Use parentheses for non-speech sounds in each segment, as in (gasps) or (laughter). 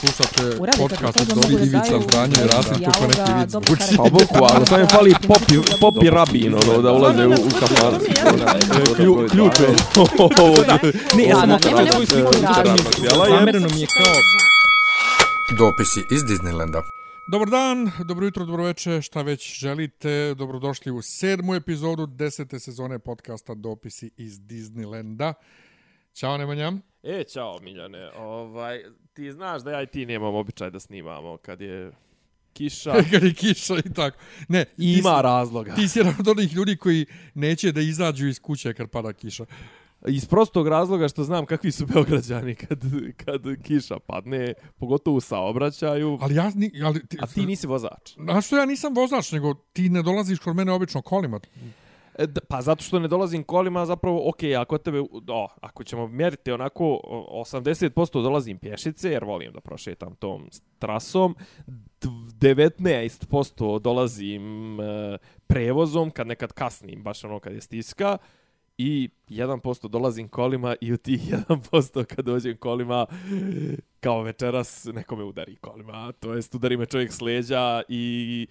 Slušate podcast od da Ivica Zdanje i Rasim kako neki vic karakter. Pa bukvalno, samo je fali popi, popi rabin, ono, da ulaze u, u kafan. Klju, ključ (laughs) je. Ne, ja sam svoju sliku Zamereno mi je kao... Dopisi iz Disneylanda. Dobar dan, dobro jutro, dobro večer, šta već želite. Dobrodošli u sedmu epizodu desete sezone podcasta Dopisi iz Disneylanda. Ćao Nemanja. E, čao Miljane, ovaj, ti znaš da ja i ti nemamo običaj da snimamo kad je kiša. (laughs) Kad je kiša i tako. Ne, ti I ima si- razloga. Ti si jedan od onih ljudi koji neće da izađu iz kuće kad pada kiša. Iz prostog razloga što znam kakvi su Beograđani kad, kad kiša padne, pogotovo u saobraćaju. Ali ja... Ni, ali ti, A ti nisi vozač. A što ja nisam vozač, nego ti ne dolaziš kod mene obično kolima. E, d- Pa zato što ne dolazim kolima, zapravo, ok, ako tebe, o, ako ćemo mjeriti onako, 80% dolazim pješice, jer volim da prošetam tom trasom, 19% dolazim e, prevozom, kad nekad kasnim, baš ono kad je stiska, i 1% dolazim kolima i u tih (laughs) 1% kad dođem kolima, kao večeras, nekome udari kolima, to jest udari me čovjek s leđa i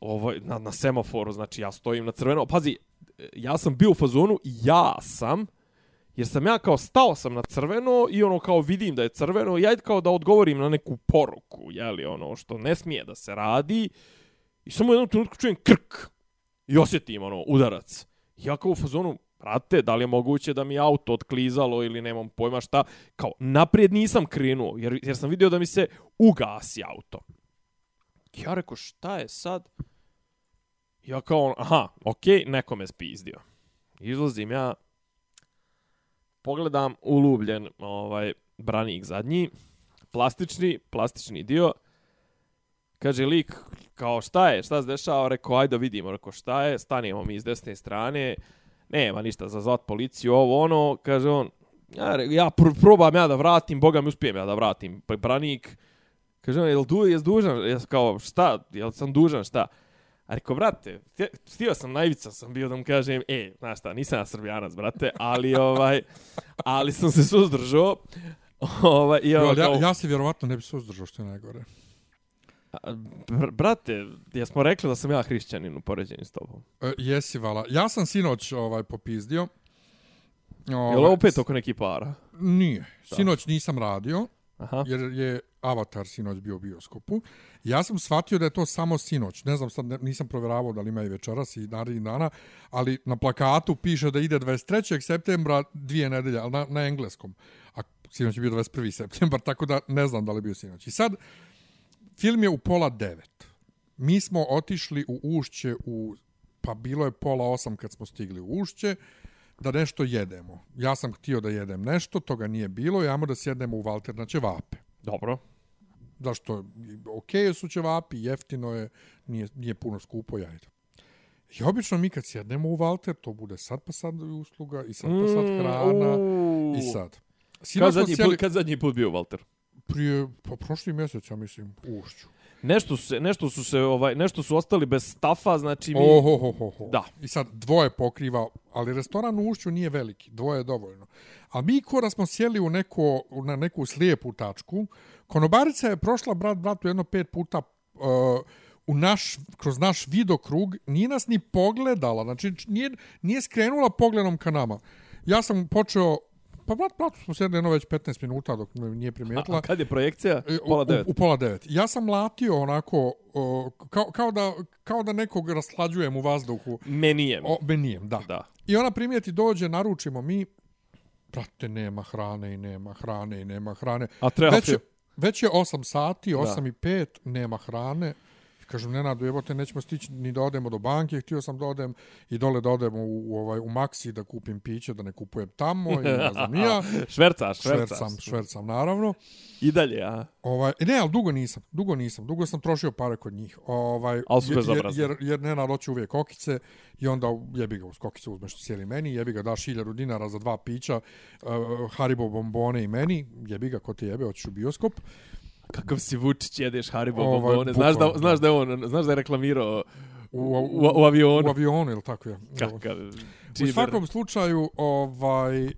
ovo, na, na semaforu, znači ja stojim na crveno. Pazi, ja sam bio u fazonu, ja sam, jer sam ja kao stao sam na crveno i ono kao vidim da je crveno i ajde kao da odgovorim na neku poruku, jeli, ono što ne smije da se radi. I samo u jednom trenutku čujem krk i osjetim ono udarac. I ja kao u fazonu, brate, da li je moguće da mi auto otklizalo ili nemam pojma šta. Kao, naprijed nisam krenuo, jer, jer sam vidio da mi se ugasi auto. Ja rekao, šta je sad? Ja kao, on, aha, okej, okay, neko me spizdio. Izlazim ja, pogledam ulubljen ovaj branik zadnji, plastični, plastični dio. Kaže lik, kao šta je, šta se dešava? Rekao, ajde vidimo, rekao šta je, stanemo mi iz desne strane, nema ništa za zvat policiju, ovo ono, kaže on, ja, ja pr probam ja da vratim, boga mi uspijem ja da vratim pa branik. Kaže on, jel, du, jes dužan? Jes kao, šta, jel sam dužan, šta? A rekao, brate, htio- htio sam najvica sam bio da mu kažem, e, znaš šta, nisam ja srbijanac, brate, ali, ovaj, ali sam se suzdržao. Ovaj, i ali ja, kao, ja se vjerovatno ne bi suzdržao što je najgore. br brate, jesmo rekli da sam ja hrišćanin u poređenju s tobom. E, jesi, vala. Ja sam sinoć ovaj, popizdio. Ovaj, Jel ovo opet oko neki para? Nije. Sinoć nisam radio, Aha. jer je Avatar sinoć bio u bioskopu. Ja sam shvatio da je to samo sinoć. Ne znam, sad ne- nisam provjeravao da li ima i večeras i narednih dana, ali na plakatu piše da ide 23. septembra dvije nedelje, ali na, na engleskom. A sinoć je bio 21. septembar, tako da ne znam da li je bio sinoć. I sad, film je u pola devet. Mi smo otišli u ušće u, pa bilo je pola osam kad smo stigli u ušće, da nešto jedemo. Ja sam htio da jedem nešto, toga nije bilo, jamo da sjednemo u Valter znači na ćevape. Dobro. Zašto? Ok su ćevapi, jeftino je, nije, nije puno skupo jajda. I obično mi kad sjednemo u Valter, to bude sad pa sad usluga, i sad pa sad hrana, Mm, i sad. Kad zadnji, sjeli put, kad zadnji put bio, Walter? prije, pa prošli mjesec, ja mislim, u ušću. Nešto su se, nešto su se, ovaj, nešto su ostali bez stafa, znači mi... Oho, ho, ho, ho. Da. I sad dvoje pokriva, ali restoran u ušću nije veliki, dvoje je dovoljno. A mi ko da smo sjeli u neko, na neku slijepu tačku, konobarica je prošla brat bratu jedno pet puta uh, u naš, kroz naš vidokrug, nije nas ni pogledala, znači nije, nije skrenula pogledom ka nama. Ja sam počeo, pa brat bratu smo sjedli jedno već 15 minuta dok me nije primijetila. A, kad je projekcija? E, Pola devet. U, u pola devet. Ja sam latio onako, o, kao, kao, da, kao da nekog raslađujem u vazduhu. Menijem. O, benijem, da. Da. I ona primijeti dođe, naručimo mi, brate, nema hrane i nema hrane i nema hrane. A treba Već, je- već je 8 sati, 8 Da. i 5, nema hrane. Kažem, Nenadu, jebote, nećemo stići ni da odemo do banke, htio sam da odem i dole da odem u, u, ovaj, u Maxi da kupim piće, da ne kupujem tamo i ne znam ja. (laughs) Švercaš, švercaš. Švercam, švercam, naravno. I dalje, a? Ovaj, ne, ali dugo nisam, dugo nisam, dugo sam trošio pare kod njih. Ovaj, Al su jer, bezobrazni. jer, jer Nenad hoće uvijek kokice i onda jebi ga uz kokice uzmeš cijeli meni, jebi ga daš hiljadu dinara za dva pića, uh, Haribo bombone i meni, jebi ga, ko ti jebe, hoćeš u bioskop. Kakav si Vučić, jedeš Haribo Ovaj, bombone. Znaš da, znaš da je on, znaš da je reklamirao U, u, u, avionu. U avionu, ili tako je. Kakav U svakom slučaju, ovaj, e,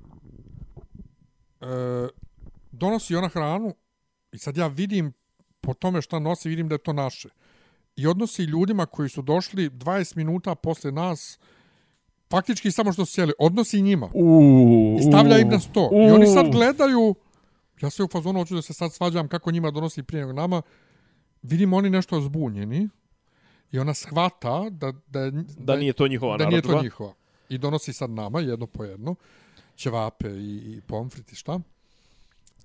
donosi ona hranu I sad ja vidim po tome šta nosi, vidim da je to naše. I odnosi ljudima koji su došli 20 minuta posle nas, faktički samo što su sjeli, odnosi njima. Uuu. I stavlja im na sto. I oni sad gledaju, ja sve u fazonu hoću da se sad svađam kako njima donosi prije nego nama, vidim oni nešto zbunjeni i ona shvata da, da, je- Da nije to njihova da nije to njihova. I donosi sad nama jedno po jedno, ćevape i, i pomfrit i šta.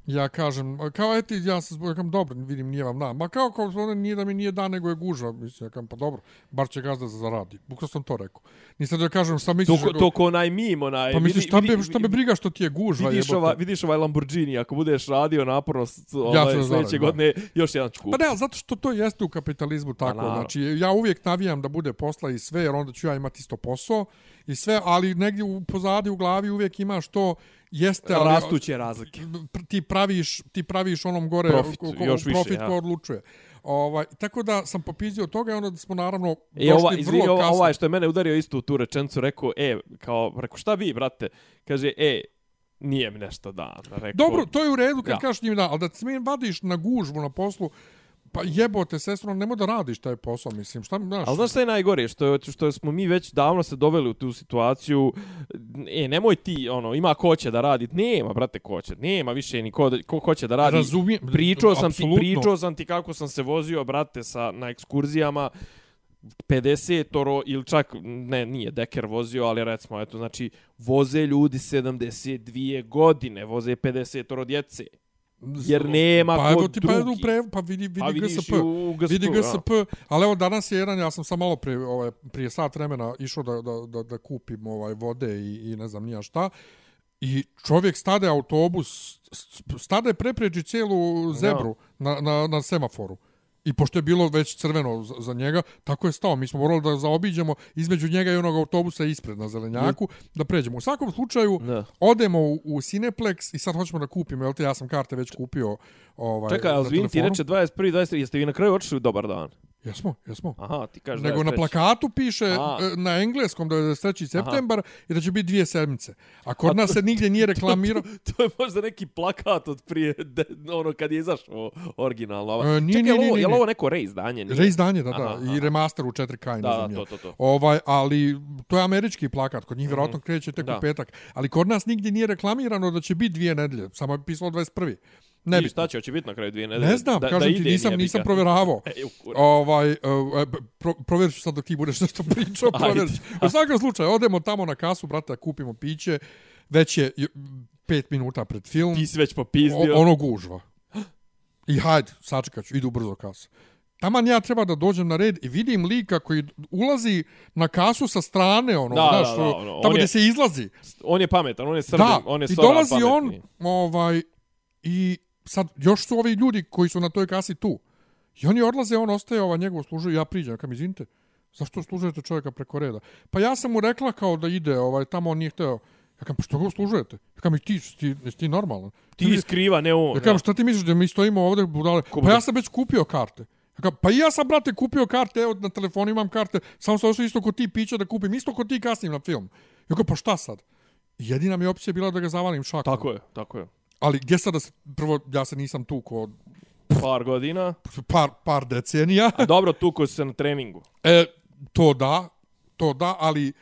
Ja kažem, kao eti, ja se zbog, kam, dobro, vidim, nije vam da. Ma kao, kao, ono nije da mi nije da, nego je gužva. Mislim, ja kam, pa dobro, bar će gazda za zaradi. Bukno sam to rekao. Nisam da kažem, šta To, misliš? ko- to ko onaj mim, onaj... pa misliš, šta, vidi- be, šta me briga što ti je gužva? Vidiš, jebote? ova, vidiš ovaj Lamborghini, ako budeš radio naporno Ja ovaj, da sljedeće godine, još jedan ću Pa kupiti. ne, ali zato što to jeste u kapitalizmu tako. naravno. znači, ja uvijek navijam da bude posla i sve, jer onda ću ja imati isto posao i sve, ali negdje u pozadi u glavi uvijek imaš to jeste ali, Rastuće razlike. ti praviš ti praviš onom gore Profit, ko, ko, još više, profit ja. ko odlučuje. Ovaj tako da sam popizio toga i onda smo naravno E, došli ova, izvini, vrlo ova, kasno. ovaj što je mene udario isto u tu rečenicu, rekao, e, kao, rekao, šta vi, brate? Kaže, e, nije mi nešto dan. Rekao, Dobro, to je u redu kad Ja. ja. kažeš njim da, ali da ti mi vadiš na gužvu na poslu, pa jebote, sestro, nemoj da radiš taj posao, mislim, šta, znaš, Ali znaš šta je najgore? Što, što smo mi već davno se doveli u tu situaciju, e, nemoj ti, ono, ima ko će da radi. Nema, brate, ko će. Nema više ni ko, da- ko, ko će da radi. Razumijem, Pričao sam apsolutno. ti, pričao sam ti kako sam se vozio, brate, sa, na ekskurzijama, 50-oro ili čak, ne, nije Deker vozio, ali recimo, eto, znači, voze ljudi 72 godine, voze 50-oro djece. Jer nema pa ko evo ti pa evo drugi. pre, pa vidi vidi Pa GSP. GSP, vidi ja. GSP, ali evo danas je jedan, ja sam sam malo prije, ovaj, prije sat vremena išao da, da, da, da kupim ovaj, vode i, i ne znam nija šta. I čovjek stade autobus, stade prepređi cijelu zebru na, na, na semaforu. I pošto je bilo već crveno za, za njega, tako je stao. Mi smo morali da zaobiđemo između njega i onog autobusa ispred na zelenjaku, da pređemo. U svakom slučaju, Da. odemo u, u Cineplex i sad hoćemo da kupimo, jel te, ja sam karte već kupio ovaj, Čekaj, ali zvini, ti reče 21. 23. Jeste vi na kraju otišli u dobar dan? Jesmo, jesmo. Aha, ti kažeš Nego na 23.. plakatu piše A. e, na engleskom da je 23. septembar i da će biti dvije sedmice. A kod nas se nigdje nije (laughs) reklamirao. to je možda neki plakat od prije, de, ono, kad je izašao originalno. E, nije, Čekaj, nije, nije, je li ovo neko reizdanje? Nije? Reizdanje, da, da. Aha, aha. I remaster u 4K i ne Da, znam da, to, to, to. Ovaj, ali to je američki plakat, kod njih vjerojatno kreće tek Da. u petak. Ali kod nas nigdje nije reklamirano da će biti dvije nedelje, samo je pisalo 21. Ne bi. šta će, hoće biti na kraju dvije nedelje? Ne znam, da, kažem da ti, nisam, nisam provjeravao. (laughs) E. Ovaj, e, pro, provjerit ću sad dok ti budeš nešto pričao, (laughs) provjerit ću. U svakom slučaju, odemo tamo na kasu, brate, kupimo piće, već je pet minuta pred film, Ti si već o, popizdio. ono gužva. I hajde, sačekat ću, idu brzo kasa. Taman ja treba da dođem na red i vidim lika koji ulazi na kasu sa strane, ono, Da, znaš, da, da, ono, ono, on tamo je- gdje se izlazi. On je pametan, on je srbin, Da, on je i soran, dolazi on, pametni. ovaj, i sad, još su ovi ljudi koji su na toj kasi tu. I oni odlaze, on ostaje, ova njegov služuje, ja priđem, kam izvinite, zašto služujete čovjeka preko reda? Pa ja sam mu rekla kao da ide, ovaj, tamo on nije hteo. Ja kam, pa što ga služujete? Ja kam, ti, ti, jesi ti normalan? Ti iskriva, ne on. Ja kažem, šta ti misliš da mi stojimo ovdje budale? Ko Pa ja sam već kupio karte. Ja kažem, pa i ja sam, brate, kupio karte, evo na telefonu imam karte, samo sam došao isto kod ti pića da kupim, isto kod ti kasnim na film. Ja kažem, pa šta sad? Jedina mi opcija je bila da ga zavalim šakom. Tako je, tako je. Ali gdje sad da se, prvo, ja se nisam tu kod Par godina. par, par decenija. A (laughs) dobro, tu ko se na treningu. E, to da, to da, ali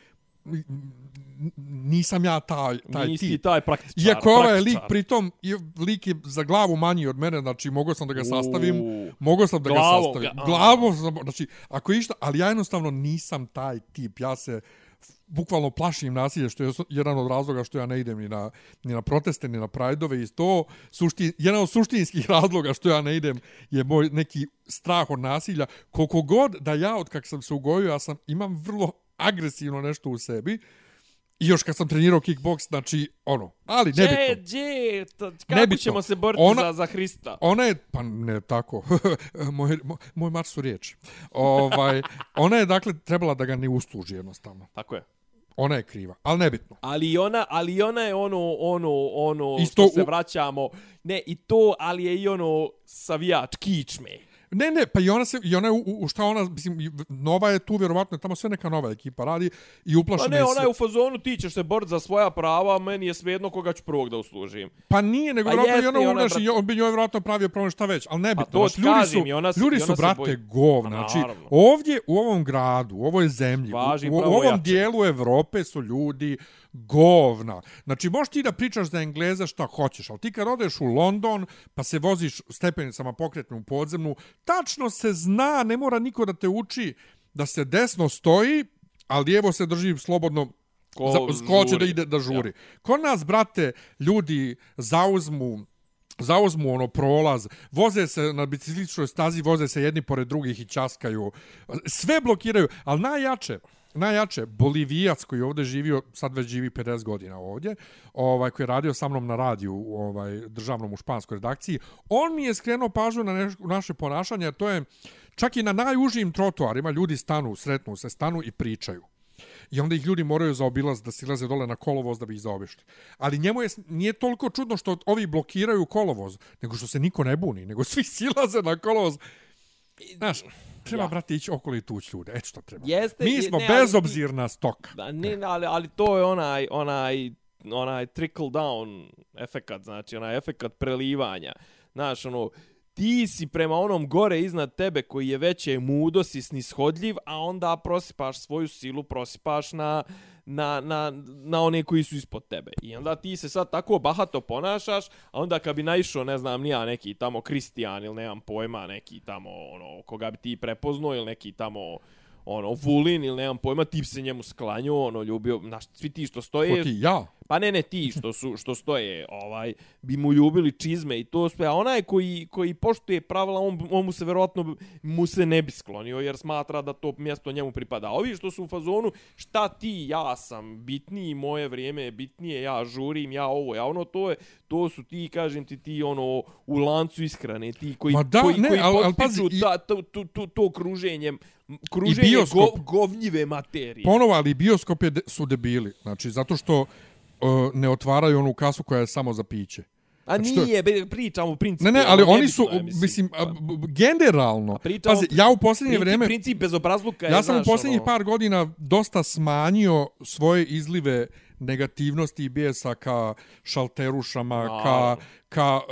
nisam ja taj, taj Nisi ti tip. taj praktičar. Iako je ovaj praktičar. lik, pritom, je- lik je za glavu manji od mene, znači mogao sam da ga sastavim, Uuu. mogao sam da Glavom ga sastavim. ga, a. Glavom sam, znači, ako išta, ali ja jednostavno nisam taj tip, ja se bukvalno plašim nasilje, što je jedan od razloga što ja ne idem ni na, ni na proteste, ni na prajdove i to, sušti, jedan od suštinskih (laughs) razloga što ja ne idem je moj neki strah od nasilja. Koliko god da ja, od kak sam se ugojio, ja sam, imam vrlo agresivno nešto u sebi, I još kad sam trenirao kickboks, znači, ono, ali Gdje, nebitno. gdje, to- kako Nebitno. ćemo se boriti Ona- za, za Hrista? Ona je, pa ne tako, (laughs) moj, moj, moj mač su riječi. Ovaj, ona je, dakle, trebala da ga ne usluži jednostavno. Tako je. Ona je kriva, ali nebitno. Ali ona, ali ona je ono, ono, ono, Isto što se u- vraćamo. Ne, i to, ali je i ono savijač kičme. Ne, ne, pa i ona se, i ona je, u, u šta ona, mislim, nova je tu, vjerovatno, je tamo sve neka nova ekipa radi i Pa uplašena ne, je ona sve. je u fazonu, ti ćeš se boriti za svoja prava, a meni je svejedno koga ću prvog da uslužim. Pa nije, nego Pa vjerojatno i ona, ona, on bi njoj vjerojatno pravio problem šta već, ali ne Pa bitno. to ti ljudi su, i ona se- ljudi su, ona brate, boji. govna. Pa Znači, ovdje, u ovom gradu, u ovoj zemlji, u, Važi u, u pravo ovom jače. dijelu Evrope su ljudi govna. Znači, možeš ti da pričaš za Engleza šta hoćeš, ali ti kad odeš u London, pa se voziš stepenicama pokretnu u podzemnu, tačno se zna, ne mora niko da te uči da se desno stoji, a lijevo se drži slobodno Ko za, ko će da ide da žuri. Kod nas, brate, ljudi zauzmu zauzmu ono prolaz, voze se na biciklističkoj stazi, voze se jedni pored drugih i časkaju. Sve blokiraju, ali najjače, najjače, Bolivijac koji je ovdje živio, sad već živi 50 godina ovdje, ovaj, koji je radio sa mnom na radiju ovaj, državnom u španskoj redakciji, on mi je skrenuo pažnju na neš, naše ponašanje, a to je čak i na najužijim trotoarima ljudi stanu, sretnu se, stanu i pričaju. I onda ih ljudi moraju zaobilaz da silaze dole na kolovoz da bi ih zaobišli. Ali njemu je, nije toliko čudno što ovi blokiraju kolovoz, nego što se niko ne buni, nego svi (laughs) silaze na kolovoz. Znaš, treba, Ja. brate, ići okolo i tući ljude. Eto što treba. Jeste, Mi smo ne, ali bezobzirna stoka. Da, ne, ali, ali to je onaj, onaj, onaj trickle down efekat, znači onaj efekat prelivanja. Znaš, ono, ti si prema onom gore iznad tebe koji je veće mudo, si snishodljiv, a onda prosipaš svoju silu, prosipaš na, na, na, na one koji su ispod tebe. I onda ti se sad tako bahato ponašaš, a onda kad bi naišao, ne znam, nija neki tamo Kristijan ili nemam pojma, neki tamo, ono, koga bi ti prepoznao ili neki tamo ono, Vulin ili nemam pojma, ti bi se njemu sklanjao, ono, ljubio, znaš, svi ti što stoje, Ko ti, ja? Pa ne, ne, ti što su, što stoje, ovaj, bi mu ljubili čizme i to sve, a onaj koji, koji poštuje pravila, on, on mu se verovatno, mu se ne bi sklonio, jer smatra da to mjesto njemu pripada. A ovi što su u fazonu, šta ti, ja sam bitniji, moje vrijeme je bitnije, ja žurim, ja ovo, ja ono, to je, to su ti, kažem ti, ti, ono, u lancu ishrane, ti koji, Ma da, koji, ne, koji al- al pazi, i- ta, to, to, to, to kruženje, kruženje bioskop. go, govnjive materije. Ponovo, ali bioskop je de, su debili. Znači, zato što uh, ne otvaraju onu kasu koja je samo za piće. A Znači, je- nije, be, pričamo u principu. Ne, ne, ono, ali oni su, je, mislim, a, b- b- generalno, pričamo- pazi, ja u posljednje princip, vrijeme, Princip bezobrazluka je, ja sam u znaš, posljednjih ono, par godina dosta smanjio svoje izlive negativnosti i bijesa ka šalterušama, ka, Naravno. ka uh,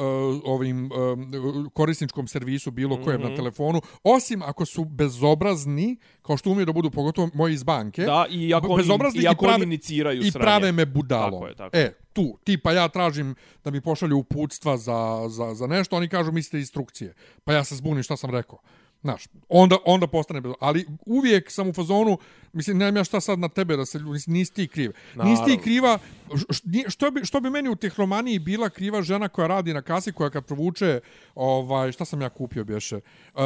ovim um, korisničkom servisu bilo kojem Mhm. na telefonu, osim ako su bezobrazni, kao što umiju da budu pogotovo moji iz banke, Da, i ako oni, bezobrazni i ako prave- oni iniciraju i sranje. prave me budalom. Tako je, tako E, tu, tipa ja tražim da mi pošalju uputstva za, za, za nešto, oni kažu mislite instrukcije. Pa ja se zbunim šta sam rekao. Znaš, onda, onda postane bez... Ali uvijek sam u fazonu, mislim, nemam ja šta sad na tebe da se... ljudi- nisi ti kriv. Nisi ti kriva... š- Što bi, što bi meni u tehromaniji bila kriva žena koja radi na kasi, koja kad provuče, ovaj, šta sam ja kupio bješe, uh,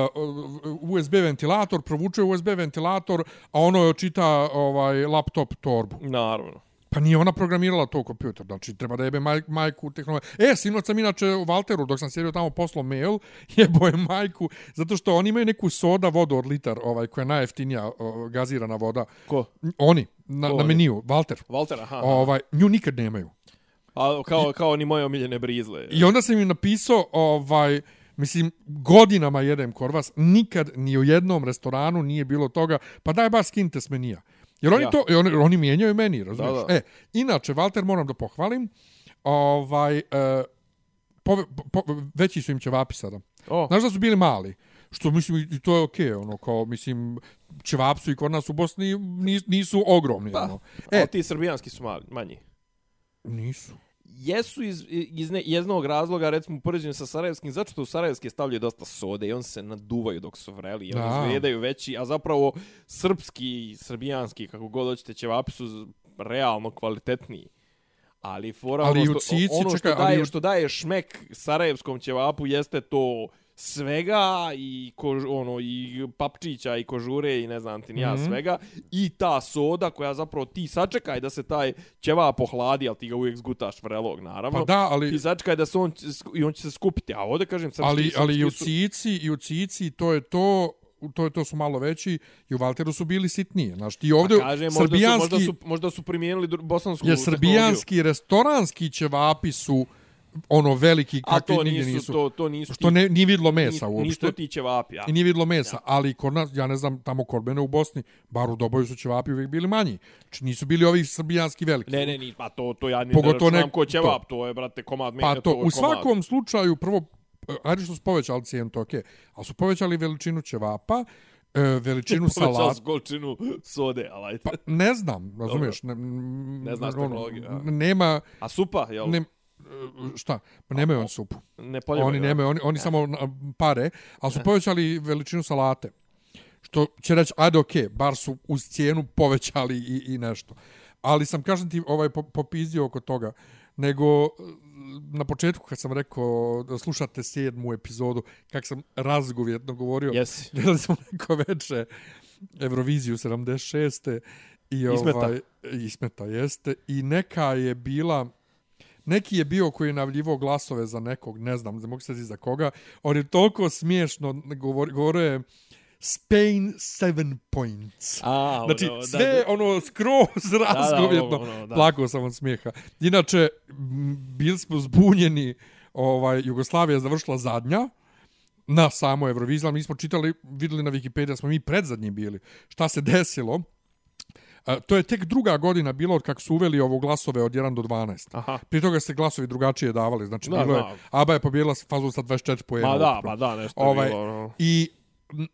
USB ventilator, provuče USB ventilator, a ono joj čita ovaj, laptop torbu. Naravno. Pa nije ona programirala to kompjuter, znači treba da jebe maj, majku tehnologiju. E, sinoć sam inače u Valteru, dok sam sjedio tamo poslao mail, (laughs) jebo je majku, zato što oni imaju neku soda vodu od litar, ovaj, koja je najjeftinija o, gazirana voda. Ko? Oni, na, Ko na meniju, Valter. Walter, aha. Ovaj, nju nikad nemaju. A, kao, kao ni moje omiljene brizle. I onda sam im napisao, ovaj, mislim, godinama jedem korvas, nikad ni u jednom restoranu nije bilo toga, pa daj bar skinte s menija. Jer oni, Ja. to, oni, oni mijenjaju meni, razumiješ? Da, da. E, inače, Walter, moram da pohvalim, ovaj, e, pove, po, veći su im ćevapi sada. O, Znaš da su bili mali? Što mislim, i to je okej, ono, kao, mislim, ćevap su i kod nas u Bosni nisu, nisu ogromni, Pa, ono. e. E, ti srbijanski su mali, manji. nisu. Jesu iz, iz ne, jednog razloga, recimo, u poređenju sa Sarajevskim, zato što u Sarajevske stavljaju dosta sode i on se naduvaju dok su vreli i oni Da. izgledaju veći, a zapravo srpski, srbijanski, kako god hoćete, ćevapi su realno kvalitetniji. Ali fora Ali ono što, cici, ono što, čekaj, ali daje, u- što daje šmek sarajevskom ćevapu jeste to svega i kož, ono i papčića i kožure i ne znam ti ni ja Mhm. svega i ta soda koja zapravo ti sačekaj da se taj ćevap ohladi, al ti ga uvijek zgutaš vrelog naravno. Pa da, ali... Ti sačekaj da se on i on će se skupiti, a ovde kažem srpski ali, ali i u cici, i u cici, to je to, to je to su malo veći i u Valteru su bili sitnije. Znaš, ti ovdje Pa kaže, možda su, srbijanski, možda su, možda su primijenili bosansku je srbijanski restoranski ćevapi su ono veliki kakvi to nigdje nisu, nisu. to, to nisu što ne, nije vidlo mesa nisu, uopšte. nisu ti ćevapi, ja. I nije vidlo mesa, ali kod nas, ja ne znam, tamo kod mene u Bosni, bar u Doboju su ćevapi uvijek bili manji. Znači nisu bili ovi srbijanski veliki. Ne, ne, ni, pa to, to ja ni Pogotovo ne računam ko ćevap, to. je, brate, komad Pa menja, to, je u komad. svakom slučaju, prvo, e, ajde što su povećali cijenu, to okej, ali su povećali veličinu ćevapa, e, veličinu (laughs) Povećao salata. s količinu sode, ali ajde. Pa, ne znam, razumiješ? Ne, Ne znaš tehnologiju, a? Nema, A supa, jel? ne, šta? Pa nemaju on supu. ne poljubaju. Oni nemaju, oni, oni samo na- pare, ali su povećali veličinu salate. Što će reći, ajde okej, bar su uz cijenu povećali i, i nešto. Ali sam, kažem ti, ovaj, po- popizdio oko toga. Nego, na početku kad sam rekao da slušate sedmu epizodu, kak sam razgovjetno govorio, Jesi. (laughs) gledali smo neko veče Euroviziju 76. I Ismeta. ovaj, Ismeta jeste. I neka je bila... Neki je bio koji je navljivo glasove za nekog, ne znam, ne mogu se za koga. On je toliko smiješno govor, govorio je Spain seven points. A, Znači, ono, da, sve da. ono skroz razgovjetno. ono, ono, da. Plakao sam od smijeha. Inače, bili smo zbunjeni, ovaj, Jugoslavija je završila zadnja, na samo Euroviziji, ali mi smo čitali, videli na Wikipediji da smo mi predzadnji bili. Šta se desilo? A, to je tek druga godina bilo od kako su uveli ovo glasove od 1 do 12. Aha. Prije toga se glasovi drugačije davali. Znači, Da, bilo je, da. ABBA je pobjedila fazu sa 24 pojena. Ma da, ma da, nešto je Ovaj, bilo. ono. I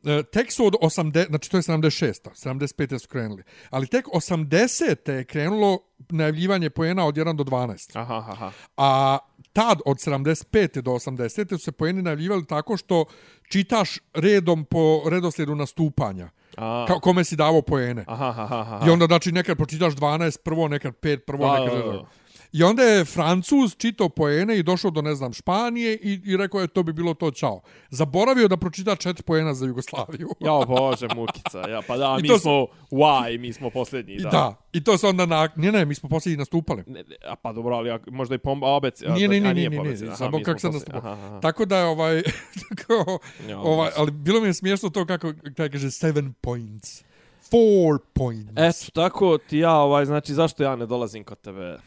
e, tek su od 80, znači to je 76. 75. su krenuli. Ali tek 80. je krenulo najavljivanje pojena od 1 do 12. Aha, aha, aha. A tad od 75. do 80. su se pojeni najavljivali tako što čitaš redom po redoslijedu nastupanja. A, Ka, kome si davao pojene. aha, aha, aha. I onda, znači, nekad pročitaš 12 prvo, nekad 5 prvo, Da, nekad... da, da. I onda je Francuz čitao poene i došao do, ne znam, Španije i, i rekao je to bi bilo to, čao. Zaboravio da pročita četiri poena za Jugoslaviju. Ja, bože, mukica. Ja, pa da, I mi to smo why, mi smo posljednji, da. da. I to se onda na... Ne, ne, mi smo posljednji nastupali. Ne, ne, a pa dobro, ali možda i pom... A, obec, a, Nije, nije, a, nije, nije nije, nije, nije, samo kako sam posljednji. nastupao. Aha, aha. Tako da je ovaj... (laughs) tako, Ja, ovaj ali bilo mi je smiješno to kako kako kaže seven points. Four points. Eto, tako ti ja, ovaj, znači, zašto ja ne dolazim kod tebe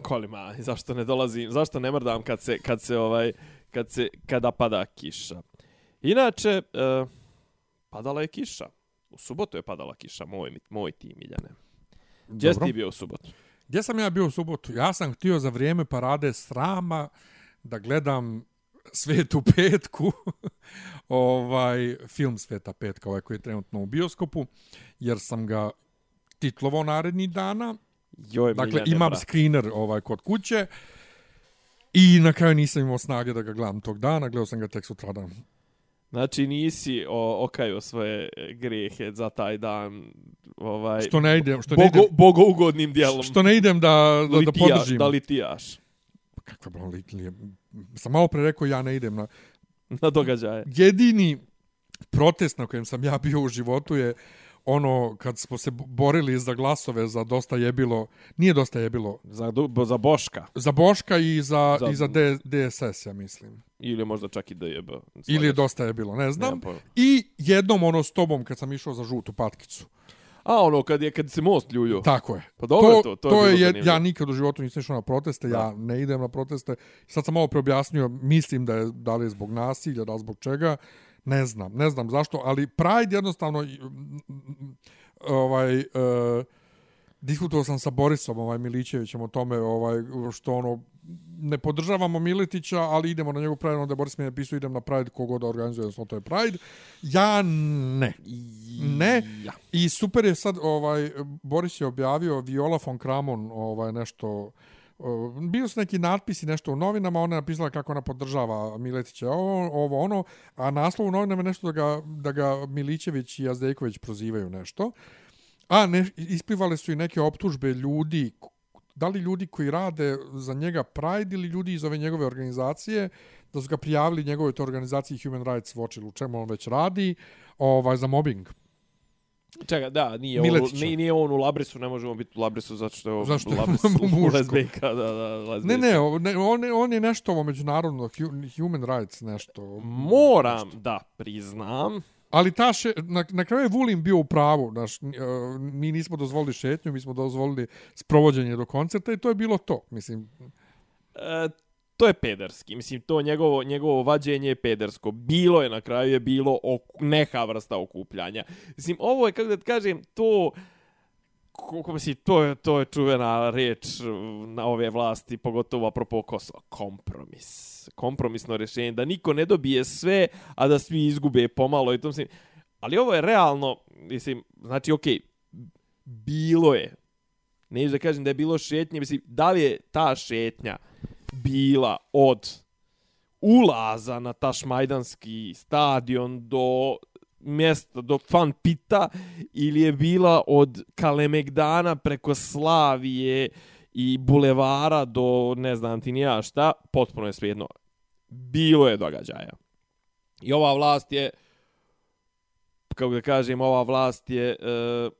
kolima zašto ne dolazim, zašto ne mrdam kad se, kad se, ovaj, kad se, kada pada kiša. Inače, e, padala je kiša. U subotu je padala kiša, moj, moj ti, Miljane. Gdje si ti bio u subotu? Gdje sam ja bio u subotu? Ja sam htio za vrijeme parade srama da gledam Svetu petku, (laughs) ovaj film Sveta petka, ovaj koji je trenutno u bioskopu, jer sam ga titlovao naredni dana. Joj, Dakle, imam brat. screener ovaj kod kuće i na kraju nisam imao snage da ga gledam tog dana, gledao sam ga tek sutradan. Znači, nisi o, okajao svoje grehe za taj dan, ovaj, Što ne idem, što ne bogo, idem, bogougodnim dijelom. što ne idem da, da, da podržim. Da litijaš Kakva bro, litlije. Sam malo pre rekao ja ne idem na... na događaje. Jedini protest na kojem sam ja bio u životu je ono kad smo se borili za glasove za dosta je bilo, nije dosta je bilo, Za, za Boška. za Boška i za, Za- i za D, DSS, ja mislim. Ili možda čak i DJB. Ili je dosta je bilo, ne znam. I jednom ono s tobom kad sam išao za žutu patkicu. A ono, kad, je, kad se most ljulju. Tako je. Pa dobro je to, to je bilo je, zanimljivo. ja nikad u životu nisam išao na proteste, Da. ja ne idem na proteste. Sad sam malo preobjasnio, mislim da je da li je zbog nasilja, da li zbog čega, ne znam, ne znam zašto, ali Pride jednostavno ovaj uh, diskutovao sam sa Borisom ovaj Milićevićem o tome ovaj što ono ne podržavamo Miletića, ali idemo na njegov Pride, onda Boris mi je napisao idem na Pride kogod da organizuje, odnosno to je Pride. Ja ne. Ne. Ja. I super je sad, ovaj, Boris je objavio Viola von Kramon, ovaj, nešto, o, bio su neki natpisi nešto u novinama, ona je napisala kako ona podržava Miletića, ovo, ovo ono, a naslov u novinama je nešto da ga, da ga Milićević i Jazdejković prozivaju nešto. A ne, isplivale su i neke optužbe ljudi, da li ljudi koji rade za njega Pride ili ljudi iz ove njegove organizacije, da su ga prijavili njegove te organizaciji Human Rights Watch ili u čemu on već radi, ovaj, za mobbing. Čekaj, da, nije on, Miletića. nije, nije on u Labrisu, ne možemo biti u Labrisu zato što je on Zašto u je Labrisu (laughs) muško? lezbijka, da, da, lezbijka. Ne, ne, on, je, on je nešto ovo međunarodno, hu- human rights nešto. Moram da priznam, Ali ta še, na, na kraju je Vulin bio u pravu. Naš, mi nismo dozvolili šetnju, mi smo dozvolili sprovođenje do koncerta i to je bilo to. Mislim, e, to je pederski. Mislim, to njegovo, njegovo vađenje je pedersko. Bilo je, na kraju je bilo ok, neka vrsta okupljanja. Mislim, ovo je, kako da ti kažem, to kako mislim, to je, to je čuvena reč mm, na ove vlasti, pogotovo apropo Kosova. Kompromis. Kompromisno rješenje. Da niko ne dobije sve, a da svi izgube pomalo. I to mislim, ali ovo je realno, mislim, znači, okej, okay, bilo je. Ne da kažem da je bilo šetnje, mislim, da li je ta šetnja bila od ulaza na tašmajdanski stadion do mjesta, do fan pita ili je bila od Kalemegdana preko Slavije i bulevara do ne znam ti nija šta, potpuno je svejedno. Bilo je događaja. I ova vlast je, kako da kažem, ova vlast je... e,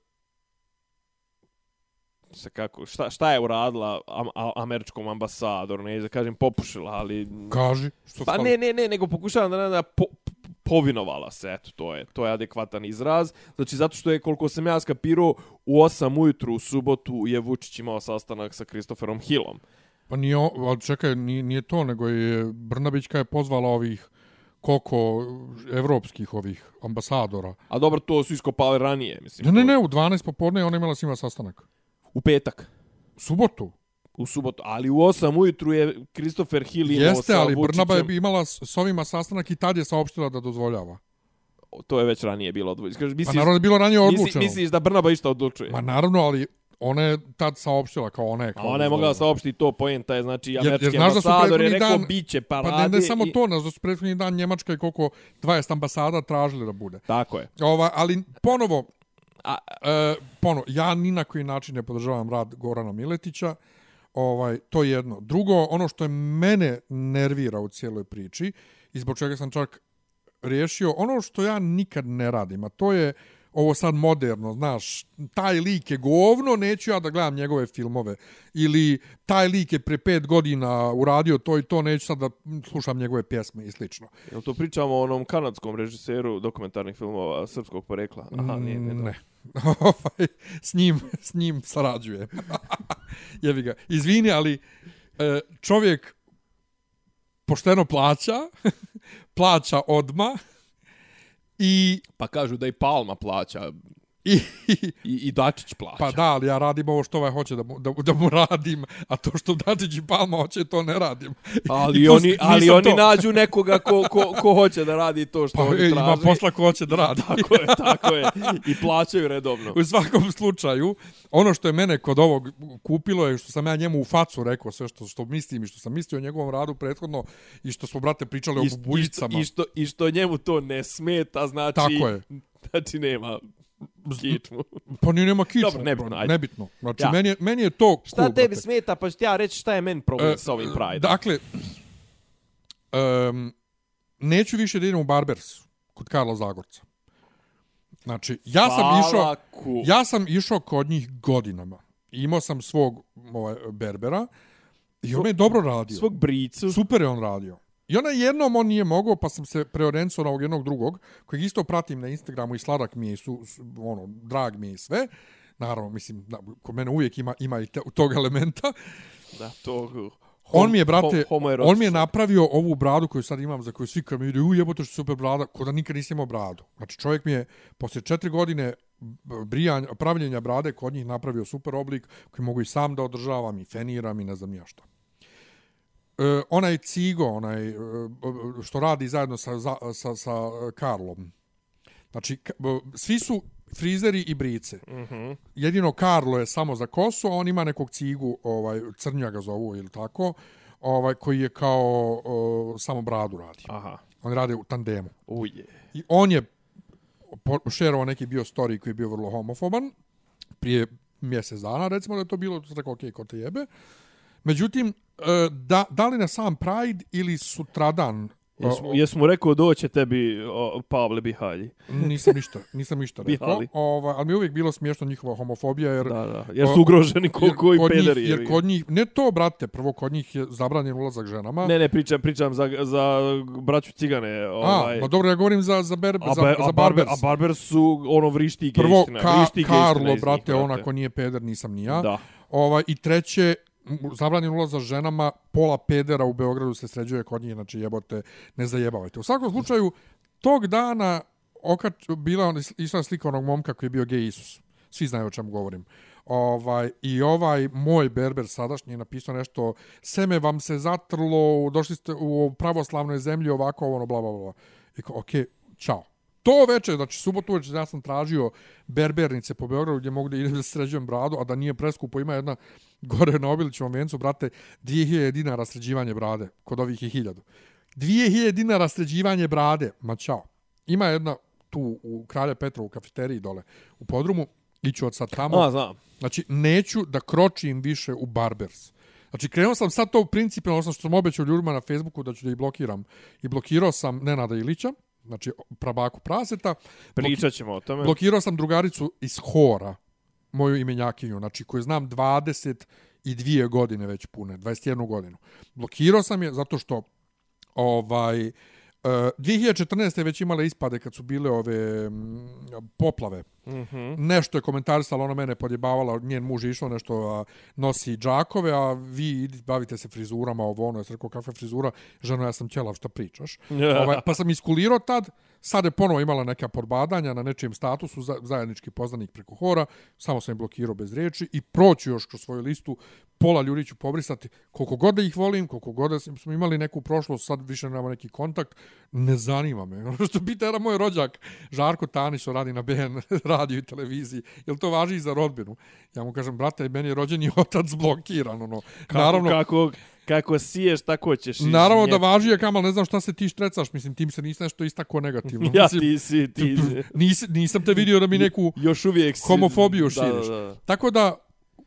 se kako, šta, šta je uradila am, a, američkom ambasadoru, ne da kažem popušila, ali... Kaži, što Pa ne, ne, ne, nego pokušavam da, da, da po, povinovala se, eto, to je, to je adekvatan izraz. Znači, zato što je, koliko sam ja skapirao, u 8 ujutru u subotu je Vučić imao sastanak sa Kristoferom Hillom. Pa nije, ali čekaj, nije, nije to, nego je Brnabićka je pozvala ovih koliko evropskih ovih ambasadora. A dobro, to su iskopali ranije, mislim. Ne, ne, ne, u 12 popodne ona imala s njima sastanak. U petak. Subotu. U subotu. Ali u 8 ujutru je Christopher Hill imao Jeste, ali Brnaba je imala s ovima sastanak i tad je saopštila da dozvoljava. To je već ranije bilo odlučeno. Misliš, pa naravno je bilo ranije odlučeno. Misliš, misliš da Brnaba išta odlučuje? Ma naravno, ali ona je tad saopštila kao ona je. Kao A ona je mogla saopštiti to, poenta je, znači, američki ambasador je rekao, dan, biće parade. Pa ne, ne samo i... to, znaš da su prethodni dan Njemačka i koliko 20 ambasada tražili da bude. Tako je. Ova, ali ponovo, A, e, pono, ja ni na koji način ne podržavam rad Gorana Miletića. Ovaj, to je jedno. Drugo, ono što je mene nervira u cijeloj priči i zbog čega sam čak riješio, ono što ja nikad ne radim, a to je ovo sad moderno, znaš, taj lik je govno, neću ja da gledam njegove filmove. Ili taj lik je pre pet godina uradio to i to, neću sad da slušam njegove pjesme i slično. Jel to pričamo o onom kanadskom režiseru dokumentarnih filmova srpskog porekla? Aha, nije, nije, ne. (laughs) Ovaj, s njim, s njim sarađuje. (laughs) Jebi ga. Izvini, ali e, čovjek pošteno plaća, (laughs) plaća odma i... Pa kažu da i Palma plaća I, I, i Dačić plaća. Pa da, ali ja radim ovo što ovaj hoće da mu, da, da mu radim, a to što Dačić i Palma hoće, to ne radim. Ali (laughs) to, oni, ali oni to. nađu nekoga ko, ko, ko hoće da radi to što pa, oni traži. Ima posla ko hoće da radi. (laughs) tako je, tako je. I plaćaju redovno. U svakom slučaju, ono što je mene kod ovog kupilo je što sam ja njemu u facu rekao sve što, što mislim i što sam mislio o njegovom radu prethodno i što smo, brate, pričali I, o bubuljicama. I što, I što njemu to ne smeta, znači... Tako je. (laughs) Znači nema kičmu. Pa ni nema kičmu. Dobro, nebitno, ajde. Nebitno. Znači, ja. meni, je, meni je to Šta cool, tebi brate. smeta, pa ću ja reći šta je meni problem e, s ovim Pride. Dakle, um, neću više da idem u Barbers kod Karla Zagorca. Znači, ja sam išao ja sam išao kod njih godinama. Imao sam svog ovaj, berbera i on me je dobro radio. Svog bricu. Super je on radio. I ona jednom on nije mogao, pa sam se preorencao na ovog jednog drugog, kojeg isto pratim na Instagramu i sladak mi je, su, su, ono, drag mi je sve. Naravno, mislim, da, kod mene uvijek ima, ima i te, tog elementa. Da, to... Hom, on mi je, brate, on mi je napravio ovu bradu koju sad imam, za koju svi kad mi vidi, ujebo to što super brada, kod da nikad nisam imao bradu. Znači, čovjek mi je, poslije četiri godine brijanja, pravljenja brade, kod njih napravio super oblik koji mogu i sam da održavam i feniram i ne znam ja šta uh, onaj Cigo, onaj uh, što radi zajedno sa, za, sa, sa Karlom. Znači, svi su frizeri i brice. Mm -hmm. Jedino Karlo je samo za kosu, a on ima nekog cigu, ovaj, crnja ga zovu ili tako, ovaj, koji je kao uh, samo bradu radi. Aha. On radi u tandemu. Uje. I on je šerovao neki bio story koji je bio vrlo homofoban prije mjesec dana, recimo da je to bilo, to tako, ok, ko te jebe. Međutim, da, da li na sam Pride ili sutradan Jesmo, jesmo rekao doće tebi o, Pavle Bihalji? Nisam ništa, nisam ništa (laughs) rekao. Ova, ali mi je uvijek bilo smiješno njihova homofobija. Jer, da, da, jer su ugroženi ko, koji pederi. Jer kod njih, ne to, brate, prvo kod njih je zabranjen ulazak ženama. Ne, ne, pričam, pričam za, za braću cigane. Ovaj. A, ma dobro, ja govorim za, za, ber, a, za, a, za Barbers. A Barbers su ono vrišti Prvo, ka, vrišti Karlo, brate, on ako nije peder, nisam ni ja. Da. Ovaj, I treće, zabranjen ulaz za ženama, pola pedera u Beogradu se sređuje kod njih, znači jebote, ne zajebavajte. U svakom slučaju, tog dana okač, bila on, išla slika onog momka koji je bio gej Isus. Svi znaju o čemu govorim. Ovaj, I ovaj moj berber sadašnji je napisao nešto, seme vam se zatrlo, došli ste u pravoslavnoj zemlji, ovako, ono, bla, bla, bla. I kao, okej, čao. To veče, znači subotu večer ja sam tražio berbernice po Beogradu gdje mogu da idem da sređujem bradu, a da nije preskupo, ima jedna gore na Obilićevom vencu, brate, 2000 dinara sređivanje brade, kod ovih je 1000. 2000 dinara sređivanje brade, ma čao. Ima jedna tu u Kralja Petra u kafeteriji dole u podrumu, iću od sad tamo. A, znam. Znači, neću da kročim više u Barbers. Znači, krenuo sam sad to principijalno, sam što sam obećao ljudima na Facebooku da ću da ih blokiram. I blokirao sam Nenada Ilića, znači prabaku praseta. Pričat ćemo o tome. Blokirao sam drugaricu iz Hora, moju imenjakinju, znači koju znam 22 godine već pune, 21 godinu. Blokirao sam je zato što ovaj Uh, 2014. već imala ispade kad su bile ove m, poplave. Mm -hmm. Nešto je komentarisala, ona mene podjebavala, njen muž je išao nešto a, nosi džakove, a vi bavite se frizurama, ovo ono, ja sam rekao kakva frizura, ženo ja sam ćelav, šta pričaš. (laughs) ovaj, pa sam iskulirao tad, sad je ponovo imala neka podbadanja na nečijem statusu, za, zajednički poznanik preko hora, samo sam je blokirao bez riječi i proću još kroz svoju listu, pola ljudi ću pobrisati, koliko god da ih volim, koliko god da smo imali neku prošlost, sad više nemamo neki kontakt, ne zanima me. (laughs) Ono što pita era moj rođak, Žarko Tanić, što radi na BN (laughs) radio i televiziji, jel to važi i za rodbinu? Ja mu kažem, brate, meni je rođeni (laughs) otac blokiran, ono. Kako, naravno, kako, kako siješ, tako ćeš. naravno da važi je kamal, ne znam šta se ti štrecaš, mislim, tim se nisi nešto istako negativno. (laughs) Ja, Mislim, ti si, ti (laughs) nis, nisam te vidio da mi neku Još uvijek si... homofobiju Da, širiš. Da, da. Tako da,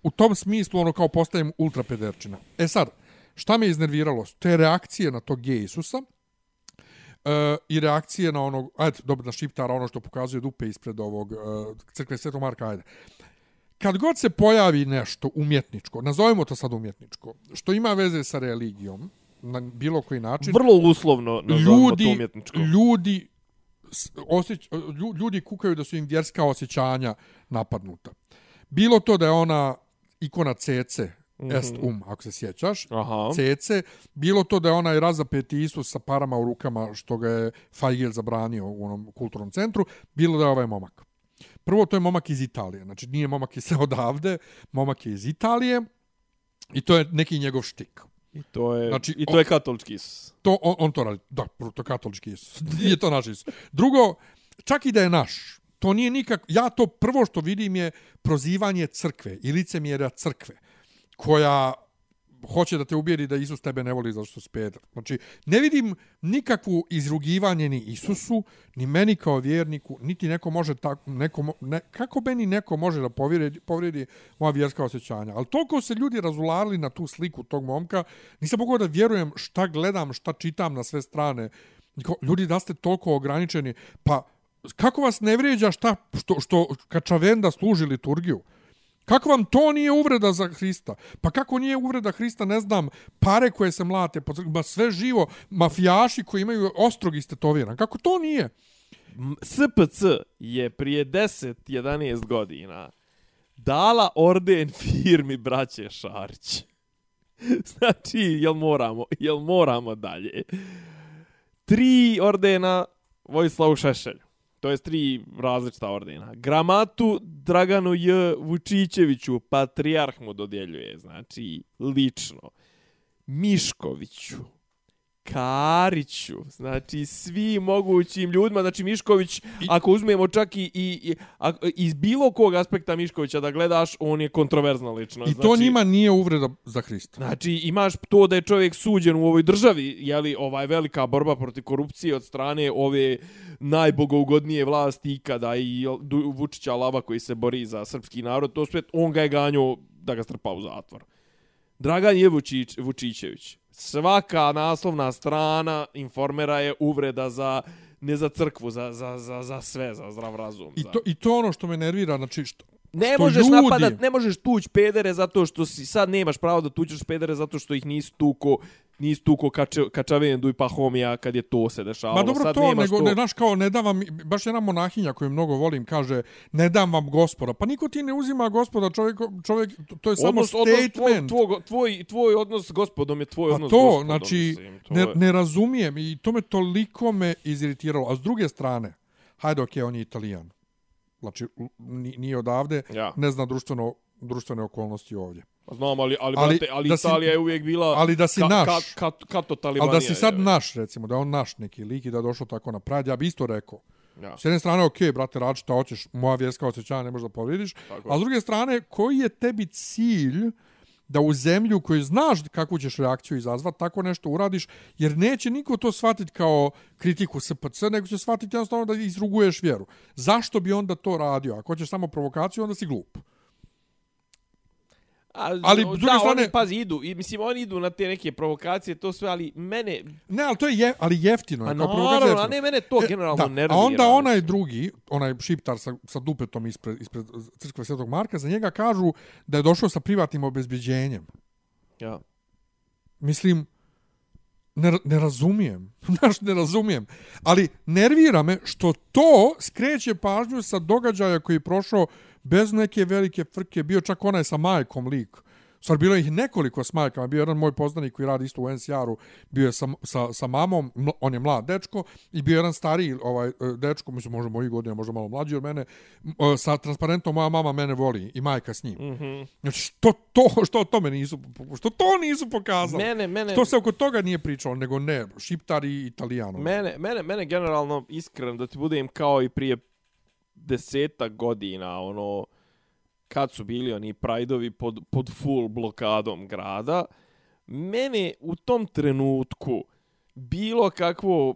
u tom smislu, ono kao postajem ultra pederčina. E sad, šta me iznerviralo? Te reakcije na to gej Isusa e, i reakcije na onog, ajde, dobro, na šiptara, ono što pokazuje dupe ispred ovog e, crkve Svetog Marka, ajde. Kad god se pojavi nešto umjetničko, nazovimo to sad umjetničko, što ima veze sa religijom, na bilo koji način, Vrlo uslovno nazovimo to ljudi, umjetničko. ljudi, osjeć, lju- ljudi kukaju da su im vjerska osjećanja napadnuta. Bilo to da je ona ikona Cece, mm -hmm. est um, ako se sjećaš, Aha. Cece, bilo to da je onaj razapeti Isus sa parama u rukama što ga je Feigl zabranio u onom kulturnom centru, bilo da je ovaj momak. Prvo, to je momak iz Italije, znači nije momak iz (laughs) odavde, momak je iz Italije i to je neki njegov štik. I to je, Znači, i to o- je katolički Isus. To, on, on to radi. Da, to je katolički Isus. (laughs) Nije to naš Isus. Drugo, čak i da je naš, to nije nikak... Ja to prvo što vidim je prozivanje crkve i licemjerja crkve, koja hoće da te ubijedi da Isus tebe ne voli zato što si peder. Znači, ne vidim nikakvu izrugivanje ni Isusu, ni meni kao vjerniku, niti neko može tako, neko, ne, kako meni neko može da povrijedi, povrijedi moja vjerska osjećanja. Ali toliko se ljudi razularili na tu sliku tog momka, nisam mogao da vjerujem šta gledam, šta čitam na sve strane. Ljudi, da ste toliko ograničeni, pa kako vas ne vrijeđa šta, što, što Kačavenda služi liturgiju? Kako vam to nije uvreda za Hrista? Pa kako nije uvreda Hrista, ne znam, pare koje se mlate, pa ma sve živo, mafijaši koji imaju ostrog istetoviran. Kako to nije? SPC je prije 10-11 godina dala orden firmi braće Šarić. (laughs) znači, jel moramo, jel moramo dalje? Tri ordena Vojislavu Šešelju. To jest tri različita ordena. Gramatu Draganu J. Vučićeviću, patrijarh mu dodjeljuje, znači, lično. Miškoviću, Kariću, znači svi mogućim ljudima, znači Mišković, I... ako uzmemo čak i, i, i a, iz bilo kog aspekta Miškovića da gledaš, on je kontroverzna ličnost. I to njima nije uvreda za Hrista. Znači, imaš to da je čovjek suđen u ovoj državi, je li ovaj velika borba protiv korupcije od strane ove najbogougodnije vlasti ikada i Vučića Lava koji se bori za srpski narod, to sve, on ga je ganio da ga strpa u zatvor. Dragan je Vučić, Vučićević. Svaka naslovna strana informera je uvreda za ne za crkvu, za, za, za, za sve, za zdrav razum. I za... to, I to ono što me nervira, znači, što, Ne što možeš ljudi- napadat, ne možeš tuć pedere zato što si sad nemaš pravo da tučeš pedere zato što ih nisi tuko nisi tu ko kače, Kačavendu i Pahomija kad je to se dešavalo. Ma dobro Sad to, nego, ne, znaš, kao, ne dam vam, baš jedna monahinja koju mnogo volim, kaže, ne dam vam gospoda. Pa niko ti ne uzima gospoda, čovjek, čovjek to je samo odnos, statement. Odnos tvoj, tvoj, tvoj, tvoj odnos s gospodom je tvoj Pa odnos to, gospodom. znači, mislim, to ne, ne razumijem i to me toliko me iziritiralo. A s druge strane, hajde, okej, on je italijan. Znači, nije odavde, Ja. ne zna društveno, društvene okolnosti ovdje. Znam, ali, ali, Ali brate, ali da si- Italija je uvijek bila... ali da si naš. Ka, ka, kato talibanija. Ali da si sad je. naš, recimo, da on naš neki lik i da je došao tako na Pride, ja bi isto rekao. Ja. S jedne strane, okej, brate, radi šta hoćeš, moja vjerska osjećanja ne možeš da povridiš. Tako. A s druge strane, koji je tebi cilj da u zemlju koju znaš kakvu ćeš reakciju izazvat, tako nešto uradiš, jer neće niko to shvatiti kao kritiku SPC, nego će shvatiti jednostavno da izruguješ vjeru. Zašto bi onda to radio? Ako hoćeš samo provokaciju, onda si glup. A, Ali, s da, druge strane- oni, pazi, idu. I, mislim, oni idu na te neke provokacije, to sve, ali mene... Ne, ali to je je, ali jeftino. je, A kao naravno, a ne, mene to E, generalno da, nervira. A onda onaj drugi, onaj šiptar sa, sa dupetom ispred, ispred crkve Svetog Marka, za njega kažu da je došao sa privatnim obezbeđenjem. Ja. Mislim, ne, ne razumijem. (laughs) Znaš, ne razumijem. Ali nervira me što to skreće pažnju sa događaja koji je prošao bez neke velike frke. Bio čak onaj sa majkom lik. Stvar, bilo ih nekoliko s majkama. Bio je jedan moj poznanik koji radi isto u NCR-u. Bio je sa, sa, sa mamom, on je mlad dečko. I bio je jedan stariji ovaj, e, dečko, mislim, možda mojih godina, možda malo mlađi od mene, e, sa transparentom moja mama mene voli i majka s njim. Mm. -hmm. Znači, što to, što to me nisu, što to nisu pokazali? Mene, mene, Što se oko toga nije pričalo, nego ne, šiptari i italijano. mene, mene, mene generalno, iskren, da ti budem kao i prije desetak godina, ono, kad su bili oni prajdovi pod, pod full blokadom grada, mene u tom trenutku bilo kakvo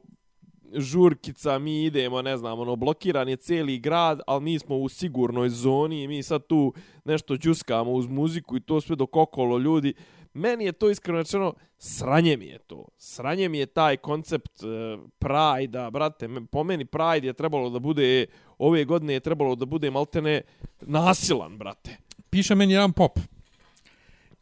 žurkica, mi idemo, ne znam, ono, blokiran je cijeli grad, ali mi smo u sigurnoj zoni i mi sad tu nešto džuskamo uz muziku i to sve dok okolo ljudi. Meni je to iskreno rečeno, sranje mi je to. Sranje mi je taj koncept e, uh, Pride-a, brate, po meni Pride je trebalo da bude, ove godine je trebalo da bude maltene nasilan, brate. Piše meni jedan pop.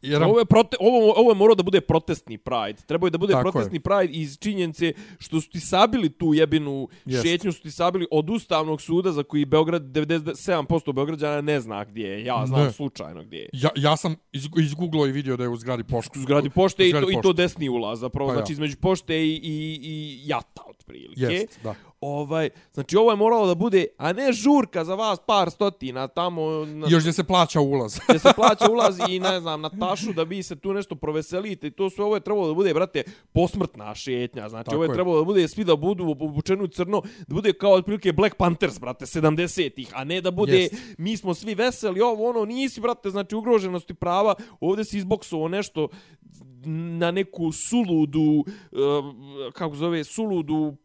Jedan, Ovo je, prote, ovo, ovo je morao da bude protestni Pride. Trebao je da bude Tako protestni Pride iz činjenice što su ti sabili tu jebinu Jest. šetnju, su ti sabili od Ustavnog suda za koji Beograd, 97% Beograđana ne zna gdje je. Ja znam Ne. slučajno gdje je. ja, ja sam iz, izgooglao i vidio da je u zgradi pošte. U zgradi pošte U i zgradi to, i to pošte. desni ulaz, zapravo, Pa ja. znači između pošte i, i, i jata, otprilike. Jest, da. Ovaj, znači ovo je moralo da bude, a ne žurka za vas par stotina tamo na, Još gdje se plaća ulaz. (laughs) gdje se plaća (laughs) ulazi i ne znam na tašu da vi se tu nešto proveselite i to sve ovo je trebalo da bude brate posmrtna šetnja znači Tako ovo je je. trebalo da bude svi da budu obučeni crno da bude kao otprilike Black Panthers brate 70-ih a ne da bude Jest. mi smo svi veseli ovo ono nisi brate znači ugroženosti prava ovdje si izboksovao nešto na neku suludu eh, kako zove suludu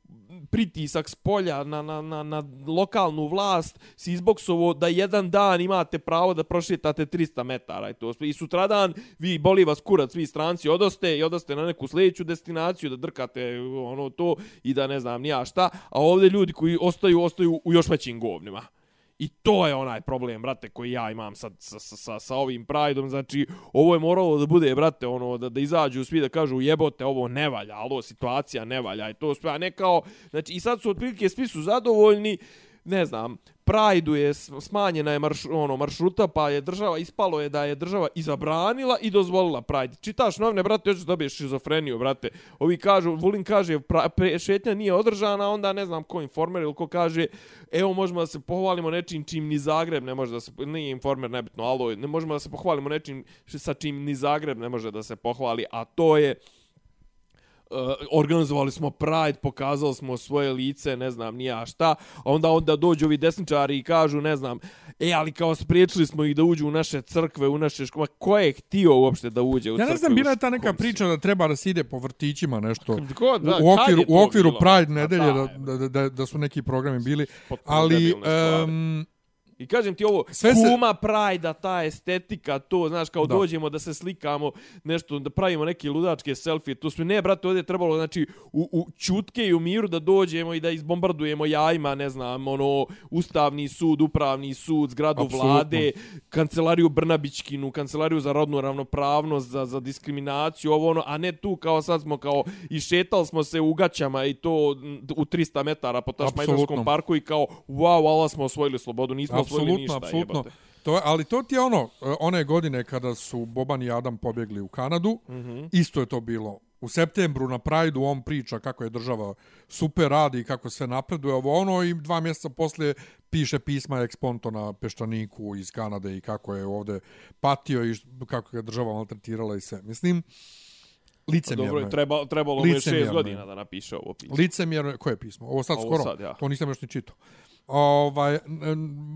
pritisak s polja na, na, na, na lokalnu vlast si izboksovo da jedan dan imate pravo da prošetate 300 metara i to. I sutradan vi boli vas kurac, vi stranci odoste i odoste na neku sljedeću destinaciju da drkate ono to i da ne znam nija šta, a ovdje ljudi koji ostaju, ostaju u još većim govnima. I to je onaj problem, brate, koji ja imam sad sa, sa, sa, sa ovim Prideom. Znači, ovo je moralo da bude, brate, ono, da, da izađu svi da kažu jebote, ovo ne valja, alo, situacija ne valja i to sve, a ne kao, znači, i sad su otprilike svi su zadovoljni, ne znam, Prajdu je smanjena je marš, ono, maršruta, pa je država, ispalo je da je država i zabranila i dozvolila Pride. Čitaš novine, brate, hoćeš dobiješ šizofreniju, brate. Ovi kažu, Vulin kaže, pra, pre, šetnja nije održana, onda ne znam ko informer ili ko kaže, evo možemo da se pohvalimo nečim čim ni Zagreb ne može da se, nije informer nebitno, alo, ne možemo da se pohvalimo nečim sa čim ni Zagreb ne može da se pohvali, a to je Uh, organizovali smo Pride, pokazali smo svoje lice, ne znam ni ja šta, onda onda dođu ovi desničari i kažu, ne znam, e, ali kao spriječili smo ih da uđu u naše crkve, u naše škole, ko je htio uopšte da uđe u crkve? Ja ne znam, bila je ta neka priča da treba da se ide po vrtićima nešto. Ko, da, u okviru, u okviru bilo? Pride Pa nedelje da, da, da, da su neki programi bili. potpuno Ali, um, I kažem ti ovo, Sve se- kuma prajda, ta estetika, to, znaš, kao Da. dođemo da se slikamo, nešto, da pravimo neke ludačke selfie, to sve, ne, brate, ovdje je trebalo, znači, u, u čutke i u miru da dođemo i da izbombardujemo jajima, ne znam, ono, Ustavni sud, Upravni sud, zgradu Apsolutno. vlade, kancelariju Brnabićkinu, kancelariju za rodnu ravnopravnost, za, za diskriminaciju, ovo ono, a ne tu kao sad smo kao i šetali smo se u gaćama i to u 300 metara po Tašmajdonskom Apsolutno. parku i kao, wow, ala smo osvojili slobodu, nismo Apsolutno, ništa. apsolutno. To je, ali to ti je ono, e, one godine kada su Boban i Adam pobjegli u Kanadu, mm. -hmm. isto je to bilo. U septembru na Prajdu on priča kako je država super radi i kako sve napreduje ovo ono i dva mjeseca poslije piše pisma eksponto na Peštaniku iz Kanade i kako je ovde patio i kako je država maltretirala i sve. Mislim, Pa licemjerno Dobro, treba, trebalo mu je šest godina da napiše ovo pismo. Licemjerno je, koje pismo? Ovo sad Ovo skoro? sad, ja. To nisam još ni čitao. Ovaj,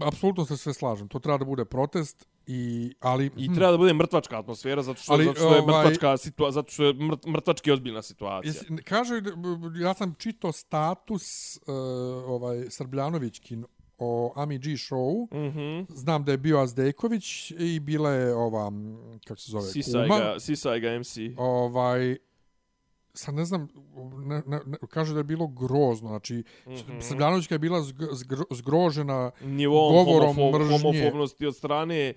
apsolutno se sve slažem. To treba da bude protest, i, ali... I hm, treba da bude mrtvačka atmosfera zato što, Ali, zato što je ovaj- mrtvačka situa zato što je mrt, mrtvački ozbiljna situacija. Jesi, kaže, ja sam čitao status uh, ovaj Srbljanovićkin o Ami G show. Mhm. Znam da je bio Azdejković i bila je ova, kako se zove, Kuma. sisaj ga MC. Ovaj, sad ne znam, ne, ne, ne, kaže da je bilo grozno. Znači, mm. -hmm. Srbljanovićka je bila zg, zgro, zgrožena. Nivom govorom homofob, mržnje. homofobnosti od strane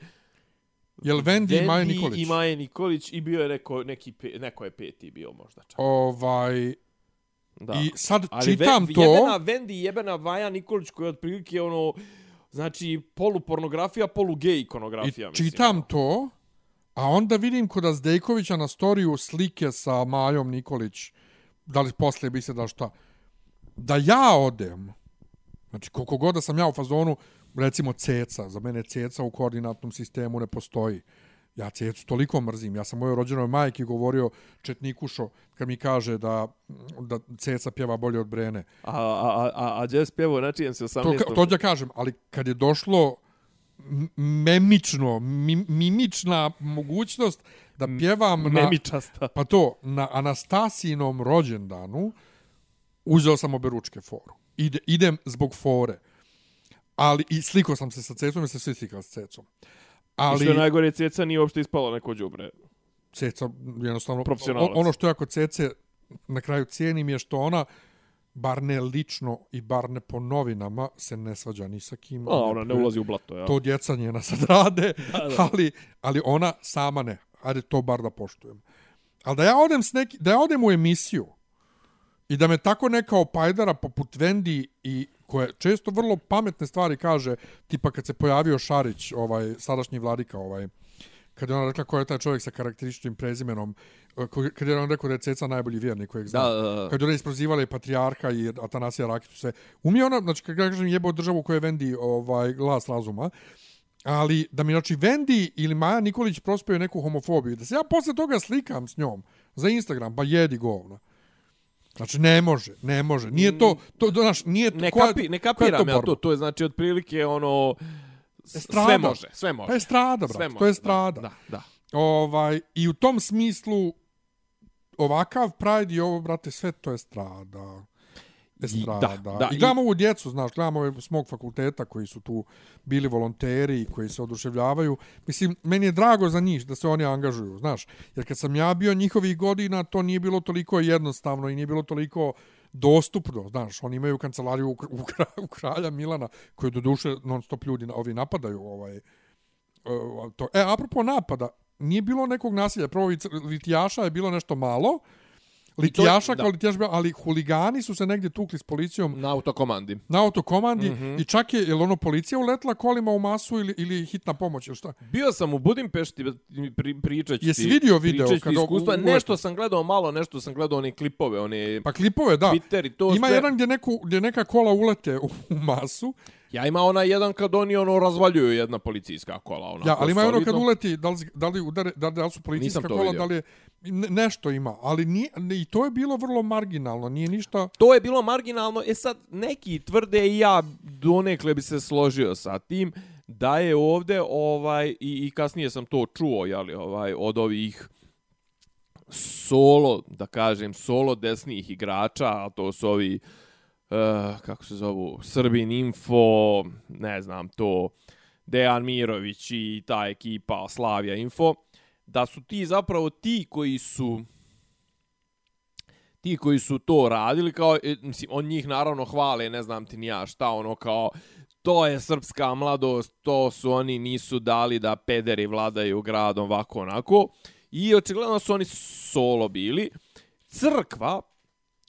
Jel Vendi i Maja Nikolić? i Maje Nikolić i bio je neko, neki, pe, neko je peti bio možda čak. Ovaj, Da. I sad Ali čitam ve, to... Jebena Vendi i jebena Maja Nikolić koja je otprilike ono, znači polupornografija, polugej ikonografija. I mislim, čitam ono. to, a onda vidim kod Azdejkovića na storiju slike sa Majom Nikolić, da li poslije bi se da šta, da ja odem, znači koliko god da sam ja u fazonu, recimo ceca, za mene ceca u koordinatnom sistemu ne postoji. Ja cecu toliko mrzim. Ja sam mojoj rođenoj majki govorio Četnikušo kad mi kaže da, da ceca pjeva bolje od Brene. A, a, a, a Jazz pjevo na čijem se 18. To, to kažem, ali kad je došlo m- memično, mi, mimična mogućnost da pjevam na, Memičasta. pa to, na Anastasinom rođendanu, uzeo sam obe ručke foru. Ide, idem zbog fore. Ali, i slikao sam se sa cecom, jer se svi slikali s cecom. Ali... I što je najgore, Ceca nije uopšte ispalo neko đubre. ceca, jednostavno, Profesionalac. ono što ja kod cece na kraju cijenim je što ona, bar ne lično i bar ne po novinama, se ne svađa ni sa kim. A, ona ne ulazi u blato, ja. to djeca njena sad rade, (laughs) ali, ali ona sama ne. Ajde, to bar da poštujem. Ali da ja odem, s neki, da ja odem u emisiju i da me tako neka opajdara poput Vendi i koje često vrlo pametne stvari kaže, tipa kad se pojavio Šarić, ovaj, sadašnji vladika, ovaj, kad je ona rekla ko je taj čovjek sa karakterističnim prezimenom, kad je on rekao da je Ceca najbolji vjernik kojeg zna. Da, da, da. Kad je isprozivala i Patrijarha i Atanasija Rakitu sve. Umije ona, znači kad kažem jebao državu koja je Vendi ovaj, glas razuma, ali da mi znači Vendi ili Maja Nikolić prospeju neku homofobiju, da se ja posle toga slikam s njom za Instagram, pa jedi govna. Znači, ne može, ne može. Nije to, to, to naš, nije Ne, koja- kapi, ne kapiram ja borba? to. To je znači otprilike ono... Estrada. Sve može, sve može. Pa je strada, Sve brate, može, to je strada. Da, da. Ovaj, I u tom smislu, ovakav Pride i ovo, brate, sve to je strada. Estrada. da, da, I i- gledamo ovu djecu, znaš, gledamo ove s mog fakulteta koji su tu bili volonteri i koji se oduševljavaju. Mislim, meni je drago za njih da se oni angažuju, znaš. Jer kad sam ja bio njihovih godina, to nije bilo toliko jednostavno i nije bilo toliko dostupno, znaš, oni imaju kancelariju u, Kr- u, Kra- u kralja Milana, koju do duše non stop ljudi na- ovi napadaju ovaj, to. E, apropo napada, nije bilo nekog nasilja, prvo litijaša je bilo nešto malo, litijaša kao litijaš, ali huligani su se negdje tukli s policijom Na autokomandi. na autokomandi mm. -hmm. i čak je, je ono policija uletla kolima u masu ili, ili hitna pomoć ili šta? Bio sam u Budimpešti, pri, pričat ću ti. Jesi vidio video kada iskustva. u- u- Nešto sam gledao malo, nešto sam gledao one klipove, one... Pa klipove, da. Twitter i to Ima sve. jedan gdje, neku, gdje neka kola ulete u, u masu, Ja ima ona jedan kad oni ono razvaljuju jedna policijska kola. Onako, ja, ali ima ono kad uleti, da li, da li, udare, da, da li su policijska kola, vidio. da li je, ne, nešto ima, ali nije, i to je bilo vrlo marginalno, nije ništa... To je bilo marginalno. E sad, neki tvrde i ja donekle bi se složio sa tim da je ovde ovaj i, i kasnije sam to čuo jeli, ovaj od ovih solo, da kažem, solo desnih igrača, a to su ovi uh, Eh, kako se zovu, Srbin Info, ne znam, to Dejan Mirović i ta ekipa Slavija Info, da su ti zapravo ti koji su ti koji su to radili, kao, e, mislim, on njih naravno hvale, ne znam ti ni ja šta, ono kao, to je srpska mladost, to su oni nisu dali da pederi vladaju gradom ovako onako. I očigledno su oni solo bili. Crkva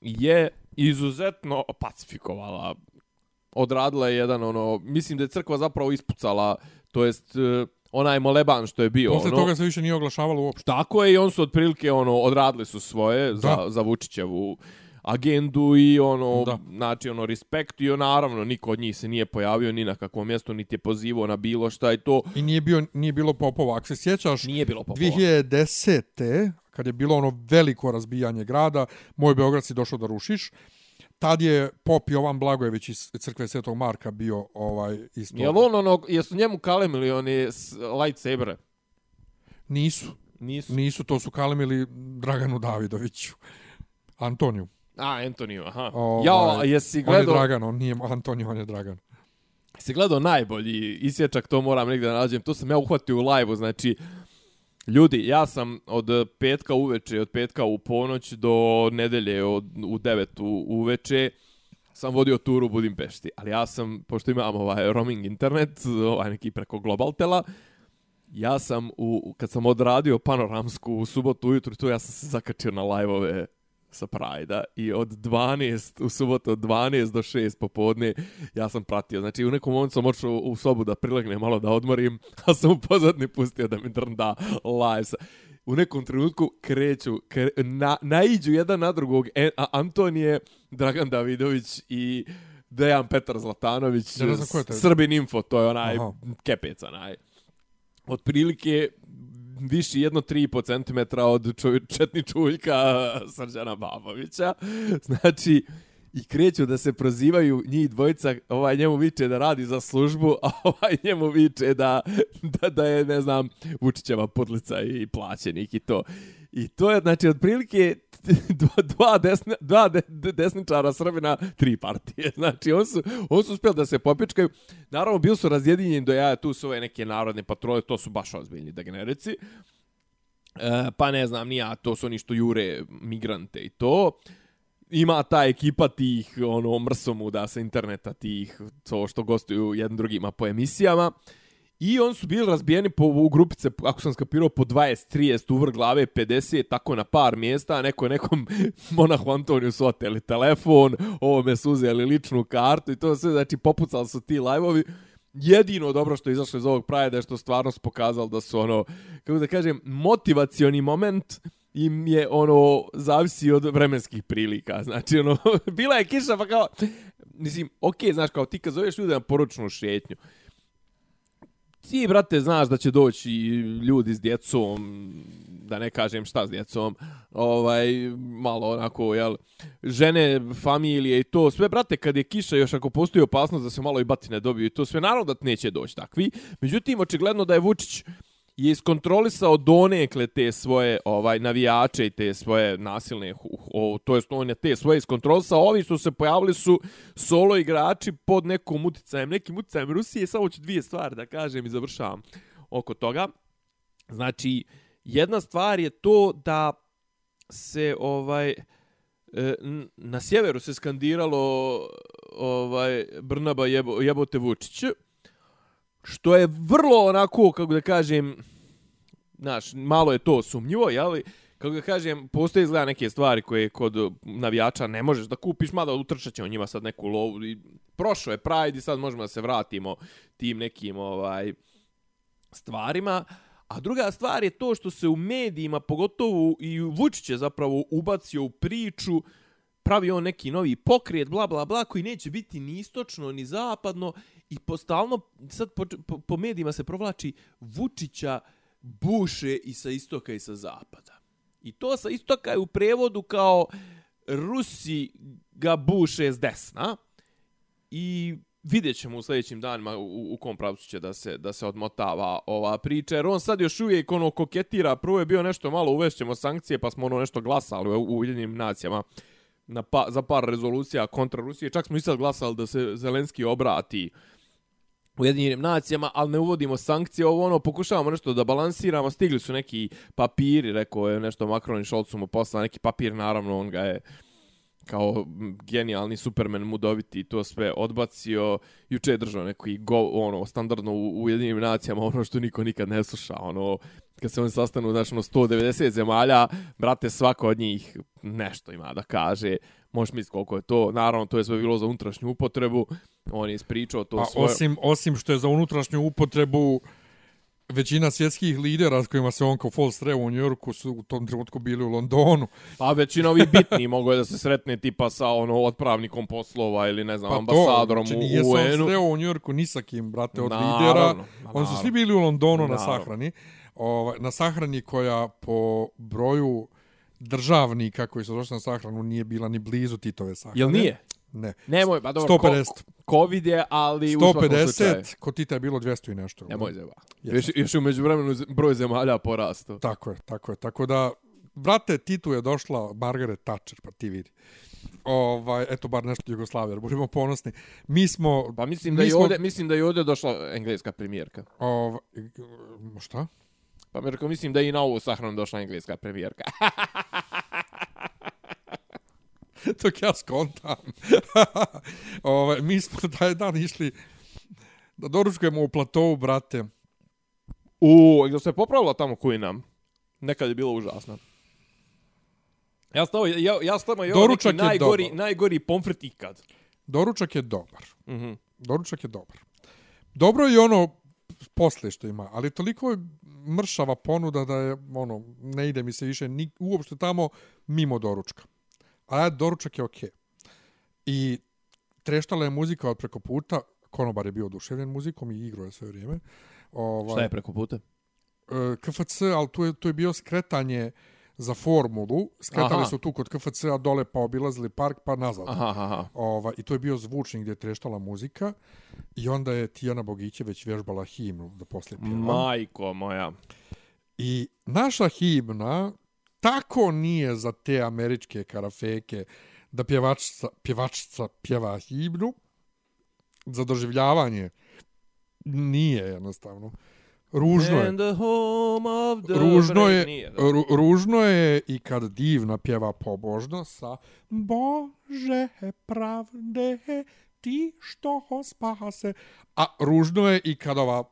je izuzetno pacifikovala. Odradila je jedan ono, mislim da je crkva zapravo ispucala, to jest e, onaj moleban što je bio. Posle ono, toga se više nije oglašavalo uopšte. Tako je i on su otprilike ono odradili su svoje za, Da. za Vučićevu agendu i ono Da. znači ono respekt i naravno niko od njih se nije pojavio ni na kakvom mjestu niti je pozivao na bilo šta i to I nije, bio, nije bilo popova. Ako se sjećaš, nije bilo popova. 2010. Kad je bilo ono veliko razbijanje grada, moj Beograd si došao da rušiš, tad je pop Jovan Blagojević iz crkve Svetog Marka bio ovaj isto. Jel on ono, jesu njemu kalemili oni lightsabere? Nisu. Nisu. Nisu, to su kalemili Draganu Davidoviću. Antoniju. A, Antonio, aha. Ovaj, ja, jesi On je gledao, Dragan, on nije Antonio, on je Dragan. jesi gledao najbolji isječak, to moram negdje da nađem, to sam ja uhvatio u live znači, Ljudi, ja sam od petka uveče, od petka u ponoć do nedelje od, u devet u, uveče sam vodio turu u Budimpešti. Ali ja sam, pošto imam ovaj roaming internet, ovaj neki preko Globaltela, ja sam, u, kad sam odradio panoramsku u subotu ujutru, tu ja sam se zakačio na live-ove sa Prajda i od 12, u subotu od 12 do 6 popodne ja sam pratio. Znači u nekom momentu sam očeo u sobu da prilegnem malo da odmorim, (laughs) a sam u pozadni pustio da mi drnda live. sa- U nekom trenutku kreću, kre, na, naiđu jedan na drugog e, a, Antonije, Dragan Davidović i Dejan Petar Zlatanović, Ja. Srbin Info, to je onaj Aha. kepec, onaj. Otprilike viši jedno 3,5 cm od čuj, četni čuljka Srđana Babovića. Znači, i kreću da se prozivaju njih dvojica, ovaj njemu viče da radi za službu, a (laughs) ovaj njemu viče da, da, da je, ne znam, Vučićeva podlica i plaćenik i to. I to je, znači, otprilike (laughs) dva, dva, desne, dva de, de, desničara Srbina, tri partije. (laughs) Znači, on su, on su uspjeli da se popičkaju. Naravno, bili su razjedinjeni do jaja, tu su ove neke narodne patrole, to su baš ozbiljni degenerici. E, pa ne znam, nija, to su oni što jure migrante i to. Ima ta ekipa tih, ono, mrsomuda sa interneta, tih, to što gostuju jedan drugima po emisijama. I on su bili razbijeni po, u grupice, ako sam skapirao, po 20, 30, uvr glave, 50, tako na par mjesta, a neko je nekom (laughs) monahu Antoniju su oteli telefon, ovome su uzeli ličnu kartu i to sve, znači popucali su ti live-ovi. Jedino dobro što je izašlo iz ovog prajeda je što stvarno su pokazali da su ono, kako da kažem, motivacioni moment im je ono, zavisi od vremenskih prilika. (laughs) Znači, ono, bila je kiša, pa kao, mislim, okej, znaš, kao ti kad zoveš ljude na poručnu šetnju, ti, brate, znaš da će doći ljudi s djecom, da ne kažem šta s djecom, ovaj, malo onako, jel, žene, familije i to, sve, brate, kad je kiša, još ako postoji opasnost da se malo i batine dobiju i to, sve, naravno da neće doći takvi. Međutim, očigledno da je Vučić je iskontrolisao donekle te svoje ovaj navijače i te svoje nasilne uh, uh, o, to jest on je te svoje iskontrolisao. Ovi što se pojavili su solo igrači pod nekom uticajem nekim uticajem Rusije samo ću dvije stvari da kažem i završavam oko toga. Znači jedna stvar je to da se ovaj e, na sjeveru se skandiralo ovaj Brnaba jebo, jebote Vučić što je vrlo onako kako da kažem znaš, malo je to sumnjivo, jeli? Kako da kažem, postoje izgleda neke stvari koje kod navijača ne možeš da kupiš, mada utrčat ćemo njima sad neku lovu. I prošlo je Pride i sad možemo da se vratimo tim nekim ovaj stvarima. A druga stvar je to što se u medijima, pogotovo i Vučić je zapravo ubacio u priču, pravi on neki novi pokret, bla, bla, bla, koji neće biti ni istočno, ni zapadno, i postalno, sad po, po, po medijima se provlači Vučića buše i sa istoka i sa zapada. I to sa istoka je u prevodu kao Rusi ga buše s desna i vidjet ćemo u sljedećim danima u, u kom pravcu će da se, da se odmotava ova priča, jer on sad još uvijek ono koketira, prvo je bio nešto malo uvešćemo sankcije, pa smo ono nešto glasali u Ujedinjenim nacijama na pa, za par rezolucija kontra Rusije, čak smo i sad glasali da se Zelenski obrati Ujedinjenim nacijama, ali ne uvodimo sankcije, ovo ono, pokušavamo nešto da balansiramo, stigli su neki papiri, rekao je nešto Macron i Scholz su mu poslali, neki papir, naravno, on ga je kao genijalni supermen mudoviti to sve odbacio. Juče je držao neki go, ono, standardno u Ujedinjenim nacijama, ono što niko nikad ne sluša, ono, kad se oni sastanu, znači, ono, 190 zemalja, brate, svako od njih nešto ima da kaže. Možeš misliti koliko je to. Naravno, to je sve bilo za unutrašnju upotrebu. On je ispričao to Pa svoje... osim, osim što je za unutrašnju upotrebu većina svjetskih lidera s kojima se on kao Fall sreo u Njorku su u tom trenutku bili u Londonu. Pa većina ovih bitni mogu je da se sretne tipa sa ono otpravnikom poslova ili ne znam, ambasadorom znači, u nije se on UN-u. sreo u Njorku ni sa kim, brate, od Naravno, lidera. Oni su svi bili u Londonu na Naravno. sahrani. Ovaj, na sahrani koja po broju državnika koji su došli na sahranu nije bila ni blizu Titove sahrane. Jel nije? Ne. Nemoj, pa dobro, 150. Ko, COVID je, ali u svakom slučaju. 150, kod Tita je bilo 200 i nešto. Nemoj zeba. Još, još je umeđu vremenu broj zemalja porastao. Tako je, tako je. Tako da, brate, Titu je došla Margaret Thatcher, pa ti vidi. Ovaj, eto, bar nešto Jugoslavije, jer budemo ponosni. Mi smo... Pa mislim da, mi i smo- ovdje, mislim da je ovdje došla engleska premijerka. Ovaj, šta? Pa mi rekao, mislim da je i na ovu sahranu došla engleska premijerka. (laughs) Dok ja skontam. (laughs) ovaj, mi smo (laughs) taj dan išli da doručkujemo u platovu, brate. U, da se popravila tamo koji nam. Nekad je bilo užasno. Ja stavo, ja, ja stavo je ovo neki Doručak je najgori, dobar. najgori pomfrit ikad. Doručak je dobar. Mhm. Doručak je dobar. Dobro je ono posle što ima, ali toliko je mršava ponuda da je, ono, ne ide mi se više ni, uopšte tamo mimo doručka. A doručak je okej. I treštala je muzika od preko puta, konobar je bio oduševljen muzikom i igrao je sve vrijeme. Ovaj, Šta je preko puta? e, KFC, ali tu je, tu je bio skretanje za formulu. Skretali Aha. su tu kod KFC-a dole pa obilazili park pa nazad. Aha, aha. Ova, I to je bio zvučnik gdje je treštala muzika i onda je Tijana Bogićević vježbala himnu da poslije pjeva. Majko moja. I naša himna tako nije za te američke karafeke da pjevačica, pjevačica pjeva himnu za doživljavanje. Nije jednostavno. Ružno je. Ružno je, Nije, da. ru, ružno je i kad divna pjeva pobožno sa Bože pravde ti što spase. A ružno je i kad ova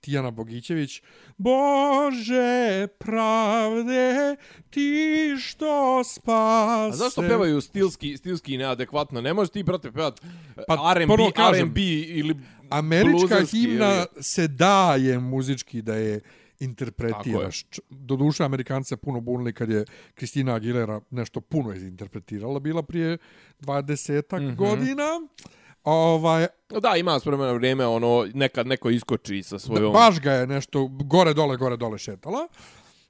Tijana Bogićević Bože pravde ti što spase. A zašto pevaju stilski, stilski neadekvatno? Ne možeš ti, brate, pevat Pa, pa, R&B, R&B ili Američka himna ili- se daje muzički da je interpretiraš. Č- Doduše, Amerikanci puno bunili kad je Kristina Aguilera nešto puno izinterpretirala, bila prije 20 mm. -hmm. godina. Ovaj, Da, ima s vremena vrijeme, ono, nekad neko iskoči sa da, svojom... baš ga je nešto gore, dole, gore, dole šetala.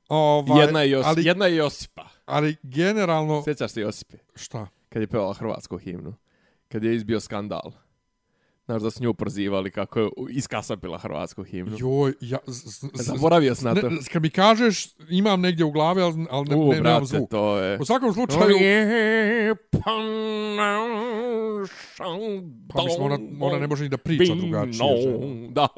Ovaj, jedna, je Jos, ali, jedna je Josipa. ali generalno... Sjećaš se Josipe? Šta? Kad je pevala hrvatsku himnu. Kad je izbio skandal. Znaš da su nju prozivali kako je iskasapila hrvatsku himnu. Joj, ja... Z, z, z, Zaboravio sam na to. ne, kad mi kažeš, imam negdje u glavi, ali, ali ne, U, ne, nemam brate, zvuk. to je... U svakom slučaju... Pa mislim, ona, ona ne može ni da priča drugačije. žena. Da.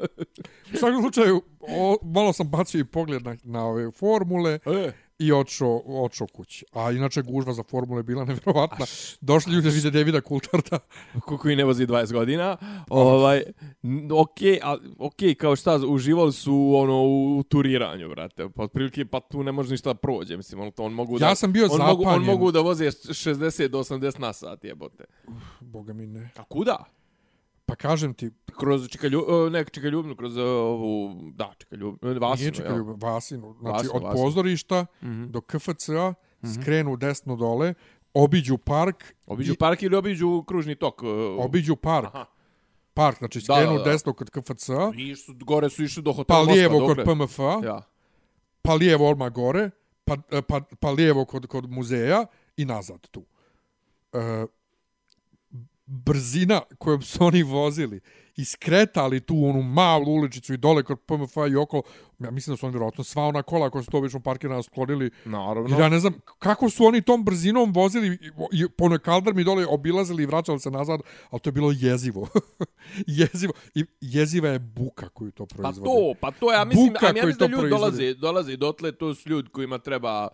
U svakom slučaju, o, malo sam bacio i pogled na, na ove formule E, i odšao, odšao kući. A inače gužva za formule je bila (laughs) nevjerovatna. Došli ljudi da vide Davida Coultharda. (laughs) ko koji ne vozi 20 godina. Ovaj, okej, a okej, kao šta, uživali su ono u turiranju, brate. Pa otprilike pa tu ne može ništa da prođe, mislim, on to on mogu da Ja sam bio on mogu, on zapanjen. mogu da voze 60 do 80 na sat, jebote. Boga mi ne. A kuda? Pa kažem ti, Kroz Čikaljubnu, ne Čikaljubnu, kroz uh, ovu, da, Čikaljubnu, Vasinu, nije čekaj, jel? Vasinu. Znači, Vasinu, od Vasinu. pozorišta Mhm. do KFC-a, skrenu desno dole, obiđu park, Obiđu i- park ili obiđu kružni tok? Uh, obiđu park. Aha. Park, znači Da, skrenu da, da. desno kod KFC-a, Išli su, gore su išli do pa hotela Moskva, lijevo kod PMF-a, Ja. pa lijevo odmah gore, pa, pa, pa lijevo kod, kod muzeja i nazad tu. E, brzina kojom su oni vozili i skretali tu onu malu uličicu i dole kod PMF i okolo, ja mislim da su oni vjerojatno sva ona kola koja su to obično parkirana sklonili. Naravno. Ja ne znam kako su oni tom brzinom vozili i- i po onoj kaldrmi dole obilazili i vraćali se nazad, ali to je bilo jezivo. (laughs) jezivo. I jeziva je buka koju to Pa proizvodi. to, pa to, ja mislim, Buka ja mislim da ljudi dolaze, dolaze dotle, to su ljudi kojima treba,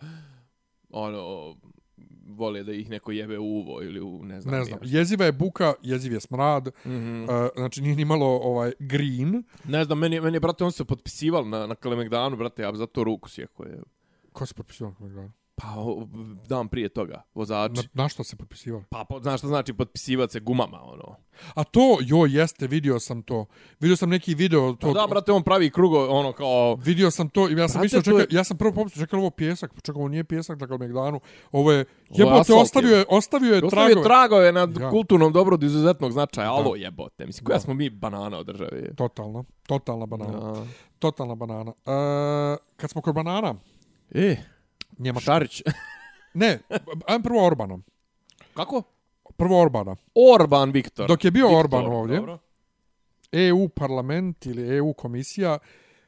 ono, vole da ih neko jebe u uvo ili u, ne znam. Ne znam, jeziva je buka, jeziv je smrad, mm. -hmm. uh, znači nije ni malo ovaj, green. Ne znam, meni, meni brate, on se potpisival na, na Kalemegdanu, brate, ja bi za to ruku sjekao. Je. Ko se potpisivao? Na, Pa, o, dan prije toga, vozači. na što se potpisivali? Pa, po, znaš što znači potpisivat se gumama, ono. A to, jo, jeste, vidio sam to. Vidio sam neki video, to, Pa da, brate, on pravi krugo, ono, kao... vidio sam to i ja sam mislio, čekaj, je- ja sam prvo pomislio, čekaj, ovo pijesak, čekaj, ovo nije pijesak na Kalmegdanu, ovo je, Ovo je jebote, ostavio je, ostavio je Ostavio tragove. je tragove na Ja. kulturnom dobru od izuzetnog značaja. Alo, Da. jebote. Mislim, koja Da. smo mi banana od države? Totalno, totalna banana, Da. totalna banana. Uh, kad smo kod banana, E, Njemačka. Šarić. (laughs) Ne, ajmo prvo Orbana. Kako? Prvo Orbana. Orban Viktor. Dok je bio Viktor, Orban ovdje, dobro. EU parlament ili EU komisija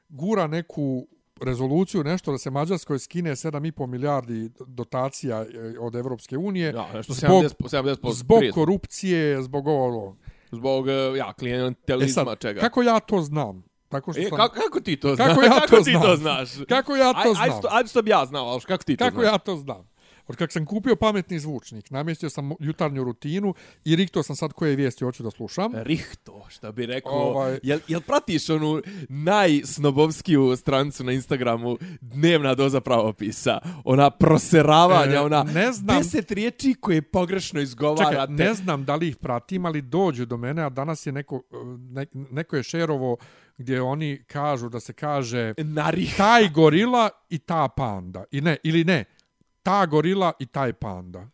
gura neku rezoluciju, nešto da se Mađarskoj skine 7,5 milijardi dotacija e, od Evropske unije. Ja, nešto Zbog- 70, 70% Zbog korupcije, zbog ovo. Zbog, e, ja, E klijentelizma, sad, čega. kako ja to znam? Tako što E, sam... kako, kako ti to znaš? Kako ja kako to ti znam? to znaš? Kako ja to Aj- znam? Ajde što, što bi ja znao, ali kako ti to Kako znaš? ja to znam? Od kak sam kupio pametni zvučnik, namjestio sam jutarnju rutinu i rikto sam sad koje vijesti hoću da slušam. Rihto, šta bi rekao. Ovaj- Jel, jel pratiš onu najsnobovskiju strancu na Instagramu dnevna doza pravopisa? Ona proseravanja, E, ona ne znam. deset riječi koje pogrešno izgovarate. Čekaj, ne znam da li ih pratim, ali dođu do mene, a danas je neko, ne, neko je šerovo gdje oni kažu da se kaže Narih. (laughs) taj gorila i ta panda. I ne, ili ne, ta gorila i taj panda.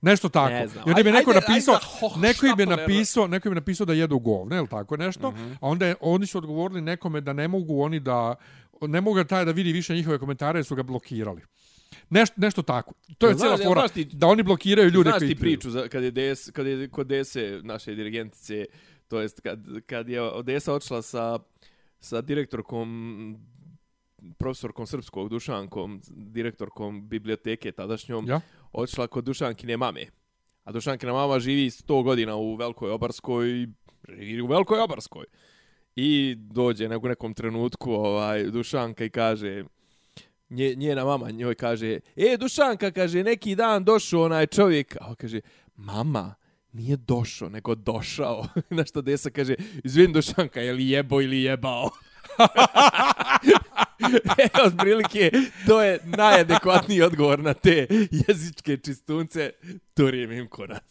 Nešto tako. Ne znam. I onda neko ajde- napisao, ajde neko im je napisao, neko im je napisao da jedu govne, ili tako nešto. Mhm. A onda je, oni su odgovorili nekome da ne mogu oni da ne mogu taj da vidi više njihove komentare, su ga blokirali. Nešto, nešto tako. To je Jel cijela znaš- jel fora znaš ti- da oni blokiraju ljude Znaš koji ti igraju. priču za, kad je DS, kad je kod Dese naše dirigentice, to jest kad, kad je Desa odšla sa, sa direktorkom profesorkom srpskog Dušankom, direktorkom biblioteke tadašnjom, Ja? odšla kod Dušankine mame. A Dušankina mama živi 100 godina u Velikoj Obarskoj, živi u Velikoj Obarskoj. I dođe u nekom trenutku ovaj, Dušanka i kaže, nje, njena mama njoj kaže, e, Dušanka, kaže, neki dan došao onaj čovjek, a on kaže, mama, nije došao, nego došao. (laughs) Na što Desa kaže, izvin Dušanka, je li jebo ili jebao? (laughs) (laughs) e, otprilike, to je najadekvatniji odgovor na te jezičke čistunce. Turijem im kurac.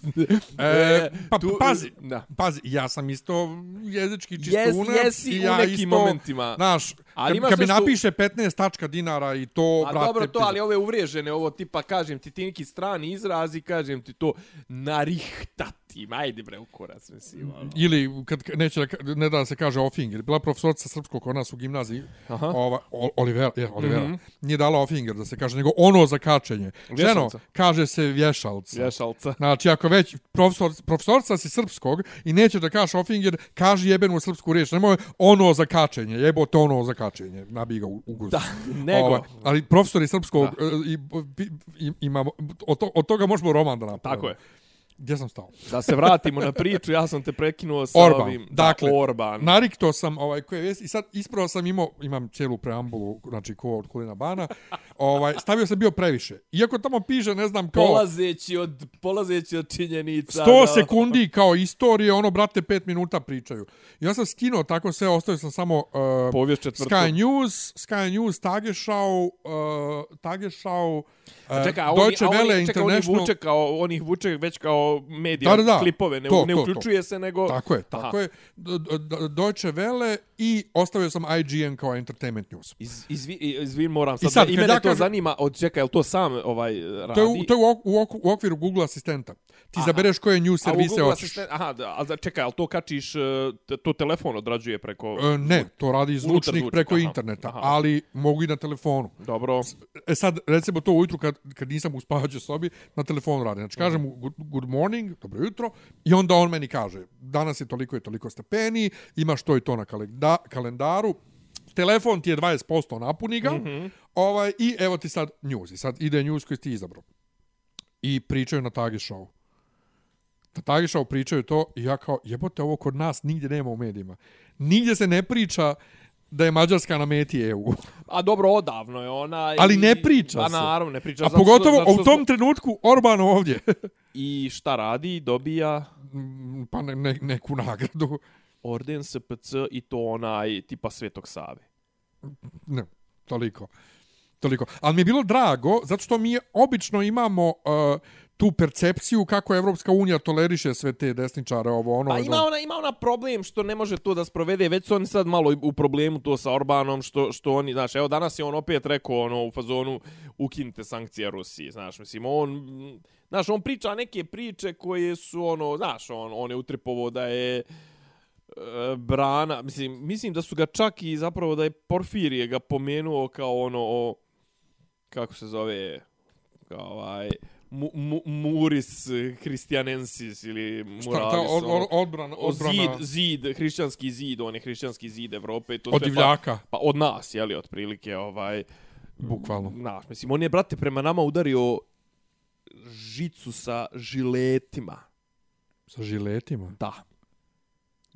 E, pa tu- pazi, Da. pazi, ja sam isto jezički Jes, čistunac jesi i u ja nekim isto, momentima. Znaš, Ali kad, kad mi napiše 15 tačka dinara i to, A brate... dobro to, ali ove uvriježene, ovo tipa, kažem ti, ti neki strani izrazi, kažem ti to, narihtati, ajde bre, u kurac, mislim. ono. Ili, kad neće da, ne da se kaže Ofinger, bila profesorica srpskog kod nas u gimnaziji, Aha. ova, Olivera, je, Olivera, Mhm. nije dala Ofinger da se kaže, nego ono za kačenje. Ženo, kaže se vješalca. Vješalca. Znači, ako već profesor, profesorca si srpskog i neće da kažeš Ofinger, kaži jebenu srpsku riječ. Nemoj ono za kačenje, jebote ono za kačenje. Nabi ga u, u guzu. Da, nego. Ovaj, ali profesori srpskog e, i, i, imamo, od, to, od toga možemo roman da napravimo. Tako je. Gdje sam stao? Da se vratimo na priču, ja sam te prekinuo sa Orban. ovim... dakle, da, Orban. narikto sam ovaj koje vijesti i sad ispravo sam imao imam cijelu preambulu znači ko od Kulina Bana. ovaj stavio sam bio previše. Iako tamo piše ne znam kao Polazeći od, polazeći od činjenica... 100 da- sekundi kao istorije, ono brate 5 minuta pričaju. Ja sam skinuo tako sve, ostavio sam samo uh, Povijest četvrtku. Sky News, Sky News, Tagesschau, uh, Tagesschau, uh, a oni, Deutsche a oni, Welle čekaj, oni International. vuče kao, oni ih vuče već kao medija, Da, da, da. klipove, ne, To, ne to, to. uključuje se, nego... Tako je, Aha. tako je. D- d- Deutsche Welle i ostavio sam IGN kao Entertainment News. Iz, izvi, izvin, moram sad, sad, da, i mene ja to kažem- zanima, od čekaj, jel to sam ovaj radi? To je, u, to je u, ok- u, ok- u okviru Google asistenta. Ti Aha. zabereš koje news servise Google hoćeš. asistent, aha, da, a čekaj, ali to kačiš, e, to telefon odrađuje preko... E, ne, to radi zvučnik preko aha, interneta, aha. ali mogu i na telefonu. Dobro. E sad, recimo to ujutru kad, kad nisam u spavaćoj sobi, na telefonu radi. Znači, kažem mu good, good morning, dobro jutro, i onda on meni kaže, danas je toliko i toliko stepeni, imaš to i to na kalenda, kalendaru, telefon ti je 20% napuni ga, mm -hmm. ovaj, i evo ti sad news. I sad ide news koji ti izabrao. I pričaju na Tagi Show. Na Tagi Show pričaju to i ja kao, jebote, ovo kod nas nigdje nema u medijima. Nigdje se ne priča da je Mađarska na meti EU. (laughs) A dobro, odavno je ona. I... Ali ne priča pa, se. A naravno, ne priča. A pogotovo u tom trenutku Orban ovdje. I šta radi? Dobija... Mm, pa ne, ne, neku nagradu. Orden SPC i to onaj tipa Svetog Save. Ne, toliko. Toliko. Ali mi je bilo drago, zato što mi obično imamo uh, tu percepciju kako Evropska unija toleriše sve te desničare ovo ono. Pa ima ona ima ona problem što ne može to da sprovede, već su oni sad malo u problemu to sa Orbanom što što oni, znaš, evo danas je on opet rekao ono u fazonu ukinite sankcije Rusiji, znaš, mislim on znaš, on priča neke priče koje su ono, znaš, on on je utripovo da je brana, mislim, mislim da su ga čak i zapravo da je Porfirije ga pomenuo kao ono o, kako se zove kao ovaj mu, mu, Muris Christianensis ili Muralis. Šta, ta od, od, odbrana, odbrana... Zid, zid, hrišćanski zid, on je hrišćanski zid Evrope. To od divljaka. Pa, pa, od nas, jeli, otprilike, ovaj... Bukvalno. Naš, mislim, on je, brate, prema nama udario žicu sa žiletima. Sa žiletima? Da.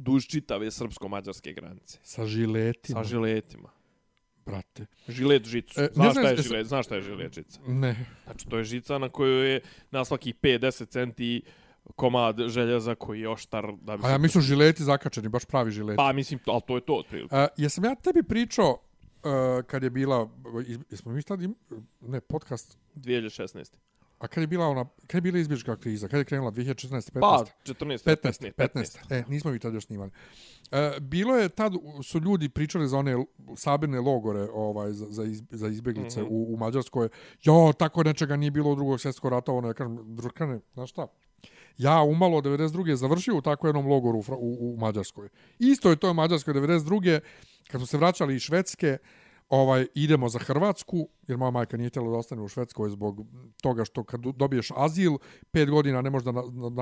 Duž čitave srpsko-mađarske granice. Sa žiletima? Sa žiletima brate. Žilet žicu. E, znaš šta je žilet? Znaš šta je žilet žica? Ne. Znači, to je žica na kojoj je na svaki 5-10 centi komad željeza koji je oštar. Da bi A ja mislim žileti zakačeni, baš pravi žileti. Pa mislim, ali to je to otprilike. Uh, jesam ja tebi pričao uh, kad je bila, jesmo mi tad im, ne, podcast? 2016. A kad je bila ona, kad je bila izbježka kriza? Kad je krenula 2016. 15. Pa, 14. 15. 15. 15. E, nismo mi tad još snimali. E, bilo je tad su ljudi pričali za one sabirne logore ovaj za za, iz, za izbjeglice mm -hmm. u, u Mađarskoj. Jo, tako nečega nije bilo u drugog svjetskog rata, ono ja kažem, drukane, znaš šta? Ja umalo 92. završio u tako jednom logoru u, u, u Mađarskoj. Isto je to u Mađarskoj 92. kad su se vraćali iz Švedske, ovaj idemo za Hrvatsku, jer moja majka nije htjela da ostane u Švedskoj zbog toga što kad dobiješ azil, pet godina ne možeš da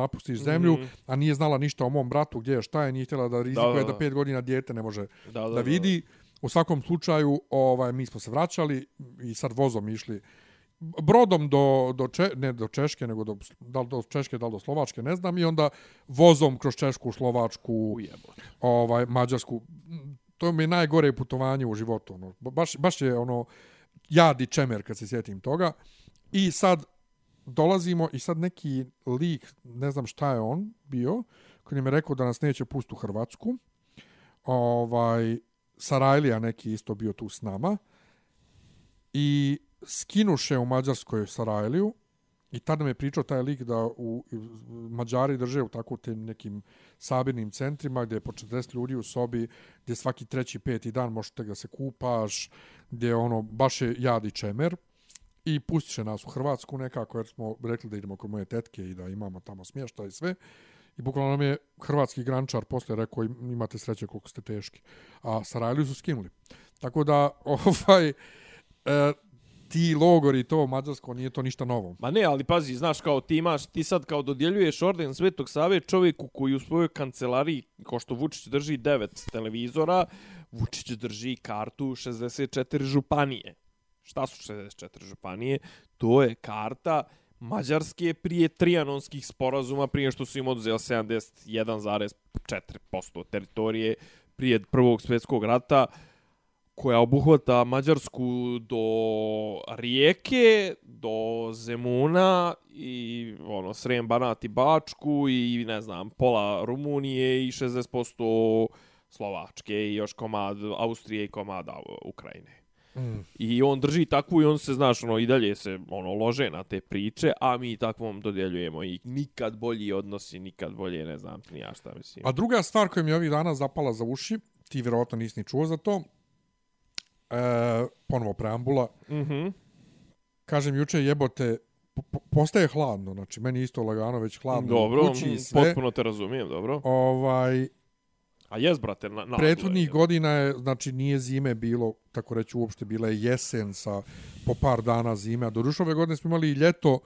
napustiš zemlju, mm -hmm. a nije znala ništa o mom bratu, gdje je, šta je, nije htjela da rizikuje da, da, da. da pet godina dijete ne može da, da, da vidi. U svakom slučaju, ovaj mi smo se vraćali i sad vozom išli brodom do, do Če, ne do Češke, nego do, da do Češke, da do Slovačke, ne znam, i onda vozom kroz Češku, Slovačku, Ujebote. ovaj, Mađarsku to mi je najgore putovanje u životu. Ono. Baš, baš je ono jadi čemer kad se sjetim toga. I sad dolazimo i sad neki lik, ne znam šta je on bio, koji je rekao da nas neće pustiti u Hrvatsku. Ovaj, Sarajlija neki isto bio tu s nama. I skinuše u Mađarskoj Sarajliju I tada me pričao taj lik da u, Mađari drže u tako tim nekim sabirnim centrima gdje je po 40 ljudi u sobi, gdje svaki treći, peti dan možete da se kupaš, gdje ono baš je jadi i čemer. I pustiše nas u Hrvatsku nekako jer smo rekli da idemo kod moje tetke i da imamo tamo smješta i sve. I bukvalno nam je hrvatski grančar posle rekao imate sreće koliko ste teški. A Sarajliju su skinuli. Tako da, (laughs) ovaj, e, ti logori to mađarsko nije to ništa novo. Ma ne, ali pazi, znaš kao ti imaš, ti sad kao dodjeljuješ orden Svetog Save čovjeku koji u svojoj kancelariji, ko što Vučić drži devet televizora, Vučić drži kartu 64 županije. Šta su 64 županije? To je karta Mađarske prije trijanonskih sporazuma, prije što su im oduzeli 71,4% teritorije prije prvog svjetskog rata koja obuhvata Mađarsku do Rijeke, do Zemuna i ono Srem, Banat i Bačku i ne znam, pola Rumunije i 60% Slovačke i još komad Austrije i komad Ukrajine. Mm. I on drži takvu i on se, znaš, ono, i dalje se ono lože na te priče, a mi takvom dodjeljujemo i nikad bolji odnosi, nikad bolje, ne znam, ni ja šta mislim. A druga stvar koja mi je ovih dana zapala za uši, ti vjerovatno nisi ni čuo za to, e, ponovo preambula. Mm Kažem, juče jebote, po, postaje hladno, znači meni isto lagano već hladno. Dobro, kući, sve. potpuno te razumijem, dobro. Ovaj, A jes, brate, na, na Prethodnih je. godina je, znači nije zime bilo, tako reći uopšte, bila je jesen sa po par dana zime. A do ove godine smo imali i ljeto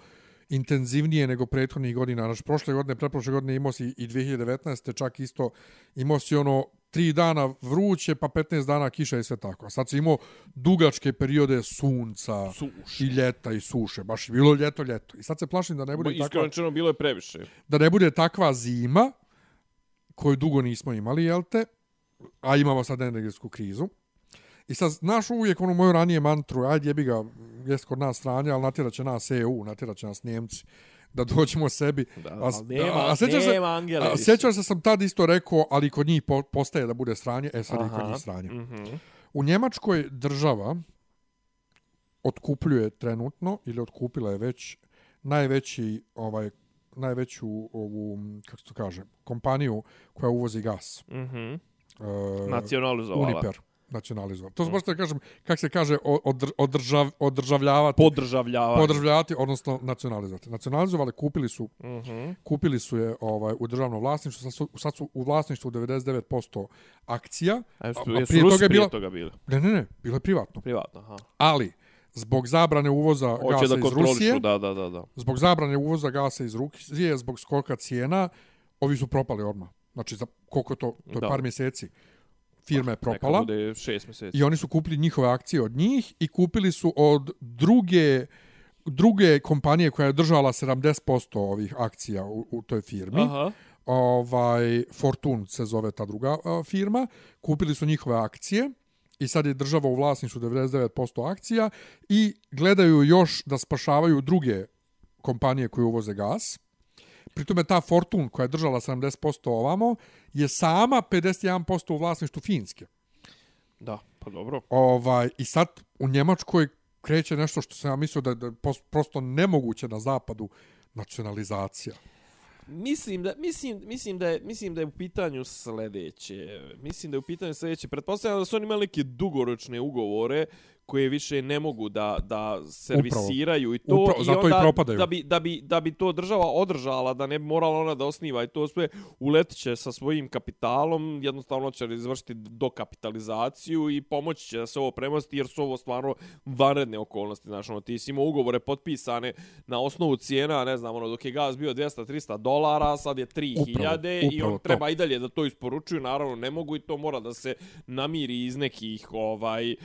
intenzivnije nego prethodnih godina. Znači, prošle godine, preprošle godine imao si i 2019. čak isto imao si ono tri dana vruće, pa 15 dana kiša i sve tako. A sad si imao dugačke periode sunca Suše. i ljeta i suše. Baš je bilo ljeto, ljeto. I sad se plašim da ne bude takva, Iskreno bilo je previše. da ne bude takva zima koju dugo nismo imali, jel te? A imamo sad energetsku krizu. I sad, znaš uvijek onu moju ranije mantru, ajde jebi ga, jest kod nas stranje, ali natjerat će nas EU, natjerat će nas Njemci, da dođemo sebi. Da, a, nema- sjećaš se- nema Angele a, više. sjećaš se sam tad isto rekao, ali kod njih po, postaje da bude stranje, e sad i kod Aha. njih stranje. Mhm. U Njemačkoj država otkupljuje trenutno ili otkupila je već najveći ovaj najveću ovu kako se to kaže kompaniju koja uvozi gas. Mhm. E, Nacionalizovala. Uniper nacionalizovao. To se baš da kažem, kako se kaže, odr, održav, održavljavati, Podržavljavanje. podržavljavati, odnosno nacionalizovati. Nacionalizovali, kupili su, Mhm. kupili su je ovaj, u državnom vlasništvu, sad su, sad su u vlasništvu 99% akcija. A jesu, a jesu prije Rusi toga je prije bila- toga bili? Ne, ne, ne, bilo je privatno. Privatno, aha. Ali, zbog zabrane uvoza Hoće gasa da iz Rusije, da, da, da, da. zbog zabrane uvoza gasa iz Rusije, zbog skoka cijena, ovi su propali odmah. Znači, za koliko to, to je Da. par mjeseci. Firma je Neka propala. bude šest mjeseci. I oni su kupili njihove akcije od njih i kupili su od druge druge kompanije koja je držala 70% ovih akcija u, u toj firmi. Aha. Ovaj Fortune se zove ta druga a, firma. Kupili su njihove akcije i sad je država u vlasništvu 99% akcija i gledaju još da spašavaju druge kompanije koje uvoze gas. Pritome ta Fortune koja je držala 70% ovamo je sama 51% u vlasništvu Finske. Da, pa dobro. Ovaj, I sad u Njemačkoj kreće nešto što sam ja mislio da je prosto nemoguće na zapadu nacionalizacija. Mislim da mislim mislim da je mislim da je u pitanju sledeće. Mislim da je u pitanju sledeće. Pretpostavljam da su oni imali neke dugoročne ugovore koje više ne mogu da da servisiraju i to Upravo, i zato i onda propadaju. da bi da bi da bi to država održala da ne bi morala ona da osniva i to sve uletiće sa svojim kapitalom jednostavno će izvršiti dokapitalizaciju i pomoći će da se ovo premosti jer su ovo stvarno vanredne okolnosti znači ono ti si imao ugovore potpisane na osnovu cijena ne znam ono dok je gaz bio 200 300 dolara sad je 3000 i upravo on to. treba i dalje da to isporučuju naravno ne mogu i to mora da se namiri iz nekih ovaj f-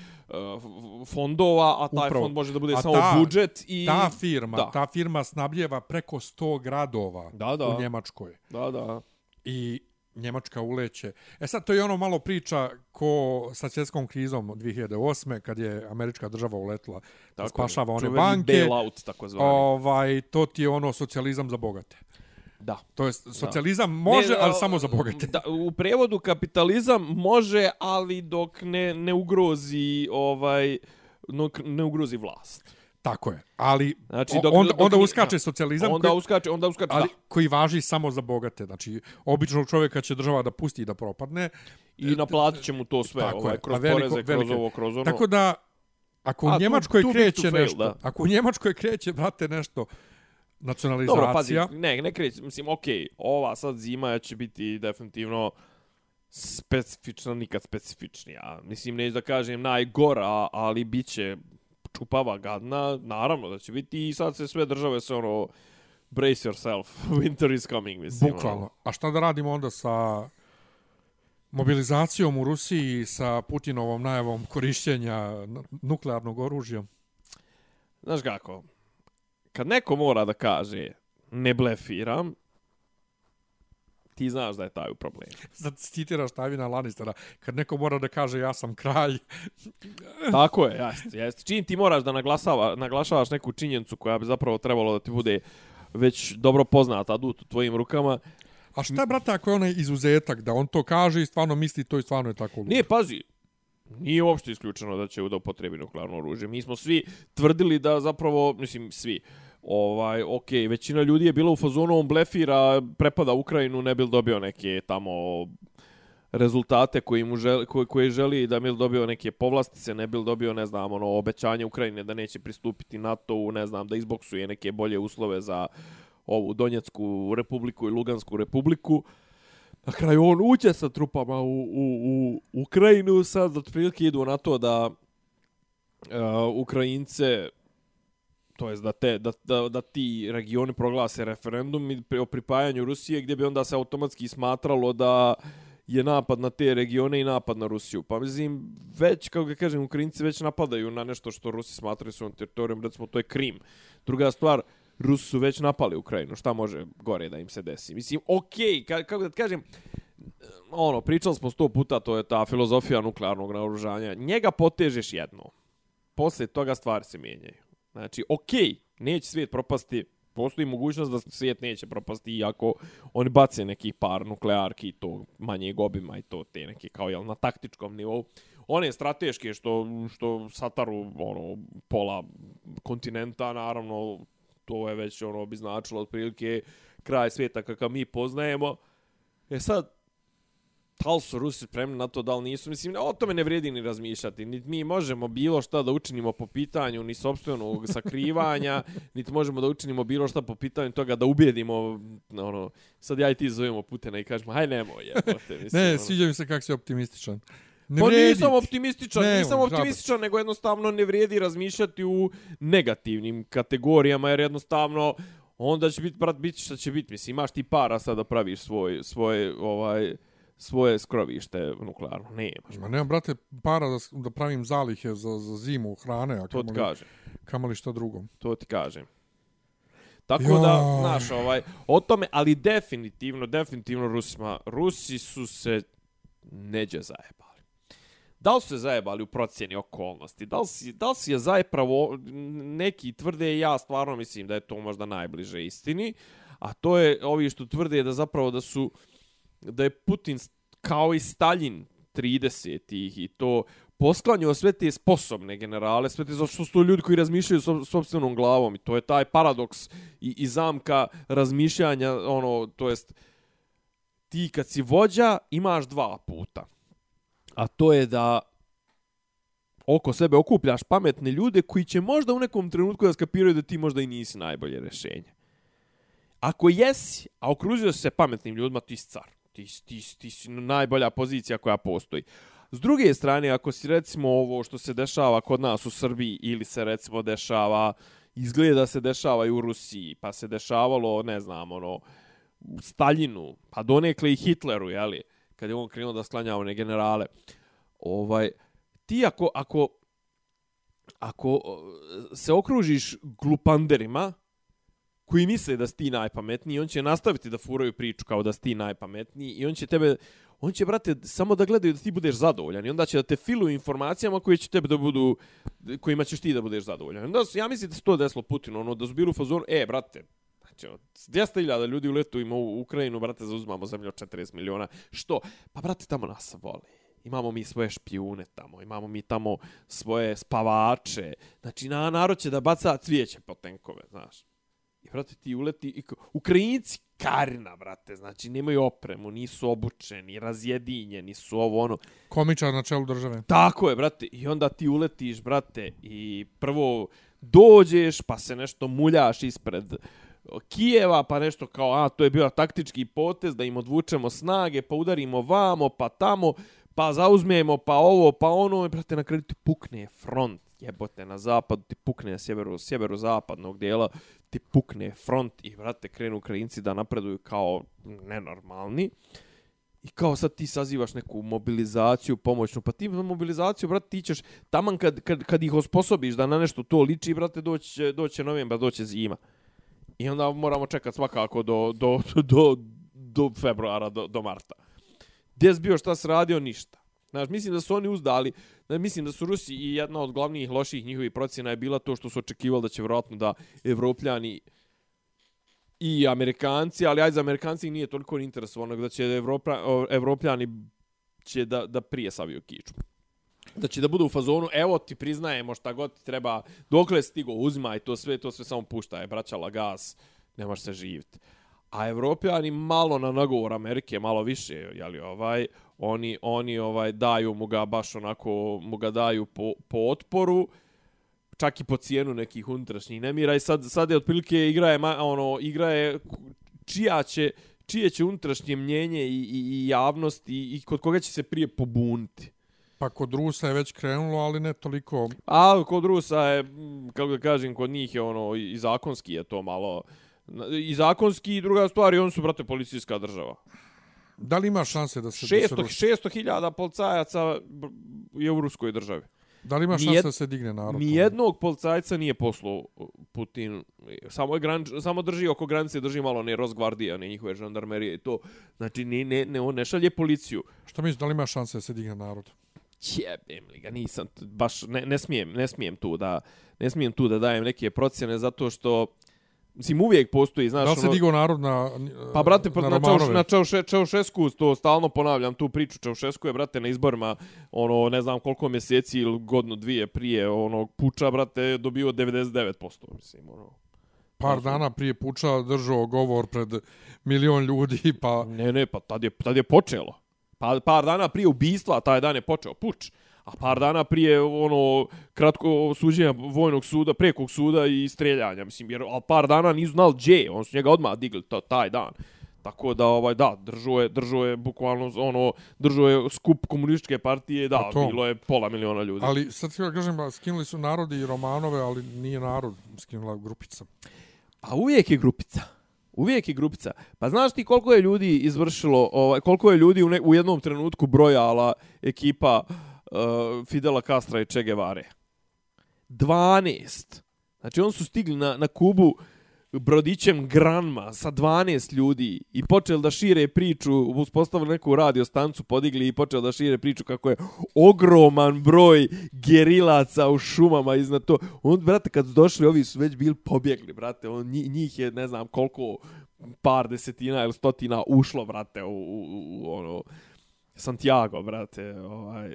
fondova a taj Upravo. fond može da bude A samo ta- budžet i Ta firma, da. ta firma snabljeva preko 100 gradova Da, da. u Njemačkoj. da da I Njemačka uleće. E sad, to je ono malo priča ko sa svjetskom krizom od 2008. kad je američka država uletila da Tako spašava one banke. bailout takozvani Ovaj, to ti je ono socijalizam za bogate. Da To je socijalizam može, Ne, ali samo za bogate. Da, u prevodu kapitalizam može, ali dok ne, ne ugrozi ovaj ne ugrozi vlast. Tako je. Ali Znači, dok- onda, dok onda uskače da. socijalizam Onda koji, uskače, onda uskače, ali, da. koji važi samo za bogate. Znači, običnog čovjeka će država da pusti da propadne. I naplatit će mu to sve, Tako ovaj, kroz veliko- poreze, kroz velike- ovo, kroz ono. Tako da, ako u A, too- Njemačkoj big to kreće fail, nešto, da. ako u Njemačkoj kreće, brate, nešto, nacionalizacija, Dobro, pazi, ne, ne kreće, mislim, okej, ova sad zima će biti definitivno specifična, nikad specifičnija. Mislim, neću da kažem najgora, ali bit će čupava gadna, naravno da će biti i sad se sve države se ono brace yourself, (laughs) winter is coming, mislim. bukvalno. Ono. A šta da radimo onda sa mobilizacijom u Rusiji, sa Putinovom najavom korišćenja nuklearnog oružja? Znaš kako, kad neko mora da kaže ne blefiram, ti znaš da je taj u problemu. (laughs) Sad citiraš Tavina Lannistera, kad neko mora da kaže ja sam kralj, (laughs) Tako je, jeste, jeste. Čim ti moraš da naglasava, naglašavaš neku činjenicu koja bi zapravo trebalo da ti bude već dobro poznata, adut u tvojim rukama. A šta, brate, ako je onaj izuzetak, da on to kaže i stvarno misli to i stvarno je tako ludo? Nije, pazi, nije uopšte isključeno da će da upotrebi nuklearno oružje. Mi smo svi tvrdili da zapravo, mislim, svi, ovaj, ok, većina ljudi je bila u fazonu, on blefira, prepada Ukrajinu, ne bil dobio neke tamo rezultate koji mu želi, koje, koje želi da bil dobio neke povlastice, ne bil dobio, ne znam, ono, obećanje Ukrajine da neće pristupiti NATO-u, ne znam, da izboksuje neke bolje uslove za ovu Donjecku republiku i Lugansku republiku. Na kraju on uđe sa trupama u, u, u Ukrajinu, sad otprilike idu na to da uh, Ukrajince to jest da, te, da, da, da ti regioni proglase referendum i pri- o pripajanju Rusije gdje bi onda se automatski smatralo da je napad na te regione i napad na Rusiju. Pa mislim, već, kako ga kažem, Ukrajinci već napadaju na nešto što Rusi smatraju svojom teritorijom, recimo to je Krim. Druga stvar, Rusi su već napali Ukrajinu, šta može gore da im se desi? Mislim, okej, ka, kako da ti kažem, ono, pričali smo sto puta, to je ta filozofija nuklearnog naoružanja. Njega potežeš jedno. Posle toga stvari se mijenjaju. Znači, okej, neće svijet propasti, postoji mogućnost da svijet neće propasti iako oni bace nekih par nuklearki i to manjeg obima i to te neke kao jel, na taktičkom nivou. One strateške što, što sataru ono, pola kontinenta, naravno, to je već ono bi značilo otprilike kraj svijeta kakav mi poznajemo. E sad, da li su Rusi spremni na to, da li nisu, mislim, o tome ne vredi ni razmišljati. Niti mi možemo bilo šta da učinimo po pitanju ni sobstvenog sakrivanja, (laughs) niti možemo da učinimo bilo šta po pitanju toga da ubijedimo, ono, sad ja i ti zovemo Putina i kažemo, haj nemoj, jebote. (laughs) Mislim, Ne, ono. sviđa mi se kako si optimističan. Ne Pa nisam ti. optimističan, Ne, nisam optimističan, nego jednostavno ne vrijedi razmišljati u negativnim kategorijama, jer jednostavno onda će biti, brat, biti šta će biti. Mislim, imaš ti para sad da praviš svoj, svoje, ovaj, svoje skrovište nuklearno. Nemaš. Ma nemam, brate, para da, da pravim zalihe za, za zimu hrane, a To ti kažem. kamoli šta drugo. To ti kažem. Tako Joj. da, znaš, ovaj, o tome, ali definitivno, definitivno Rusima, Rusi su se neđe zajebali. Da li su se zajebali u procjeni okolnosti? Da li, si, da li si je zapravo, neki tvrde, ja stvarno mislim da je to možda najbliže istini, a to je ovi što tvrde da zapravo da su, da je Putin kao i Stalin 30-ih i to posklanjao sve te sposobne generale, sve te zato što su to ljudi koji razmišljaju sobstvenom glavom i to je taj paradoks i, i zamka razmišljanja, ono, to jest ti kad si vođa imaš dva puta. A to je da oko sebe okupljaš pametne ljude koji će možda u nekom trenutku da skapiraju da ti možda i nisi najbolje rešenje. Ako jesi, a okružio si se pametnim ljudima, ti si car. Ti, ti, ti si najbolja pozicija koja postoji. S druge strane, ako si recimo ovo što se dešava kod nas u Srbiji ili se recimo dešava, izgleda se dešava i u Rusiji, pa se dešavalo, ne znam, ono, u Staljinu, pa donekle i Hitleru, jeli, kad je on krenuo da sklanja one generale. Ovaj, ti ako, ako, ako se okružiš glupanderima, koji misle da si ti najpametniji, on će nastaviti da furaju priču kao da si ti najpametniji i on će tebe, on će, brate, samo da gledaju da ti budeš zadovoljan i onda će da te filuju informacijama koje će tebe da budu, kojima ćeš ti da budeš zadovoljan. Onda su, ja mislim da se to desilo Putinu, ono, da su bili u fazonu, e, brate, znači, ono, od 200.000 ljudi u letu ima u Ukrajinu, brate, zauzmamo zemlju od 40 miliona. Što? Pa, brate, tamo nas vole. Imamo mi svoje špijune tamo, imamo mi tamo svoje spavače. Znači, na, narod će da baca cvijeće po tenkove, znaš. I, brate, ti uleti... I, Ukrajinci, karina, brate, znači, nemaju opremu, nisu obučeni, razjedinjeni su ovo, ono. Komičar na čelu države. Tako je, brate. I onda ti uletiš, brate, i prvo dođeš, pa se nešto muljaš ispred Kijeva, pa nešto kao, a, to je bio taktički potez da im odvučemo snage, pa udarimo vamo, pa tamo, pa zauzmemo, pa ovo, pa ono, i, brate, na kraju ti pukne front, jebote, na zapadu ti pukne na sjeveru, sjeverozapadnog dijela, ti pukne front i, brate, krenu Ukrajinci da napreduju kao nenormalni. I kao sad ti sazivaš neku mobilizaciju pomoćnu, pa ti mobilizaciju, brate, ti ćeš, taman kad, kad, kad ih osposobiš da na nešto to liči, brate, doći doće doći će novembar, doći će zima. I onda moramo čekati svakako do, do, do, do februara, do, do marta. Gdje si bio, šta se radio, ništa. Znaš, mislim da su oni uzdali, da mislim da su Rusi i jedna od glavnijih loših njihovih procjena je bila to što su očekivali da će vjerojatno da evropljani i Amerikanci, ali ajde za Amerikanci nije toliko interesovano da će Evropa, Evropljani će da, da prije saviju kiču. Da će da budu u fazonu, evo ti priznajemo šta god ti treba, dokle stigo, uzmaj to sve, to sve samo puštaj, braćala gas, nemaš se živjeti. A Evropljani malo na nagovor Amerike, malo više, jeli ovaj, oni, oni ovaj daju mu ga baš onako, mu ga daju po, po otporu, čak i po cijenu nekih unutrašnjih nemira i sad, sad je otprilike igra je, ono, igra je čija će, čije će unutrašnje mnjenje i, i, i javnost i, i kod koga će se prije pobuniti. Pa kod Rusa je već krenulo, ali ne toliko... A kod Rusa je, mm, kako da kažem, kod njih je ono, i zakonski je to malo... I zakonski i druga stvar, i oni su, brate, policijska država. Da li ima šanse da se... 600 da se, 600 hiljada policajaca je u ruskoj državi. da li ima šanse Nijed- da se digne narod? Ni jednog policajca nije poslao Putin. Samo, je gran, samo drži oko granice, drži malo ne Rosgvardija, ne njihove žandarmerije i to. Znači, ne, ne, ne, on ne šalje policiju. Što misliš, da li ima šanse da se digne narod? Jebem li ga, nisam, baš ne, ne, smijem, ne smijem tu da ne smijem tu da dajem neke procjene zato što mislim uvijek postoji, znaš, da li se ono- digao narod na Pa brate, pa na, na? Čauš, na Čauše, Čaušesku, to stalno ponavljam tu priču, Čaušesku je, brate, na izborima, ono, ne znam koliko mjeseci ili godinu dvije prije onog puča, brate, dobio 99%, mislim, ono. par dana prije puča držao govor pred milion ljudi, pa Ne, ne, pa tad je, tad je počelo. Pa, par dana prije ubistva, taj dan je počeo puč. A par dana prije ono kratko suđenja vojnog suda, prekog suda i streljanja, mislim, jer al par dana nisu znali gdje, on su njega odmah digli to, taj dan. Tako da ovaj da, držao je, držao je bukvalno ono držao je skup komunističke partije, da, to. bilo je pola miliona ljudi. ali sad ja kažem, skinuli su narodi i Romanove, ali nije narod, skinula grupica. A uvijek je grupica. Uvijek je grupica. Pa znaš ti koliko je ljudi izvršilo, ovaj, koliko je ljudi u, ne, u jednom trenutku brojala ekipa uh, Uh, Fidela Castra i Che Guevare? 12. Znači oni su stigli na, na Kubu brodićem Granma sa 12 ljudi i počeli da šire priču, uspostavili neku radio stancu, podigli i počeli da šire priču kako je ogroman broj gerilaca u šumama iznad to. On, brate, kad su došli, ovi su već bili pobjegli, brate. On, njih je, ne znam, koliko par desetina ili stotina ušlo, brate, u, u, u ono, Santiago, brate, ovaj,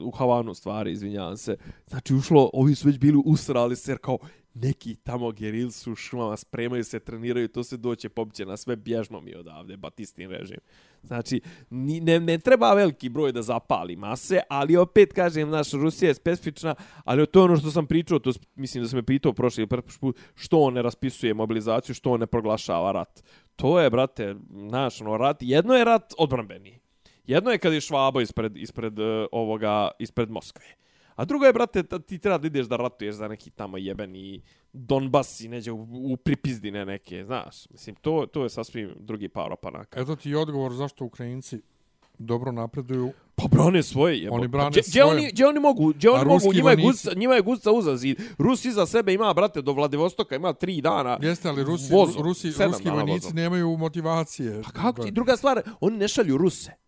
u Havanu stvari, izvinjavam se. Znači, ušlo, ovi su već bili usrali se, jer kao, neki tamo geril su u šumama, spremaju se, treniraju, to se doće popće na sve bježno mi odavde, batistin režim. Znači, ni, ne, ne treba veliki broj da zapali mase, ali opet kažem, naš Rusija je specifična, ali to je ono što sam pričao, to mislim da sam me pitao prošli put, što on ne raspisuje mobilizaciju, što on ne proglašava rat. To je, brate, naš ono, rat, jedno je rat odbranbeni. Jedno je kad je Švabo ispred, ispred uh, ovoga, ispred Moskve. A drugo je, brate, ti treba da ideš da ratuješ za neki tamo jebeni Donbas i neđe u, u pripizdine neke, znaš. Mislim, to, to je sasvim drugi par opanaka. Eto ti odgovor zašto Ukrajinci dobro napreduju. Pa brane svoje jebo. Oni brane Pa gdje- gdje svoje. oni, gdje oni mogu, gdje oni mogu, njima je, guca, njima je guca uza zid. Rus iza sebe ima, brate, do Vladivostoka, ima tri dana. Jeste, ali Rusi, vozom, Rusi, ruski vojnici nemaju motivacije. Pa kako ti? Druga stvar, oni ne šalju Ruse.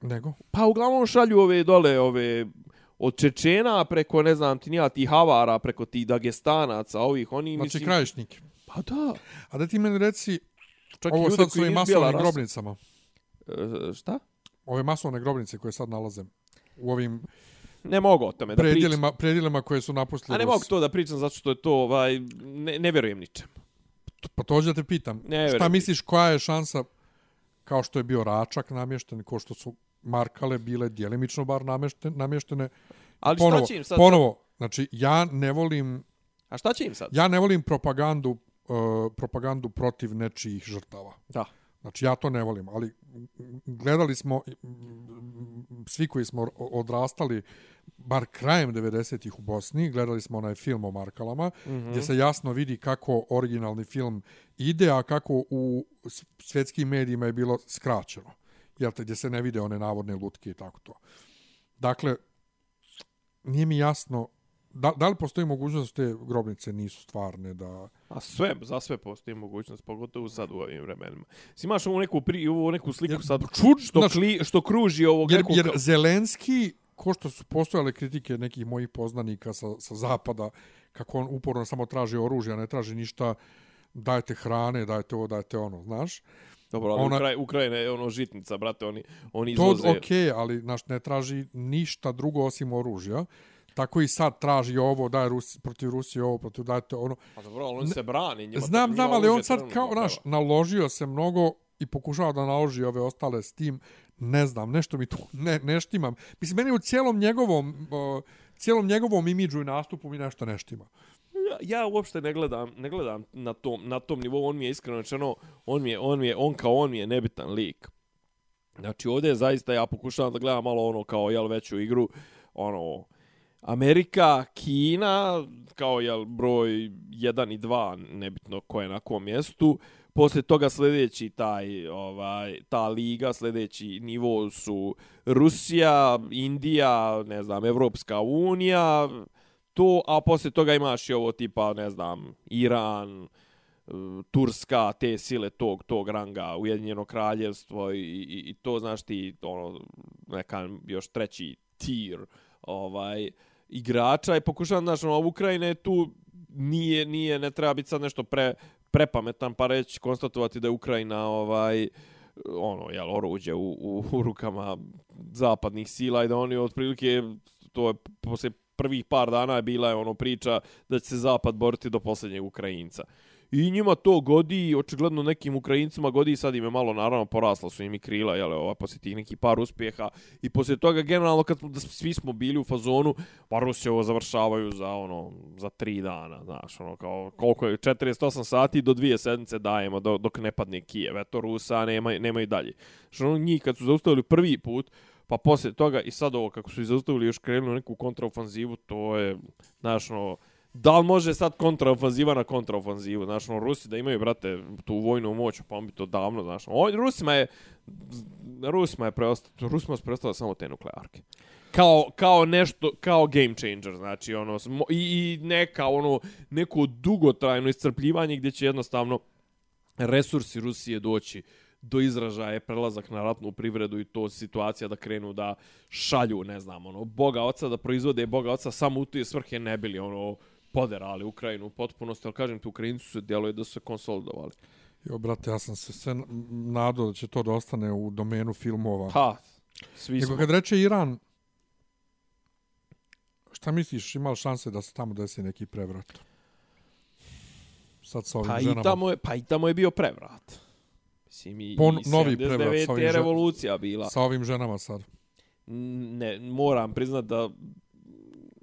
Nego? Pa uglavnom šalju ove dole, ove od Čečena preko, ne znam, ti nija, ti Havara, preko ti Dagestanaca, ovih, oni, Znači mislim... krajišnike. Pa da. A da ti meni reci, Čak ovo i sad s koji ovim nisu bijela masovnim grobnicama. E, šta? Ove masovne grobnice koje sad nalaze u ovim Ne mogu o tome da pričam. predjelima, predjelima koje su napustili A ne Rusi. mogu to da pričam zato što je to, ovaj, ne, ne vjerujem ničem. Pa to da te pitam. Ne, Šta misliš, koja je šansa, kao što je bio Račak namješten, kao što su Markale bile djelimično bar namještene, namještene Ali ponovo, šta će im sad? ponovo, znači ja ne volim, A šta će im sad? ja ne volim propagandu, uh, propagandu protiv nečijih žrtava. Da. Znači ja to ne volim, ali gledali smo svi koji smo odrastali bar krajem 90-ih u Bosni, gledali smo onaj film o Markalama, mm. -hmm. gdje se jasno vidi kako originalni film ide, a kako u svjetskim medijima je bilo skraćeno. Jel te, gdje se ne vide one navodne lutke i tako to. Dakle, nije mi jasno, da, da li postoji mogućnost da te grobnice nisu stvarne, da... A sve, za sve postoji mogućnost, pogotovo sad u ovim vremenima. Si imaš ovu neku, pri, ovu neku sliku Jer, sad, čud- što, znaš- kli, što kruži ovog Jer, nekog... jer Zelenski, ko što su postojale kritike nekih mojih poznanika sa, sa zapada, kako on uporno samo traži oružje, a ne traži ništa, dajte hrane, dajte ovo, dajte ono, znaš? Dobro, ali ona- Ukraj, Ukrajina je ono žitnica, brate, oni, oni To izvoze... okej, okay, ali naš ne traži ništa drugo osim oružja. Tako i sad traži ovo, daj Rusi, protiv Rusije ovo, protiv dajte ono. Pa dobro, ali oni se brane. Njima, Znam, znam, ali on sad kao, naš, naložio se mnogo i pokušava da naloži ove ostale s tim. Ne znam, nešto mi tu (laughs) ne, ne štimam. Mislim, meni u cijelom njegovom, uh, cijelom njegovom imidžu i nastupu mi nešto ne štima. Ja, ja uopšte ne gledam, ne gledam na tom, na tom nivou, on mi je iskreno rečeno, on mi je, on mi je, on kao on mi je nebitan lik. Znači ovdje je zaista, ja pokušavam da gledam malo ono kao jel veću igru, ono, Amerika, Kina, kao jel broj 1 i 2, nebitno ko je na kom mjestu, Poslije toga sljedeći taj ovaj ta liga, sljedeći nivo su Rusija, Indija, ne znam, Evropska unija, to, a posle toga imaš i ovo tipa, ne znam, Iran, e, Turska, te sile tog tog ranga, Ujedinjeno kraljevstvo i, i, i to znaš ti ono neka još treći tier ovaj igrača. I pokušavam znaš, ono Ukrajina tu nije nije ne treba biti sad nešto pre prepametan pa reći konstatovati da je Ukrajina ovaj ono je oruđe u, u, u rukama zapadnih sila i da oni otprilike to je poslije prvih par dana je bila je ono priča da će se zapad boriti do posljednjeg Ukrajinca. I njima to godi, očigledno nekim Ukrajincima godi, sad im je malo naravno porasla su im i krila, jel, ova, poslije tih neki par uspjeha. I poslije toga, generalno, kad smo, da svi smo bili u fazonu, pa Rusi ovo završavaju za, ono, za tri dana, znaš, ono, kao, koliko je, 48 sati do dvije sedmice dajemo do, dok ne padne Kijev, eto, Rusa nema, nema i dalje. Što ono, njih kad su zaustavili prvi put, pa poslije toga i sad ovo, kako su izaustavili još krenuli neku kontraofanzivu, to je, znaš, ono, da li može sad kontraofanziva na kontraofanzivu, znaš, ono, Rusi da imaju, brate, tu vojnu moć, pa on bi to davno, znaš, ono, Rusima je, Rusima je preostalo, Rusima su preostalo samo te nuklearke. Kao, kao nešto, kao game changer, znači, ono, i, i neka, ono, neko dugotrajno iscrpljivanje gdje će jednostavno resursi Rusije doći do izražaja prelazak na ratnu privredu i to situacija da krenu da šalju, ne znam, ono, boga oca da proizvode boga oca samo u tije svrhe ne bili, ono, poderali Ukrajinu u potpunosti, ali kažem ti, Ukrajinci su se djeluje da su se konsolidovali. Jo, brate, ja sam se sve nadao da će to da ostane u domenu filmova. Ha, svi Nego smo. kad reče Iran, šta misliš, imali šanse da se tamo desi neki prevrat? Sad sa ovim Pa i, ženama. tamo je, pa i tamo je bio prevrat. Mislim, i, Pon- i novi prevrat sa 79. ovim je revolucija bila. Sa ovim ženama sad. Ne, moram priznat da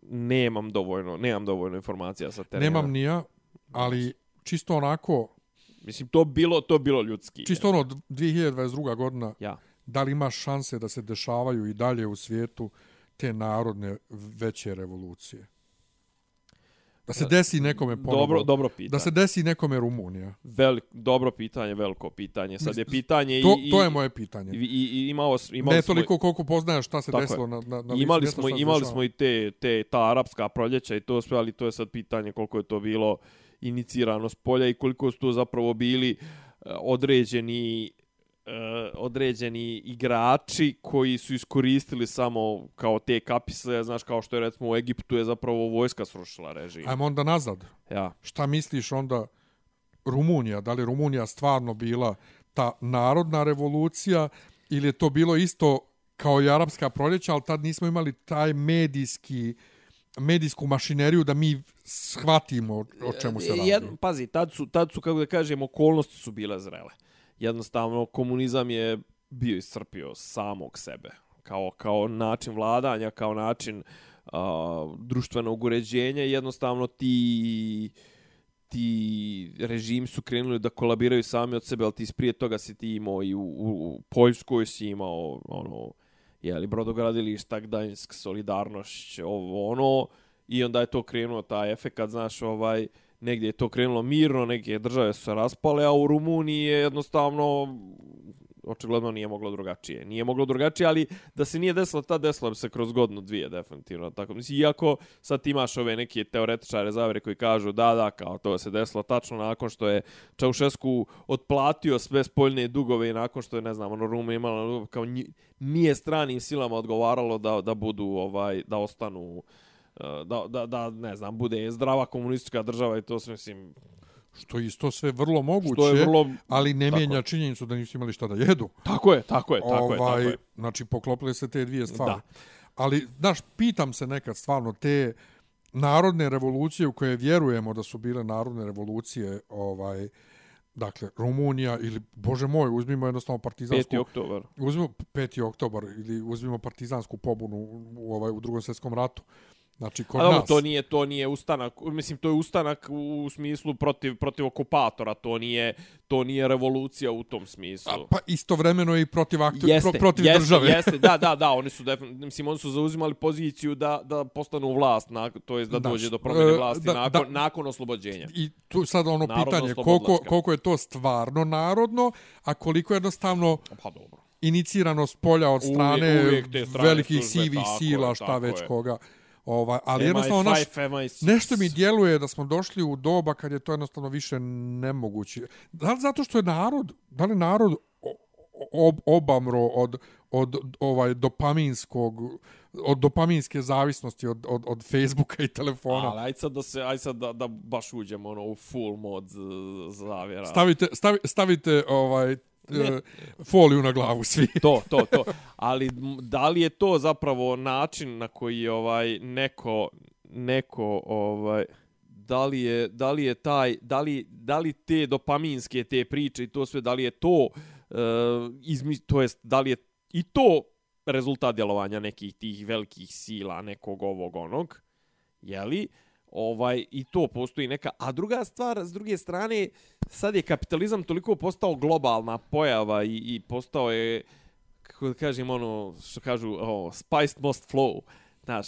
nemam dovoljno, nemam dovoljno informacija sa terena. Nemam ni ja, ali čisto onako, Mislim, to bilo, to bilo ljudski. čisto ono, 2022. godina, Ja. da li imaš šanse da se dešavaju i dalje u svijetu te narodne veće revolucije? Da se desi nekome ponovo. Dobro, dobro pitanje. Da se desi nekome Rumunija. Velik, dobro pitanje, veliko pitanje. Sad je pitanje To, i... to je i- moje pitanje. I, i, i imao, imali ne smo, toliko koliko poznaš šta se desilo je. na, na, na imali smo, se imali smo i te, te, ta arapska proljeća i to sve, ali to je sad pitanje koliko je to bilo inicirano s polja i koliko su to zapravo bili eh, određeni određeni igrači koji su iskoristili samo kao te kapisle, znaš, kao što je recimo u Egiptu je zapravo vojska srušila režim. Ajmo onda nazad. Ja. Šta misliš onda Rumunija? Da li Rumunija stvarno bila ta narodna revolucija ili je to bilo isto kao i arapska proljeća, ali tad nismo imali taj medijski medijsku mašineriju da mi shvatimo o čemu se radi. Jed, pazi, tad su, tad su, kako da kažem, okolnosti su bile zrele. Jednostavno, komunizam je bio iscrpio samog sebe. Kao, kao način vladanja, kao način a, društvenog uređenja. i Jednostavno, ti ti režimi su krenuli da kolabiraju sami od sebe, ali ti prije toga si ti imao i u, u, u Poljskoj si imao ono, jeli, brodogradilišta, Gdańsk, Solidarnošć, ovo, ono, i onda je to krenuo taj efekat, znaš, ovaj, negdje je to krenulo mirno, neke države su se raspale, a u Rumuniji je jednostavno očigledno nije moglo drugačije. Nije moglo drugačije, ali da se nije desilo ta desilo bi se kroz godinu dvije definitivno. Tako mislim iako sad ti imaš ove neke teoretičare zavere koji kažu da da kao to se desilo tačno nakon što je Čaušesku otplatio sve spoljne dugove i nakon što je ne znam ono Rumunija imala kao nije stranim silama odgovaralo da da budu ovaj da ostanu eh, da, da, da, ne znam, bude zdrava komunistička država i to sve, mislim, Što je isto sve vrlo moguće, što je vrlo... ali ne Tako mijenja je. činjenicu da nisu imali šta da jedu. Tako je, tako je, tako je, tako je. Znači, poklopile se te dvije stvari. Da. Ali, znaš, pitam se nekad stvarno, te narodne revolucije u koje vjerujemo da su bile narodne revolucije, ovaj, dakle, Rumunija ili, bože moj, uzmimo jednostavno partizansku... 5. oktobar. Uzmimo 5. oktobar ili uzmimo partizansku pobunu u, ovaj, u drugom svjetskom ratu. Znači, kod A dobro, nas. to nije to nije ustanak, mislim to je ustanak u, smislu protiv protiv okupatora, to nije to nije revolucija u tom smislu. A, pa istovremeno i protiv, aktu, jeste, pro, protiv jeste, države. Jeste, da, da, da, oni su mislim oni su zauzimali poziciju da da postanu vlast, na, to jest da Daš, dođe do promjene e, vlasti da- nakon da- nakon oslobođenja. I tu sad ono Narodno pitanje, koliko, koliko je to stvarno narodno, a koliko je jednostavno Pa dobro. inicirano s polja od Uvijek- strane uvijek te strane velikih službe, sivih tako sila, je, šta tako već je. koga. Ovaj, ali jednostavno naš, MI5, MI6. nešto mi djeluje da smo došli u doba kad je to jednostavno više nemoguće. Da li zato što je narod, da li narod ob, obamro od, od ovaj dopaminskog od dopaminske zavisnosti od, od, od Facebooka i telefona. Ali ajde sad da se, ajde sad da, da baš uđemo ono, u full mod zavjera. Stavite, stavi, stavite ovaj e, foliju na glavu svi. (laughs) to, to, to. Ali da li je to zapravo način na koji je ovaj neko neko ovaj da li je da li je taj da li da li te dopaminske te priče i to sve da li je to uh, izmi, to jest da li je i to rezultat djelovanja nekih tih velikih sila nekog ovog onog je li ovaj i to postoji neka a druga stvar s druge strane sad je kapitalizam toliko postao globalna pojava i, i postao je kako da kažem ono što kažu oh, spiced most flow Znaš,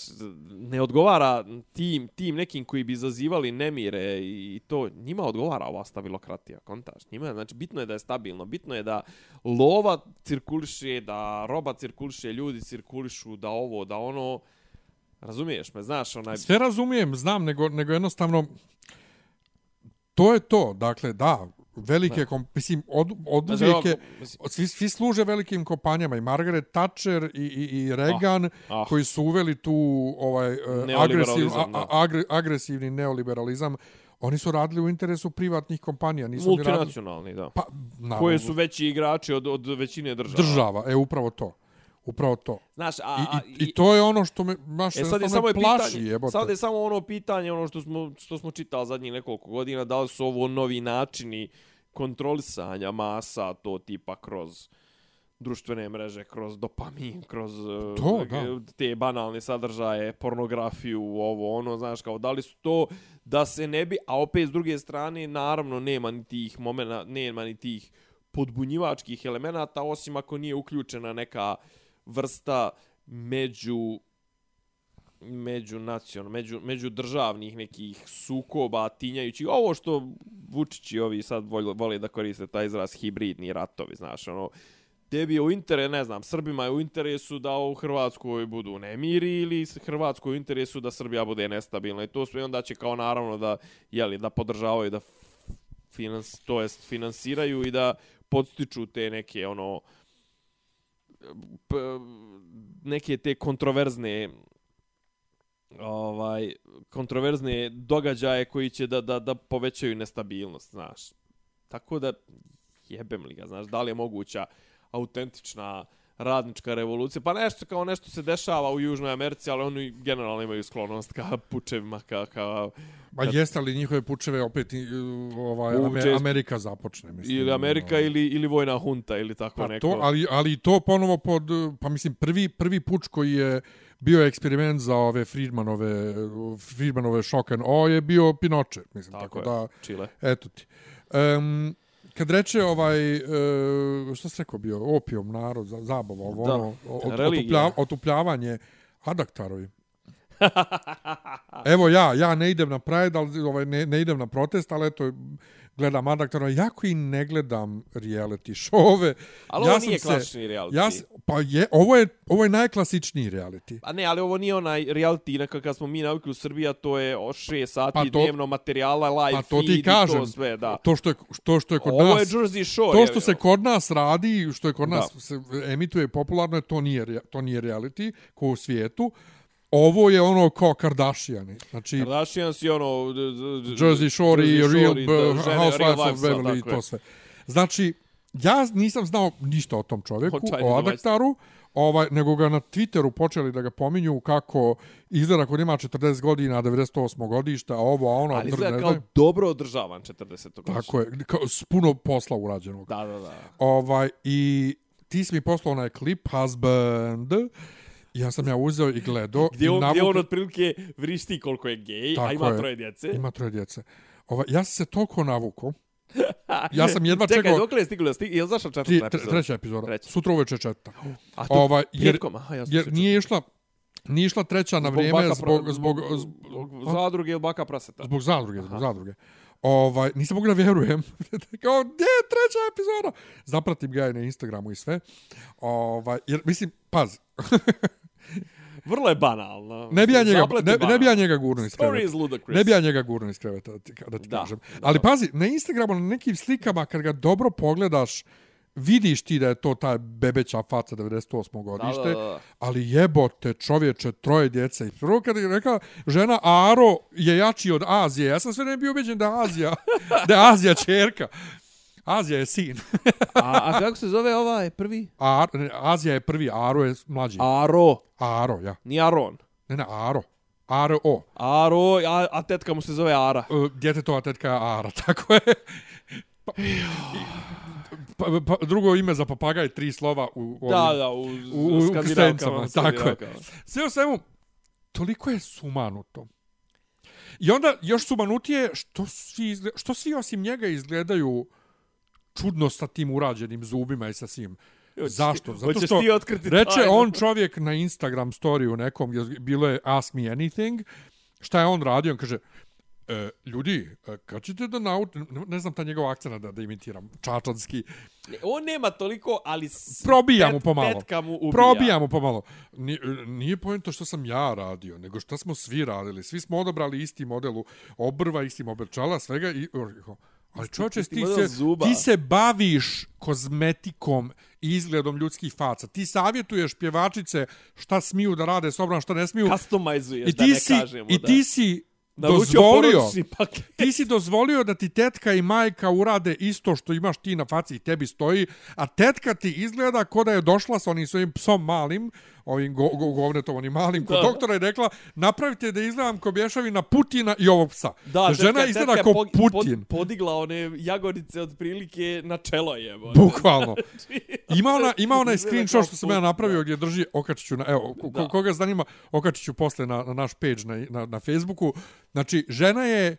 ne odgovara tim, tim nekim koji bi zazivali nemire i to, njima odgovara ova stabilokratija, kontaž. Njima, znači, bitno je da je stabilno, bitno je da lova cirkuliše, da roba cirkuliše, ljudi cirkulišu, da ovo, da ono, razumiješ me, znaš, onaj... Sve razumijem, znam, nego, nego jednostavno to je to. Dakle, da, velike, kom, mislim, od, od Znači, uvijek je, ovako, mislim- svi, svi služe velikim kompanijama i Margaret Thatcher i, i, i Reagan Ah, ah. koji su uveli tu ovaj, Neoliberalizam, agresiv, a, a, agre, agresivni neoliberalizam. Oni su radili u interesu privatnih kompanija. Nisu ni radili, Multinacionalni, da. pa, naravno, Koje su veći igrači od, od većine država. država. E, upravo to. Upravo to. Znaš, a, I, a, i, I to je ono što me baš E sad je samo je plaši, pitanje, jebote. sad je samo ono pitanje, ono što smo, što smo čitali zadnjih nekoliko godina, da li su ovo novi načini kontrolisanja masa, to tipa kroz društvene mreže, kroz dopamin, kroz eh, To, da. te banalne sadržaje, pornografiju, ovo, ono, znaš, kao da li su to da se ne bi, a opet s druge strane, naravno, nema ni tih momena, nema ni tih podbunjivačkih elemenata, osim ako nije uključena neka vrsta među među nacion, među, među državnih nekih sukoba, tinjajući. Ovo što Vučići ovi sad vole, vole da koriste taj izraz hibridni ratovi, znaš, ono, tebi je u interesu, ne znam, Srbima je u interesu da u Hrvatskoj budu nemiri ili Hrvatskoj u interesu da Srbija bude nestabilna. I to sve onda će kao naravno da, jeli, da podržavaju, da finans, to jest finansiraju i da podstiču te neke ono p, neke te kontroverzne ovaj kontroverzne događaje koji će da, da, da povećaju nestabilnost, znaš. Tako da jebem li ga, znaš, da li je moguća autentična radnička revolucija. Pa nešto kao nešto se dešava u Južnoj Americi, ali oni generalno imaju sklonost ka pučevima, ka, ka Ma jeste li njihove pučeve opet ovaj, U, Ame, često- Amerika započne, mislim. ili Amerika ono. ili, ili vojna hunta ili tako Pa neko. to, ali, ali to ponovo pod, pa mislim, prvi, prvi puč koji je bio eksperiment za ove Friedmanove, Friedmanove shock and awe je bio Pinochet, mislim, tako, Tako je, da, Čile. eto ti. Um, kad reče ovaj, uh, što se rekao bio, opijom, narod, za- zabava, ovo, Da, ono, ot- religija. otuplja, otupljavanje, adaktarovi. (laughs) Evo ja, ja ne idem na Pride, ali ovaj, ne, ne idem na protest, ali eto, gledam Adaktora, jako i ne gledam reality showove. Ali ja ovo nije se- klasični reality. Ja, s- pa je, ovo je, ovo je najklasičniji reality. A ne, ali ovo nije onaj reality na kakav smo mi navikli u Srbiji, a to je o 6 sati Pa pa to- dnevno materijala, live Pa to feed ti kažem, i to sve, da. to što je, to što je kod Ovo je nas... Jersey Shore. To je- što se kod nas radi, što je kod Da. nas se emituje popularno, je to nije, to nije reality, ko u svijetu. Ovo je ono kao Kardashiani. Znači, Kardashians i ono... Jersey Shore i Real Housewives of Beverly i to sve. Znači, ja nisam znao ništa o tom čovjeku, O. Adaktaru, ovaj, nego ga na Twitteru počeli da ga pominju kako izgleda kod ima 40 godina, 98 godišta, a ovo, a ono, Ali izgleda kao dobro održavan 40 godišnji. Tako je, kao, s puno posla urađenog. Da, da, da. Ovaj, I ti si mi poslao onaj klip, Husband, Ja sam ja uzeo i gledao. Gdje on, gdje navukao- on otprilike vrišti koliko je gej, a Tako ima je. troje djece. Ima troje djece. Ova, ja sam se toliko navukao. (laughs) Ja sam jedva Čekaj, čekao... dok li je stiglo? Stig... Je li zašla četvrta tre, epizoda? treća epizoda. Treća. Sutra uveče četvrta. (gasps) A to Ovaj, jer, petkom, aha, ja jer nije išla nije išla treća na vrijeme baka zbog, pra- zbog, zbog, zadruge ili baka praseta. zbog zadruge, zbog zadruge. Ovaj, nisam mogu da vjerujem. (laughs) Kao, gdje je treća epizoda? Zapratim ga i na Instagramu i sve. Ovaj, jer, mislim, paz, (laughs) (laughs) Vrlo je banalno. ne bi ja njega, ne, ne bi ja njega gurnuo iz Story kreveta. is ludicrous. Ne bi ja njega gurnuo iz kreveta, da ti, da ti Da, kažem. da. Ali pazi, na Instagramu, na nekim slikama, kad ga dobro pogledaš, vidiš ti da je to ta bebeća faca 98. godište, Da, da, da. ali jebote čovječe, troje djece. I prvo kad je rekla žena Aro je jači od Azije, ja sam sve ne bio ubeđen da je Azija, (laughs) da je Azija čerka. Azija je sin. A, a kako se zove ovaj prvi? Ar, ne, Azija je prvi, Aro je mlađi. Aro. Aro, ja. Ni Aron. Ne, ne, Aro. Aro, o. Aro, a, a tetka mu se zove Ara. E, Djetetova tetka je Ara, (laughs) tako je. Pa, pa, pa, drugo ime za papagaj, tri slova u, u Da, da, u, u- u skandinavkama. krstencama, tako je. skandinavkama. Sve u svemu, toliko je sumanuto. I onda još sumanutije što svi, izgled, što svi osim njega izgledaju čudno sa tim urađenim zubima i sa svim. Zašto? Zato što ti otkriti reče on čovjek na Instagram storiju nekom, bilo je Ask Me Anything, šta je on radio? On kaže, e, ljudi, e, kad ćete da naučite, ne, znam ta njegov akcent da, da imitiram, čačanski, On nema toliko, ali... s- probija mu pet- pomalo. Petka mu ubija. Probija mu pomalo. Nije, nije pojento što sam ja radio, nego što smo svi radili. Svi smo odabrali isti model obrva, isti model čala, svega. I, ali isti ti model se, zuba. ti se baviš kozmetikom i izgledom ljudskih faca. Ti savjetuješ pjevačice šta smiju da rade s obram, šta ne smiju. Customizuješ, I da ti ne si, kažemo. i da. ti si Naručio dozvolio ti si dozvolio da ti tetka i majka urade isto što imaš ti na faci i tebi stoji, a tetka ti izgleda ko da je došla sa onim svojim psom malim, ovim go, go, govnetom, onim malim, kod Da. doktora je rekla, napravite da izgledam ko bješavina Putina i ovog psa. Da, Žena tetka, izgleda ko pog- Putin. Pod, podigla one jagodice od prilike na čelo je. (laughs) Bukvalno. (laughs) Ima ona ima Izgleda screenshot kao što sam ja napravio gdje drži okačiću na evo ko, ko, Da. koga zanima okačiću posle na, na naš page na, na na Facebooku. Znači žena je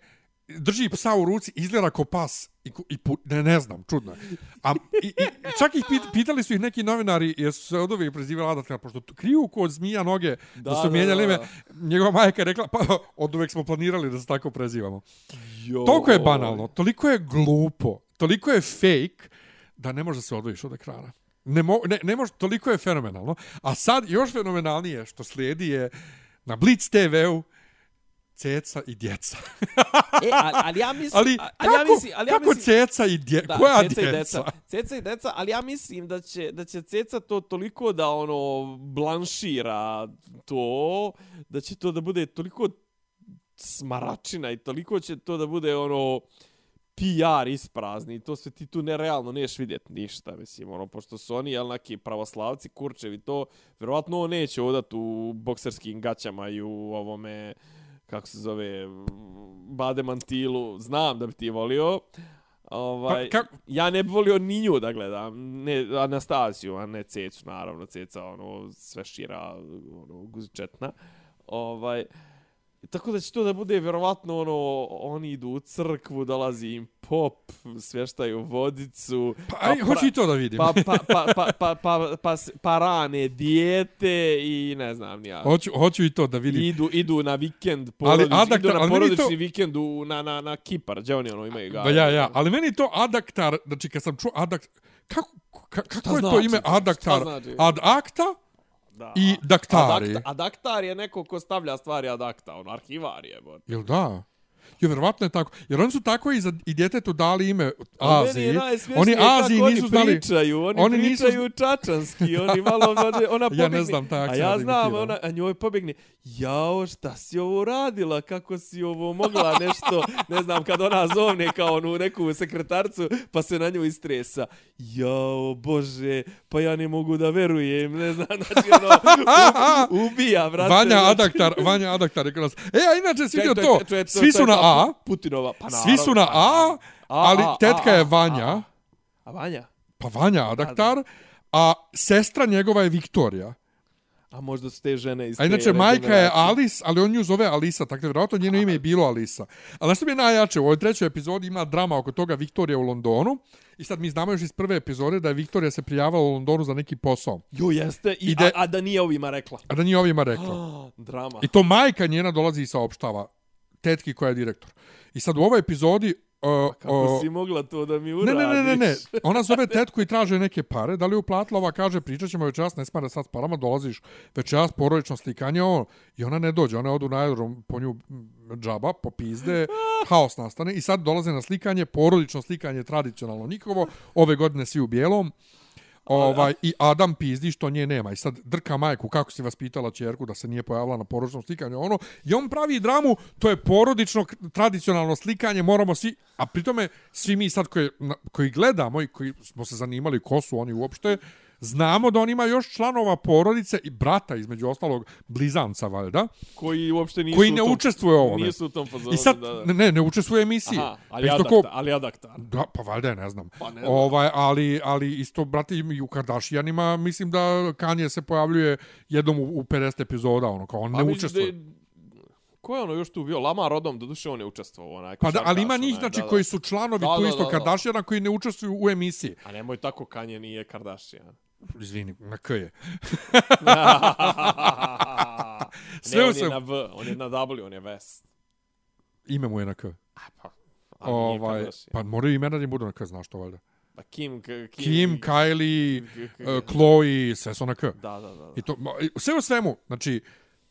drži psa u ruci, izgleda ko pas i, i pu, ne, ne znam, čudno je. A, i, i, čak ih pit, pitali su ih neki novinari, jesu se od uvijek prezivali Adatka, pošto kriju kod zmija noge, da, Da, su mijenjali ime. Njegova majka je rekla, pa od uvijek smo planirali da se tako prezivamo. Jo. Toliko je banalno, toliko je glupo, toliko je fake da ne može da se odvojiš od ekrana. Ne, mo, ne, ne može, toliko je fenomenalno. A sad još fenomenalnije što slijedi je na Blitz TV-u ceca i djeca. E, ali, ali ja mislim... Ali, ali kako, ja mislim, ali ja kako mislim, ceca i djeca? Da, Koja ceca djeca? I deca. Ceca i deca, ali ja mislim da će, da će ceca to toliko da ono blanšira to, da će to da bude toliko smaračina i toliko će to da bude ono PR isprazni to sve ti tu nerealno neš vidjet ništa, mislim, ono, pošto su oni, jel, neki pravoslavci, kurčevi, to, vjerovatno on neće odat u bokserskim gaćama i u ovome, kako se zove, bade mantilu, znam da bi ti volio, Ovaj, Pa, ja ne bi volio ni nju da gledam, ne Anastasiju, a ne Cecu, naravno, Ceca, ono, sve šira, ono, guzičetna. Ovaj, tako da će to da bude vjerovatno ono, oni idu u crkvu, dolazi im pop, sveštaju vodicu. Pa, aj, pra- hoću i to da vidim. Pa, pa, (laughs) pa, pa, pa, pa, pa, s- pa rane dijete i ne znam ja. hoću, hoću i to da vidim. Idu, idu na vikend, porodič, adaktar- idu na ali porodični to- vikend u, na, na, na Kipar, gdje oni ono imaju ga. Da, ja, ja. Ali meni to adaktar, znači kad sam čuo adaktar, kako, ka, kako je to znači? ime Šta adaktar? znači? Ad acta Da. i daktari. Adakta, adaktar je neko ko stavlja stvari adakta, on arhivar je. Bon. Jel da? Jo, vjerovatno je tako. Jer oni su tako i, za, i djetetu dali ime Aziji. Oni Aziji oni nisu znali... pričaju, oni, oni oni nisu- pričaju čačanski, oni malo, (laughs) ona pobjegne. Ja ne znam taj A ja znam, ona, a njoj pobjegne, jao, šta si ovo radila, kako si ovo mogla nešto, ne znam, kad ona zovne kao onu neku sekretarcu, pa se na nju istresa. Jao, bože, pa ja ne mogu da verujem, ne znam, znači ono, (laughs) u- ubija, brate. Vanja znači. Adaktar, Vanja Adaktar je nas. E, a inače si vidio to, to je- to svi su na A, Putinova, pa svi su na A, ali tetka je Vanja, A Vanja? pa Vanja Adaktar, a sestra njegova je Viktorija. A možda su te žene iz A inače, te majka je. Alice, ali on nju zove Alisa, tako da vjerojatno njeno ime je bilo Alisa. Ali što mi je najjače, u ovoj trećoj epizodi ima drama oko toga Viktorija u Londonu. I sad mi znamo još iz prve epizode da je Viktorija se prijavala u Londonu za neki posao. Jo, jeste. I, Ide- a, a da nije ovima rekla. A da nije ovima rekla. Oh, (gasps) drama. I to majka njena dolazi i saopštava tetki koja je direktor. I sad u ovoj epizodi... Uh, Kako uh, si mogla to da mi uradiš? ne, ne, ne, ne. (laughs) Ona zove tetku i traže neke pare. Da li je uplatila ova kaže pričat ćemo večeras, ne smara sad s parama, dolaziš večeras porodično slikanje ovo. I ona ne dođe, ona odu na aerodrom po nju mm, džaba, po pizde, (laughs) haos nastane. I sad dolaze na slikanje, porodično slikanje, tradicionalno nikovo. Ove godine svi u bijelom. Ovaj, I Adam pizdi što nje nema. I sad drka majku, kako si vaspitala čerku da se nije pojavila na porodičnom slikanju. Ono, I on pravi dramu, to je porodično, tradicionalno slikanje, moramo svi... A pritome, svi mi sad koji, koji gledamo i koji smo se zanimali ko su oni uopšte, znamo da on ima još članova porodice i brata, između ostalog, blizanca, valjda, Koji uopšte nisu koji ne tom, učestvuje u ovome. Nisu u tom fazonu. I sad, da, da. ne, ne, ne učestvuje u emisiji. Aha, ali Pa isto adaktar, ko- ali adaktar. Da, pa valjda ne znam. Pa ne znam. ovaj, ali, ali isto, brate, i u Kardashianima, mislim da Kanye se pojavljuje jednom u, u 50 epizoda, ono, kao on ne A misliš učestvuje. da Ko je ono još tu bio? Lama Rodom, do duše on je učestvovao. Onaj, Pa da, ali ima njih, onaj, znači, da, da. koji su članovi Da, tu da, isto da, da. Kardashiana koji ne učestvuju u emisiji. A nemoj tako, Kanye nije Kardashian. Izvini, na K je. (laughs) Sve ne, on je na V, on je na W, on je West. Ime mu je na K. A pa, a Ovaj, pa moraju imena da im budu na K, znaš to valjda. Pa Kim, Kim, Kim, Kylie, uh, Chloe, sve su na K. Da, da, da. da. I to, sve u svemu, znači,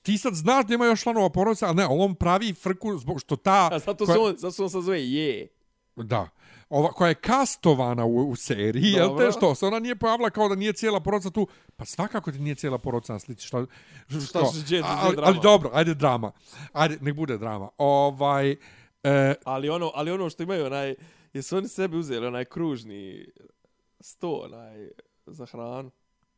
ti sad znaš da ima još članova porodice, ali ne, on pravi frku zbog što ta... A zato koja- se on, zato se on sad zove Je. Da. Ova, koja je kastovana u, u seriji, jel Dobro. te što? Se ona nije pojavila kao da nije cijela porodica tu. Pa svakako ti nije cijela porodica na slici. Šta, Šta što? će- gdje- gdje A- ali, drama? ali dobro, ajde drama. Ajde, nek bude drama. Ovaj, e, Ali ono, ali ono što imaju onaj, jesu oni sebi uzeli onaj kružni sto, onaj, za hranu,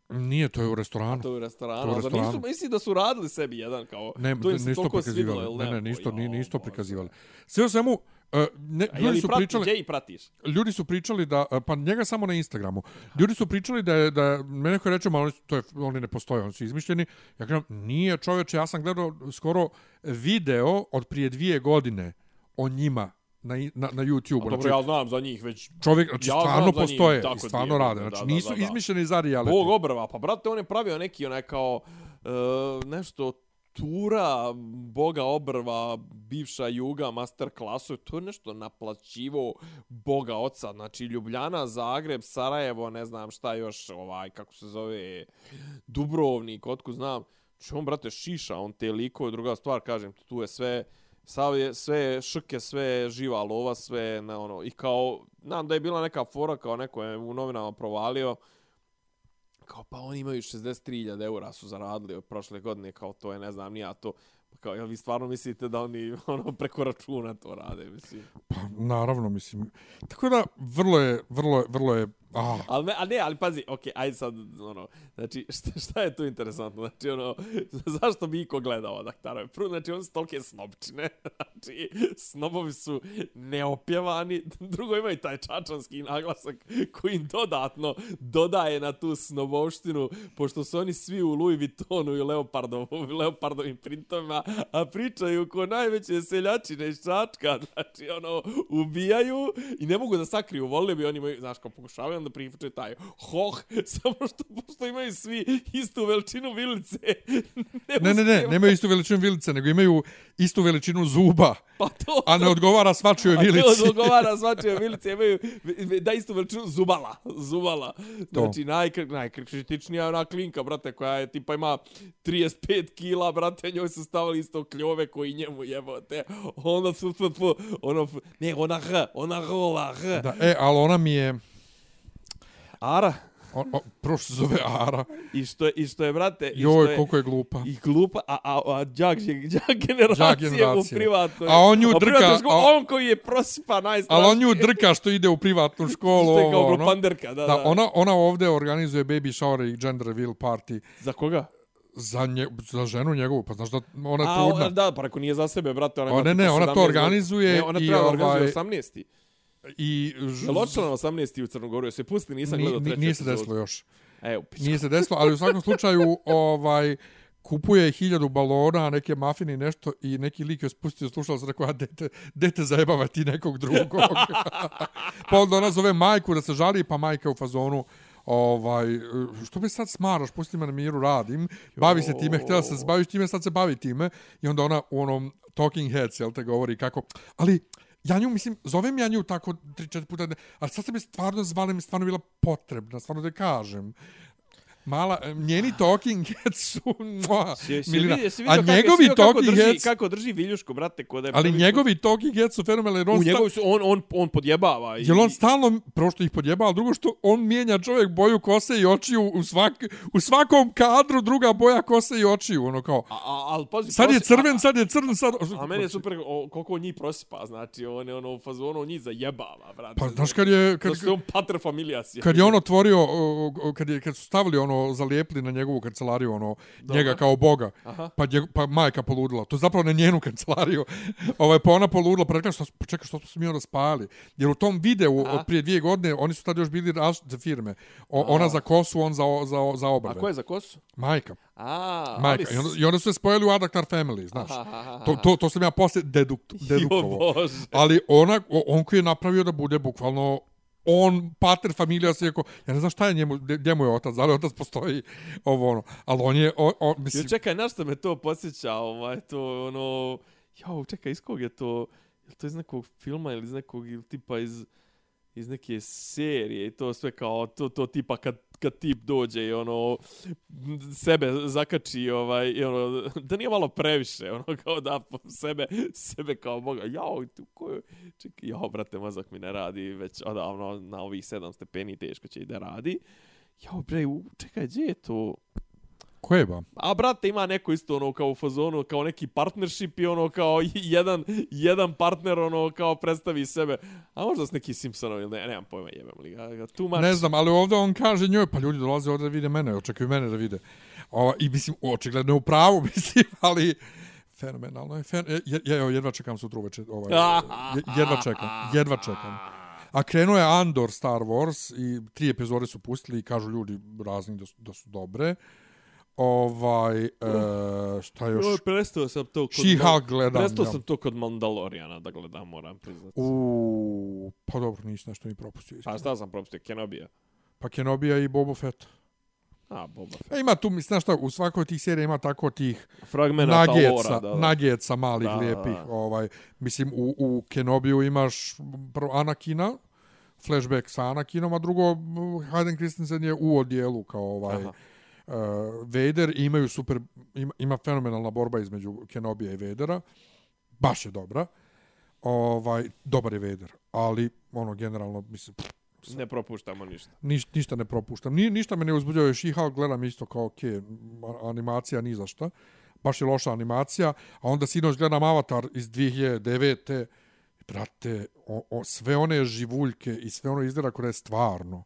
nije, to je u restoranu. to je u restoranu. To je u a restoranu. nisu, misli da su radili sebi jedan kao, Ne, to im se toliko jel Ne, ne, lepo? nisu to, ni, Jo, nisu to Bože. prikazivali. Sve u svemu, e, ne, A je ljudi su prati, pričali... gdje i pratiš? ljudi su pričali da pa njega samo na Instagramu. Ljudi su pričali da je da je- mene neko reče, malo to je oni ne postoje, oni su izmišljeni. Ja kažem, nije čoveče, ja sam gledao skoro video od prije dvije godine o njima na na, na YouTubeu. Dobro, ja znam za njih već čovjek, znači ja stvarno njih postoje i stvarno dvije rade. Znači da, da, nisu da, da. izmišljeni za reality. Bog obrva, pa brate, on je pravio neki onaj kao e, nešto tura Boga obrva, bivša Juga, master klasu, to je nešto naplaćivo Boga oca, znači Ljubljana, Zagreb, Sarajevo, ne znam šta još, ovaj, kako se zove, Dubrovnik, otku znam, Znači on, brate, šiša, on te likove, druga stvar, kažem, ti, tu je sve, sav je, sve šrke, sve živa lova, sve na ono, i kao, znam da je bila neka fora, kao neko je u novinama provalio, kao pa oni imaju 63.000 eura su zaradili od prošle godine, kao to je, ne znam, nija to, Pa kao, jel vi stvarno mislite da oni (laughs) ono preko računa to rade, mislim. Pa, naravno, mislim. Tako da, vrlo je, vrlo je, vrlo je, Oh. Ali ne, a ne, ali pazi, okej, ajde sad, ono, znači, (laughs) šta, šta je tu interesantno? Znači, ono, (laughs) zašto bi iko gledao daktarove? Prvo, znači, on su tolke snobčine, (laughs) znači, snobovi su neopjevani, drugo imaju taj čačanski naglasak koji im dodatno dodaje na tu snobovštinu, pošto su oni svi u Louis Vuittonu i Leopardovim, Leopardovim printovima, a pričaju ko najveće seljačine iz Čačka, znači, ono, ubijaju i ne mogu da sakriju, volili bi oni imaju, znaš, kao pokušavaju da prifuče taj hoh, (laughs) samo što, pošto imaju svi istu veličinu vilice. (laughs) ne, ne, ne, uspijeva. nemaju istu veličinu vilice, nego imaju istu veličinu zuba, Pa to, a ne odgovara svačijoj (laughs) A to vilici. odgovara svačije vilice, imaju da istu veličinu zubala, zubala. Znači, najkr, najkritičnija je ona klinka, brate, koja je, tipa ima 35 kila, brate, njoj su stavili isto kljove koji njemu jebote. Onda su, ono, ne, ona h, ona rola h. Da, e, ali ona mi je, Ara, o, o, prvo što se zove Ara, i što je, i što je, brate, i što joj, je, koliko je glupa. I glupa, a, a, a džak, džak generacije, generacije. u privatnoj. A on nju drka, školi, a- on koji je prosipa najstrašniji. Ali on nju drka što ide u privatnu školu. Što je kao ovo, ono. glupanderka, da, Da, da. ona, ona ovde organizuje baby shower i gender reveal party Za koga? za, nje, za ženu njegovu. Pa znaš da ona je A, trudna. o, da, pa reko nije za sebe, brate. Ona, ne, ne, ona to 17 organizuje Ne, ona i treba da ovaj- organizuje 18. I ž- Jel odšla na 18. u Crnogoru? Jel se pusti? Nisam ni- gledao treću nije se desilo još. E, u pičku. Nije se desilo, ali u svakom slučaju (laughs) ovaj kupuje hiljadu balona, neke mafine i nešto i neki lik je spustio slušao se rekao, a dete, dete zajebava ti nekog drugog. (laughs) pa onda ona zove majku da se žali, pa majka u fazonu, ovaj, što me sad smaraš, pusti me na miru, radim, bavi se time, htjela se baviš time, sad se bavi time, i onda ona u onom talking heads, jel te govori kako, ali, ja nju, mislim, zovem ja nju tako tri, četiri puta, ali sad sam je stvarno zvala, mi stvarno bila potrebna, stvarno da kažem. Mala, njeni talking heads su... Milina. jesi A kako, njegovi kako talking drži, heads... kako drži Viljušku, brate, ko da je Ali njegovi talking heads su fenomenalni. jer On U sta- njegovi su, on, on, on podjebava. i- Jel on stalno, prvo što ih podjeba, ali drugo što on mijenja čovjek boju kose i očiju u, svak, u svakom kadru druga boja kose i očiju, ono kao. A, a, ali pazi, Sad je crven, a- sad je crn, sad... A meni je super o, koliko njih prosipa, znači on je ono u fazonu, on njih zajebava, brate. Pa znaš kad je... Kad, Kad, je on pater familijas. kad je on otvorio, kad, je, kad su stavili ono, zalijepili na njegovu kancelariju, ono, njega kao boga, Aha. pa, njeg, pa majka poludila. To je zapravo na njenu kancelariju. (laughs) ovaj, pa ona poludila, pa rekla, što, pa čekaj, što smo mi onda spali? Jer u tom videu Aha. od prije dvije godine, oni su tada još bili različite firme. O, ona za kosu, on za, za, za A obrve. ko je za kosu? Majka. A, Majka. I onda, I onda su se spojili u Adaktar Family, znaš. Aha, aha, aha. To, to, to sam ja posle deduk, dedukovo. Jo, Bože. Ali ona, on koji je napravio da bude bukvalno on, pater familija se jako, ja ne znam šta je njemu, gdje mu je otac, ali otac postoji ovo ono, ali on je, on, on mislim, Jo, čekaj, na što me to podsjeća, ovaj, to ono... Jo, čekaj, iz kog je to? Je to iz nekog filma ili iz nekog ili tipa iz iz neke serije i to sve kao to to tipa kad kad tip dođe i ono sebe zakači ovaj i ono da nije malo previše ono kao da po sebe sebe kao boga jao tu ko čekaj jao brate mozak mi ne radi već odavno na ovih 7 stepeni teško će i da radi. Jao bre u- čekaj gdje je to? Ko je ba? A brate ima neko isto ono kao u fazonu, kao neki partnership i ono kao (laughs) jedan, jedan partner ono kao predstavi sebe. A možda s neki Simpsonovi ili ne, nemam pojma jebem li ga. ga. Ne znam, ali ovdje on kaže njoj, pa ljudi dolaze ovdje da vide mene, očekuju mene da vide. Ova, I mislim, očigledno je u pravu, (laughs) mislim, ali fenomenalno je. Fen, je, evo, jedva čekam sutra uveče. Ovaj, (laughs) je- jedva čekam, jedva čekam. A krenuo je Andor Star Wars i tri epizode su pustili i kažu ljudi razni da su, da su dobre. Ovaj, e, šta još? Joj, prestao sam to kod... She-Hulk gledam, Prestao ja. sam to kod Mandaloriana da gledam, moram priznati. U, pa dobro, nisi nešto ni propustio. Pa šta sam propustio? Kenobija. Pa Kenobija i Boba Fett. A, Boba Fett. E, ima tu, mislim, znaš šta, u svakoj tih serija ima tako tih Fragmenata nageca, lora, da, da. nageca malih, Da, da, lijepih. da. Ovaj, mislim, u, u Kenobiju imaš Anakina, flashback sa Anakinom, a drugo, Hayden Christensen je u odjelu kao ovaj, Aha. Uh, Vader i imaju super, ima, ima fenomenalna borba između Kenobija i Vadera. Baš je dobra. Ovaj, dobar je Vader, ali ono generalno mislim Ne propuštamo ništa. niš, ništa ne propuštam. Ni, ništa me ne uzbuđuje. She-Hulk gledam isto kao, ok, animacija ni za šta. Baš je loša animacija. A onda sinoć gledam Avatar iz 2009. Brate, o, o, sve one živuljke i sve ono izgleda je stvarno.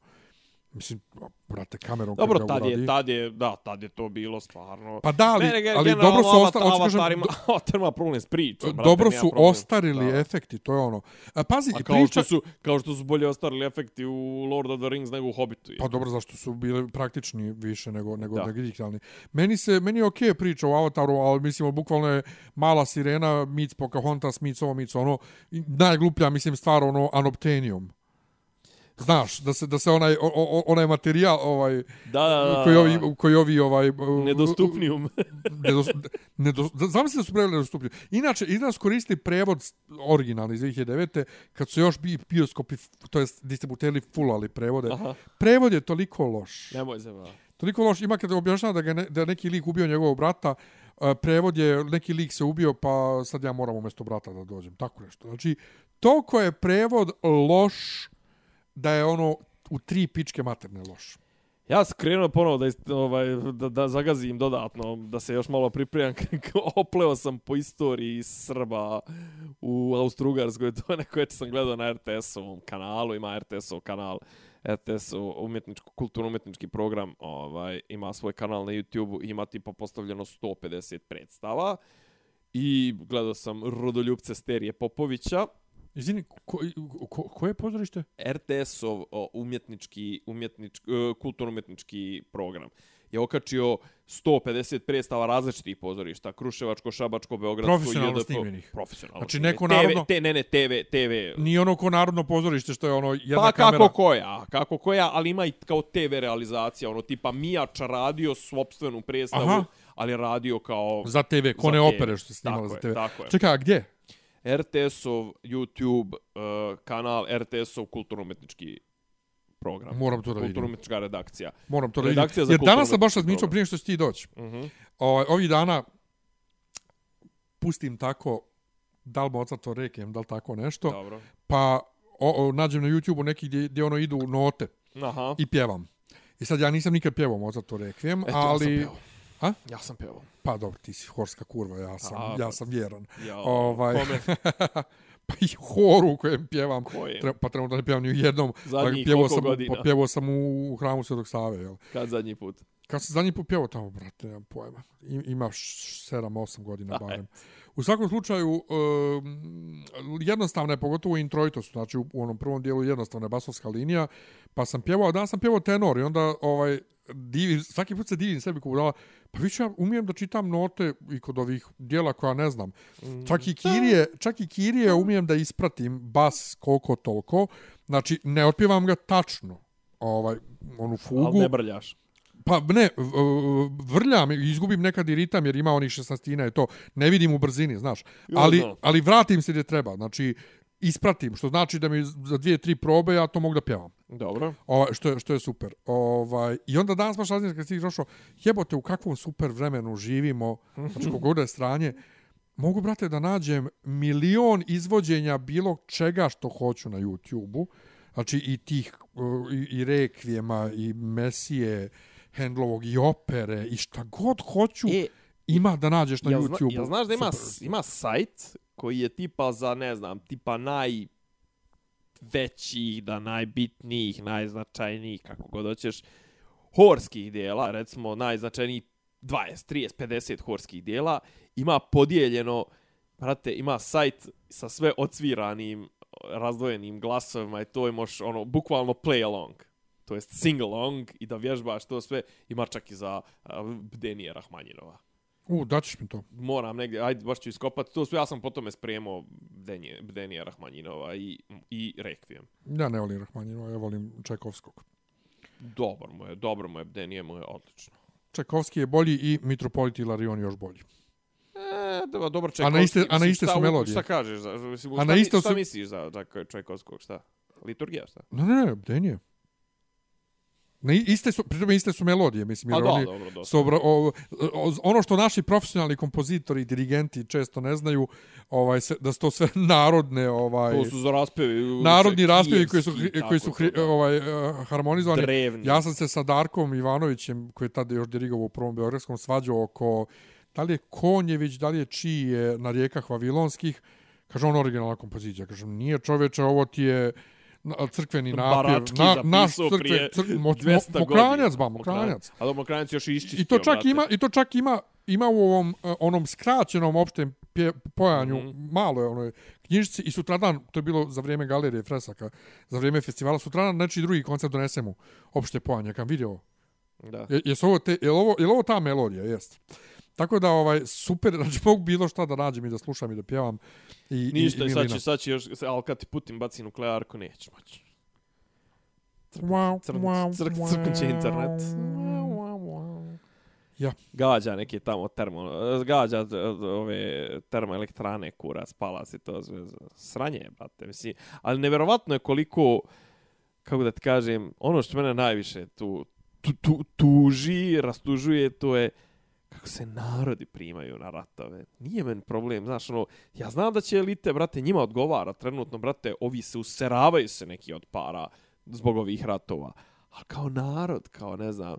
Mislim, brate, kamerom kad Dobro, tad je, tad je, da, tad je to bilo stvarno. Pa da, ali, Mene ali dobro su ostali, Avatar ima, Avatar ima problem s pričom. brate, dobro su problem. ostarili Da. efekti, to je ono. A, pazi, A kao priča... što su kao što su bolje ostarili efekti u Lord of the Rings nego u Hobbitu. Pa dobro, zašto su bili praktični više nego nego Da. digitalni. Meni se meni je okej priča o Avataru, ali mislimo bukvalno je mala sirena meets Pocahontas meets ovo meets ono najgluplja mislim stvar ono Anobtenium. Znaš, da se da se onaj o, o, onaj materijal ovaj da, da, da, koji ovi koji ovi ovaj nedostupnijum. (laughs) nedos, nedos, znam se da su preveli nedostupni. Inače, i nas koristi prevod originalni iz 2009. kad su još bi bioskopi, to jest distributeri fulali prevode. Aha. Prevod je toliko loš. Nemoj se ba. Toliko loš ima kada objašnjava da, ga ne, da neki lik ubio njegovog brata, prevod je neki lik se ubio pa sad ja moram umjesto brata da dođem. Tako nešto. Znači, toliko je prevod loš da je ono u tri pičke materne loš. Ja sam krenuo ponovo da, ovaj, da, da zagazim dodatno, da se još malo pripremam. (laughs) Opleo sam po istoriji Srba u Austro-Ugarskoj. To je neko sam gledao na RTS-ovom kanalu. Ima RTS-ov kanal. RTS umjetničko, kulturno-umjetnički program ovaj, ima svoj kanal na YouTube-u. Ima tipa postavljeno 150 predstava. I gledao sam Rodoljubce Sterije Popovića Izvini, ko, ko, koje pozorište? RTS-ov umjetnički, umjetnički, uh, kulturno-umjetnički program je okačio 150 predstava različitih pozorišta, Kruševačko, Šabačko, Beogradsko, Profesionalno JDP. snimljenih. Profesionalno. Znači, neko TV, Te, ne, ne, TV, TV. Nije ono ko narodno pozorište što je ono jedna Pa kamera. kako koja, kako koja, ali ima i kao TV realizacija, ono tipa Mijača radio svopstvenu predstavu, Aha. ali radio kao Za TV, ko Za ne TV. opere što se snimalo Tako za je, TV. tako je. Čekaj, a gdje? RTS-ov YouTube uh, kanal, RTS-ov kulturno-umetnički program. Moram to da vidim. Kulturno-umetnička redakcija. Moram to da vidim. Redakcija za Jer danas sam baš razmišljao prije što će ti doći. Uh -huh. Ovaj, ovih dana pustim tako da li Mozarto rekem, da li tako nešto, Dobro. pa o, o, nađem na YouTube-u neki gdje, gdje ono idu note Aha. i pjevam. I sad ja nisam nikad pjevao Mozarto rekiem, Eto, ali... ja. A? Ja sam pevao. Pa dobro, ti si horska kurva, ja sam, A, ja pa- sam vjeran. Ja, Ovaj, kome? (laughs) pa i horu u kojem pjevam. Koje? Tre, pa trenutno ne pjevam ni u jednom. Zadnjih pjevao koliko sam, godina? Pa pjevao sam u, u hramu Svetog Save, jel? Kad zadnji put? Kad sam zadnji put pjevao tamo, brate, nemam pojma. I- Ima 7-8 godina barem. U svakom slučaju, um, jednostavno je, pogotovo u znači u, u onom prvom dijelu jednostavna je basovska linija, pa sam pjevao, danas sam pjevao tenor i onda ovaj, divim, svaki put se divim sebi kako budala, pa više ja umijem da čitam note i kod ovih dijela koja ne znam. Čak i kirije, čak i kirije umijem da ispratim bas koliko toliko, znači ne otpjevam ga tačno, ovaj, onu fugu. Ali ne brljaš. Pa ne, vrljam, izgubim nekad i ritam jer ima onih šestnastina i to. Ne vidim u brzini, znaš. Ali, ali vratim se gdje treba. Znači, ispratim, što znači da mi za dvije, tri probe ja to mogu da pjevam. Dobro. Ovaj, što, je, što je super. Ovaj, I onda danas baš razmišljam kad si došao, jebote u kakvom super vremenu živimo, znači koliko god je stranje, mogu, brate, da nađem milion izvođenja bilo čega što hoću na YouTube-u, znači i tih, uh, i, i rekvijema, i mesije, Hendlovog, i opere, i šta god hoću, E, ima da nađeš na zna, YouTube-u. jel znaš da ima, Super. ima sajt koji je tipa za, ne znam, tipa naj većih, da najbitnijih, najznačajnijih, kako god hoćeš, horskih dijela, recimo najznačajnijih 20, 30, 50 horskih dijela, ima podijeljeno, brate, ima sajt sa sve odsviranim, razdvojenim glasovima i to je moš, ono, bukvalno play along. To jest sing along i da vježbaš to sve, ima čak i za uh, Denije Rahmanjinova U, daćeš mi to. moram negdje, ajde, baš ću iskopati to sve, ja sam potom spremao Bdenije, Bdenija Rahmanjinova i, i Requiem. Ja ne volim Rahmanjinova, ja volim Čajkovskog. Dobar mu je, dobro mu je, Bdenije mu je odlično. Čajkovski je bolji i Mitropolit Ilarion još bolji. E, dobro, dobro A Čajkovski. na iste- a na iste su melodije. Šta kažeš? Za, mislim, A šta, na isto šta su- misliš za Čaj- Čajkovskog, šta? Liturgija, šta? Ne, ne, ne, Bdenije. Ne, iste su, pritom iste su melodije, mislim, A jer da, oni dobro, dosta. su obra, o, o, ono što naši profesionalni kompozitori i dirigenti često ne znaju, ovaj, se, da su to sve (laughs) narodne, ovaj, To su za raspevi. narodni raspjevi koji su, hri- koji su tako hri, ovaj, eh, harmonizovani. Drevni. Ja sam se sa Darkom Ivanovićem, koji je tada još dirigovao u prvom Beogradskom, svađao oko da li je Konjević, da li je čiji je na rijekah Vavilonskih. Kaže, on originalna kompozicija. Kaže, nije čoveče, ovo ti je crkveni napjev. Barački zapisao crkve, prije crk, mo, 200 mo, mokranjac, godina. ba, mokranjac. A da Mokranjac još iščistio, I to čak brate. ima i to čak ima ima u ovom eh, onom skraćenom opštem pje, pojanju mm. -hmm. malo je onoj knjižici i sutradan to je bilo za vrijeme galerije fresaka za vrijeme festivala sutradan neki drugi koncert donesemo opšte pojanje kam vidio Da. je, jesu ovo te je ovo je ovo ta melodija jest Tako da ovaj super, (laughs) znači mogu bilo šta da nađem i da slušam i da pjevam i Ništa, i, i sad će, sad će još, ali kad ti Putin baci nuklearku, neće moći. Crk, crknuće internet. Ja. Gađa neke tamo termo, gađa d- ove termoelektrane kura, spala se to sve. Sranje je, brate, mislim. Ali neverovatno je koliko, kako da ti kažem, ono što mene najviše tu, tu, tu, tuži, rastužuje, to je kako se narodi primaju na ratove. Nije men problem, znaš, ono, ja znam da će elite, brate, njima odgovara trenutno, brate, ovi se useravaju se neki od para zbog ovih ratova. A kao narod, kao ne znam,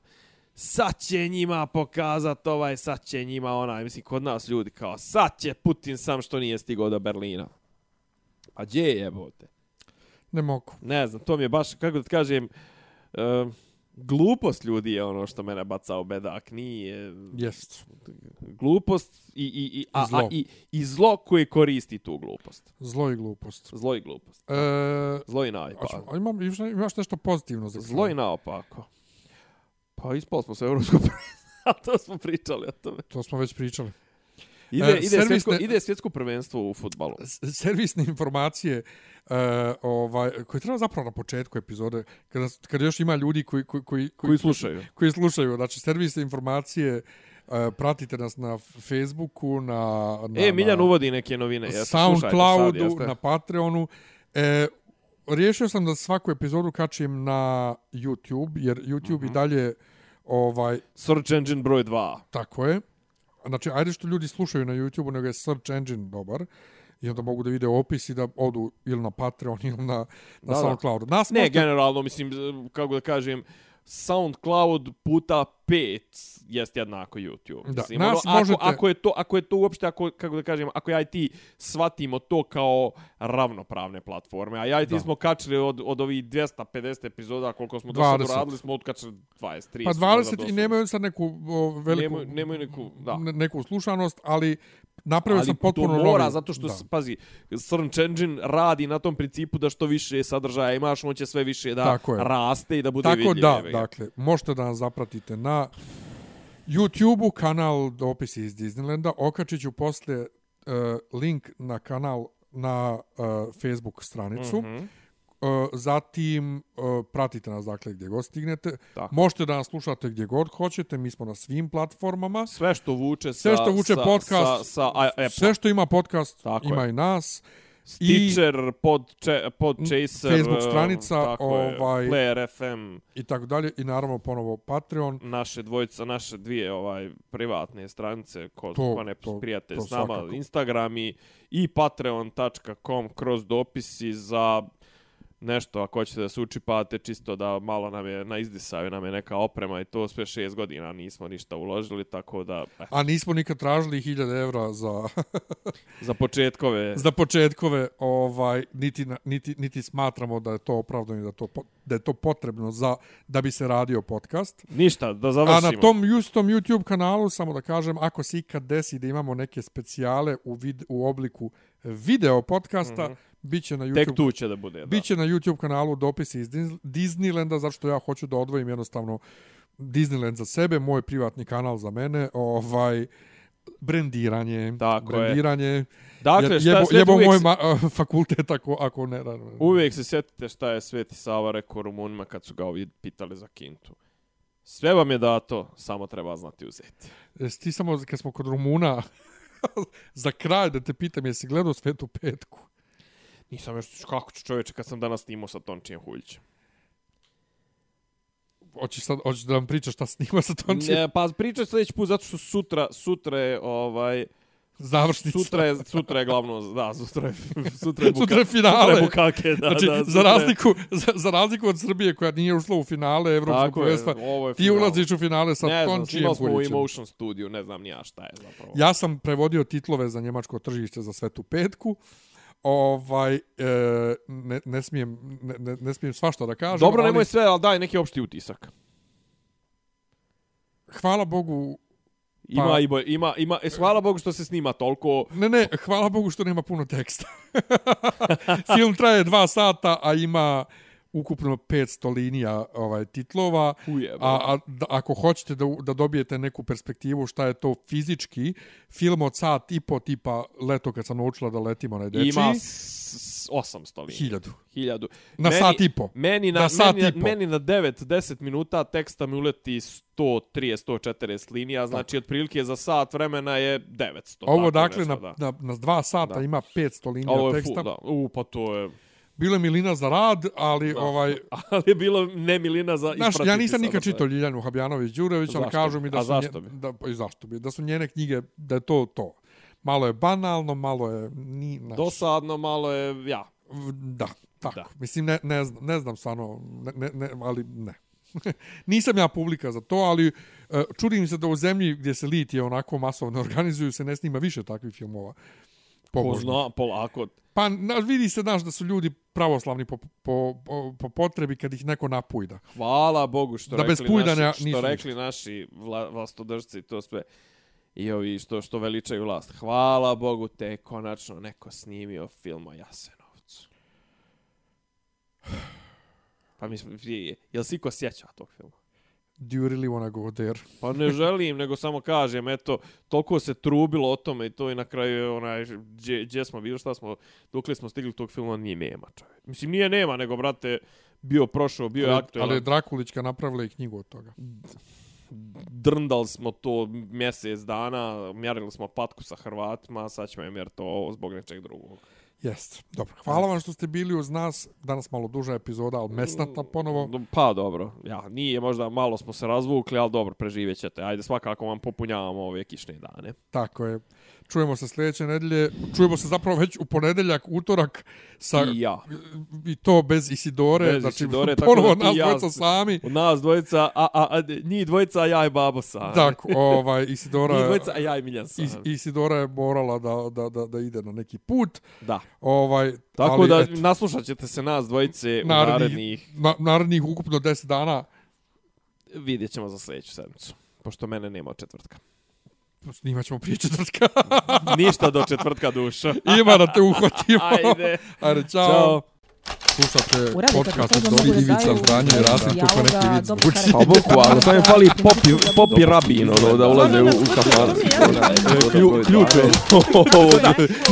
sad će njima pokazat ovaj, sad će njima onaj, mislim, kod nas ljudi kao, sad će Putin sam što nije stigao do Berlina. A gdje je jebote? Ne mogu. Ne znam, to mi je baš, kako da ti kažem, uh, Glupost ljudi je ono što mene baca u bedak, nije Jest. glupost i, i, i, a, zlo. A, i, i zlo koje koristi tu glupost. Zlo i glupost. Zlo i glupost. E, Zlo i naopako. a imam, imaš, nešto pozitivno za Zlo i naopako. Pa ispali smo se evropsko (laughs) a to smo pričali o tome. To smo već pričali. Ide, E, ide, servisne- svjetsko, ide svjetsko prvenstvo u futbalu. Servisne informacije uh, ovaj, koje treba zapravo na početku epizode, kada, kada još ima ljudi koji, koji, koji, Koji slušaju. koji slušaju. Znači, servisne informacije, uh, pratite nas na Facebooku, na, na, E, Miljan na uvodi neke novine. Jeste, Soundcloudu, sad, na Patreonu. E, riješio sam da svaku epizodu kačim na YouTube, jer YouTube Mhm. i dalje ovaj, Search engine broj 2. Tako je. Znači, ajde što ljudi slušaju na YouTube, nego je search engine dobar. I onda mogu da vide opis i da odu ili na Patreon ili na, na Da. SoundCloud. Nas Ne, možete- generalno, mislim, kako da kažem, SoundCloud puta 5 jest jednako YouTube. Da, Mislim, nas ono, ako, možete- ako, je to, ako je to uopšte, ako, kako da kažem, ako ja i ti shvatimo to kao ravnopravne platforme, a ja i ti Da. smo kačili od, od ovih 250 epizoda, koliko smo do sad 20. uradili, smo otkačili 20, 30. Pa možda 20 i nemaju sad neku o, veliku, Nemaju- nemaju neku, da. ne- neku slušanost, ali napravio sam potpuno to mora, novi. zato što, da. pazi, Search Engine radi na tom principu da što više sadržaja imaš, on će sve više da Tako je. raste i da bude Tako vidljiv. da, jebi ga. dakle, možete da nas zapratite na YouTube-u, kanal Dopisi iz Disneylanda. Okačit ću posle uh, link na kanal na uh, Facebook stranicu. Mhm. Uh, zatim uh, pratite nas dakle gdje god stignete. Tako. Možete da nas slušate gdje god hoćete, mi smo na svim platformama. Sve što vuče sa, Sve što vuče sa, podcast, sa, sa a, Apple. Sve što ima podcast Tako ima je. i nas. Stitcher, pod, če, pod Chaser, Facebook eh, stranica, tako je, ovaj- Player FM, I tako dalje. I naravno ponovo Patreon. naše dvojica, naše dvije ovaj privatne stranice, ko, To- ko ne to- prijatelj to s nama, svakako. Instagram i, i patreon.com kroz dopisi za nešto, ako hoćete da se učipate, čisto da malo nam je na izdisaju, nam je neka oprema i to sve šest godina nismo ništa uložili, tako da eh, A nismo nikad tražili 1000 evra za, (laughs) za početkove za početkove, ovaj, niti, niti, niti smatramo da je to opravdano i da, to, da je to potrebno za, da bi se radio podcast. ništa, da A završimo. na tom istom YouTube kanalu, samo da kažem, ako se ikad desi da imamo neke specijale u, vid, u obliku video podcasta, mm -hmm. Bit će na YouTube Tek tu će da bude. Da. Biće na YouTube kanalu dopisi iz Dis- Disneylanda, zašto ja hoću da odvojim jednostavno Disneyland za sebe, moj privatni kanal za mene, ovaj brendiranje, Tako je. brendiranje. Dakle, šta jebo, jebo uvijek, moj ma, (laughs) fakultet ako, ako ne. ne. uvijek se sjetite šta je Sveti Sava rekao Rumunima kad su ga ovi pitali za kintu. Sve vam je dato, samo treba znati uzeti. Jesi ti samo, kad smo kod Rumuna, (laughs) za kraj da te pitam, jesi gledao Svetu petku? Nisam još, kako ću čovječe kad sam danas snimao sa Tončijem Huljićem. Hoćeš, sad, hoćeš da vam pričaš šta snima sa Tončijem? Ne, pa pričaj sljedeći put zato što sutra, sutra je, ovaj, Završnica. sutra je, sutra je glavno, da, sutra je, (laughs) sutra je, buka, Sutra je finale. Sutra je bukake, da, znači, da, za, sutra je- razliku, za, za razliku od Srbije koja nije ušla u finale Evropskog Tako prvenstva, ti ulaziš u finale sa Ne znam, Tončijem snimali smo u. Emotion Studio, ne znam ni ja šta je zapravo. Ja sam prevodio titlove za njemačko tržište za svetu petku. Ovaj, e, ne, ne, smijem, ne, ne, ne smijem svašta da kažem. Dobro, ali nemoj sve, ali daj neki opšti utisak. Hvala Bogu, Ima Pa- i boj, ima, ima, e, hvala Bogu što se snima toliko, ne, ne, hvala Bogu što nema puno teksta. (laughs) Film traje dva sata, a ima ukupno 500 linija ovaj titlova. Ujebe. A, a da, ako hoćete da, da dobijete neku perspektivu šta je to fizički, film od sat i po tipa leto kad sam naučila da letimo na deči, ima s, s 800 linija. hiljadu. Hiljadu. Na sat i po. Meni na, Na sat meni, i po. meni na 9-10 minuta teksta mi uleti 130-140 linija, znači otprilike za sat vremena je 900. Ovo tako dakle nešto, na, da. na, na dva sata Da. ima 500 linija Ovo je teksta. full, da. U, pa to je... Bilo je milina za rad, ali da. ovaj... (laughs) Ali je bilo ne milina za Znaš, ja nisam nikad čitao Ljiljanu Habjanović-Đurević, ali Zašto kažu mi da A su, zašto bi? da, pa i zašto bi, da su njene knjige, da je to to. Malo je banalno, malo je... Ni, naš, Dosadno malo je, ja. Da, tako. Da. Mislim, ne, ne, znam, ne znam stvarno, ne, ne, ali ne. (laughs) Nisam ja publika za to, ali e, čudim se da u zemlji gdje se litije onako masovno (laughs) organizuju se ne snima više takvih filmova. Ko pobožnih. zna, polako. Pa na, vidi se, znaš, da su ljudi pravoslavni po, po, po, po potrebi kad ih neko napujda. Hvala Bogu što Da bez rekli pujdanja naši, nisu što rekli ništa. naši vla, vlastodržci i to sve. I ovi što, što veličaju vlast. Hvala Bogu te je konačno neko snimio film o Jasenovcu. (sighs) Pa mi smo, jel si ko sjeća tog filma? Do you really wanna go there? Pa ne želim, nego samo kažem, eto, toliko se trubilo o tome i to i na kraju je onaj, gdje, gdje smo bili, šta smo, dokle smo stigli tog filma, nije nema, čovjek. Mislim, nije nema, nego, brate, bio prošao, bio je ali, aktualan. ali je Drakulićka napravila i knjigu od toga. drndali smo to mjesec dana, mjerili smo patku sa Hrvatima, sad ćemo je mjeriti ovo zbog nečeg drugog. Jest. Dobro. Hvala vam što ste bili uz nas. Danas malo duža epizoda, ali mesnata ponovo. Do- Pa dobro, ja, nije možda malo smo se razvukli, ali dobro, preživjet ćete. Ajde, svakako vam popunjavamo ove kišne dane. Tako je. Čujemo se sljedeće nedelje. Čujemo se zapravo već u ponedeljak, utorak sa I ja. i to bez Isidore, Bez znači Isidore, (laughs) tako ponovo da nas ja- dvojica sami. Od nas dvojica, a, a, a njih dvojica, a ja i babo sam. Tako, ovaj Isidora Njih dvojica, a ja i Miljan sam. Is, Isidora je morala da, da, da, da ide na neki put. Da. Ovaj, Tako ali, da eto, naslušat ćete se nas dvojice u narednih, na, narednih ukupno 10 dana vidjet ćemo za sljedeću sedmicu. Pošto mene nema četvrtka. Snimat ćemo prije četvrtka. (laughs) Ništa do četvrtka duša. (laughs) Ima da te uhvatimo. Ajde. Ajde, čao. Slušate podcast od Dobri mogu da Ivica daju Zdanje i Rasim kako neki vid zvuči. Pa bukvalno, samo je fali popi, popi rabin, ono, da ulaze u, u kafanu. Klju, ključ je.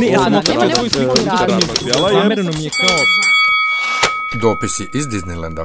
Ne, ja sam nema- nema svoj nikakvog svoj razloga. Zamereno mi je kao Dopisi iz Disneylanda.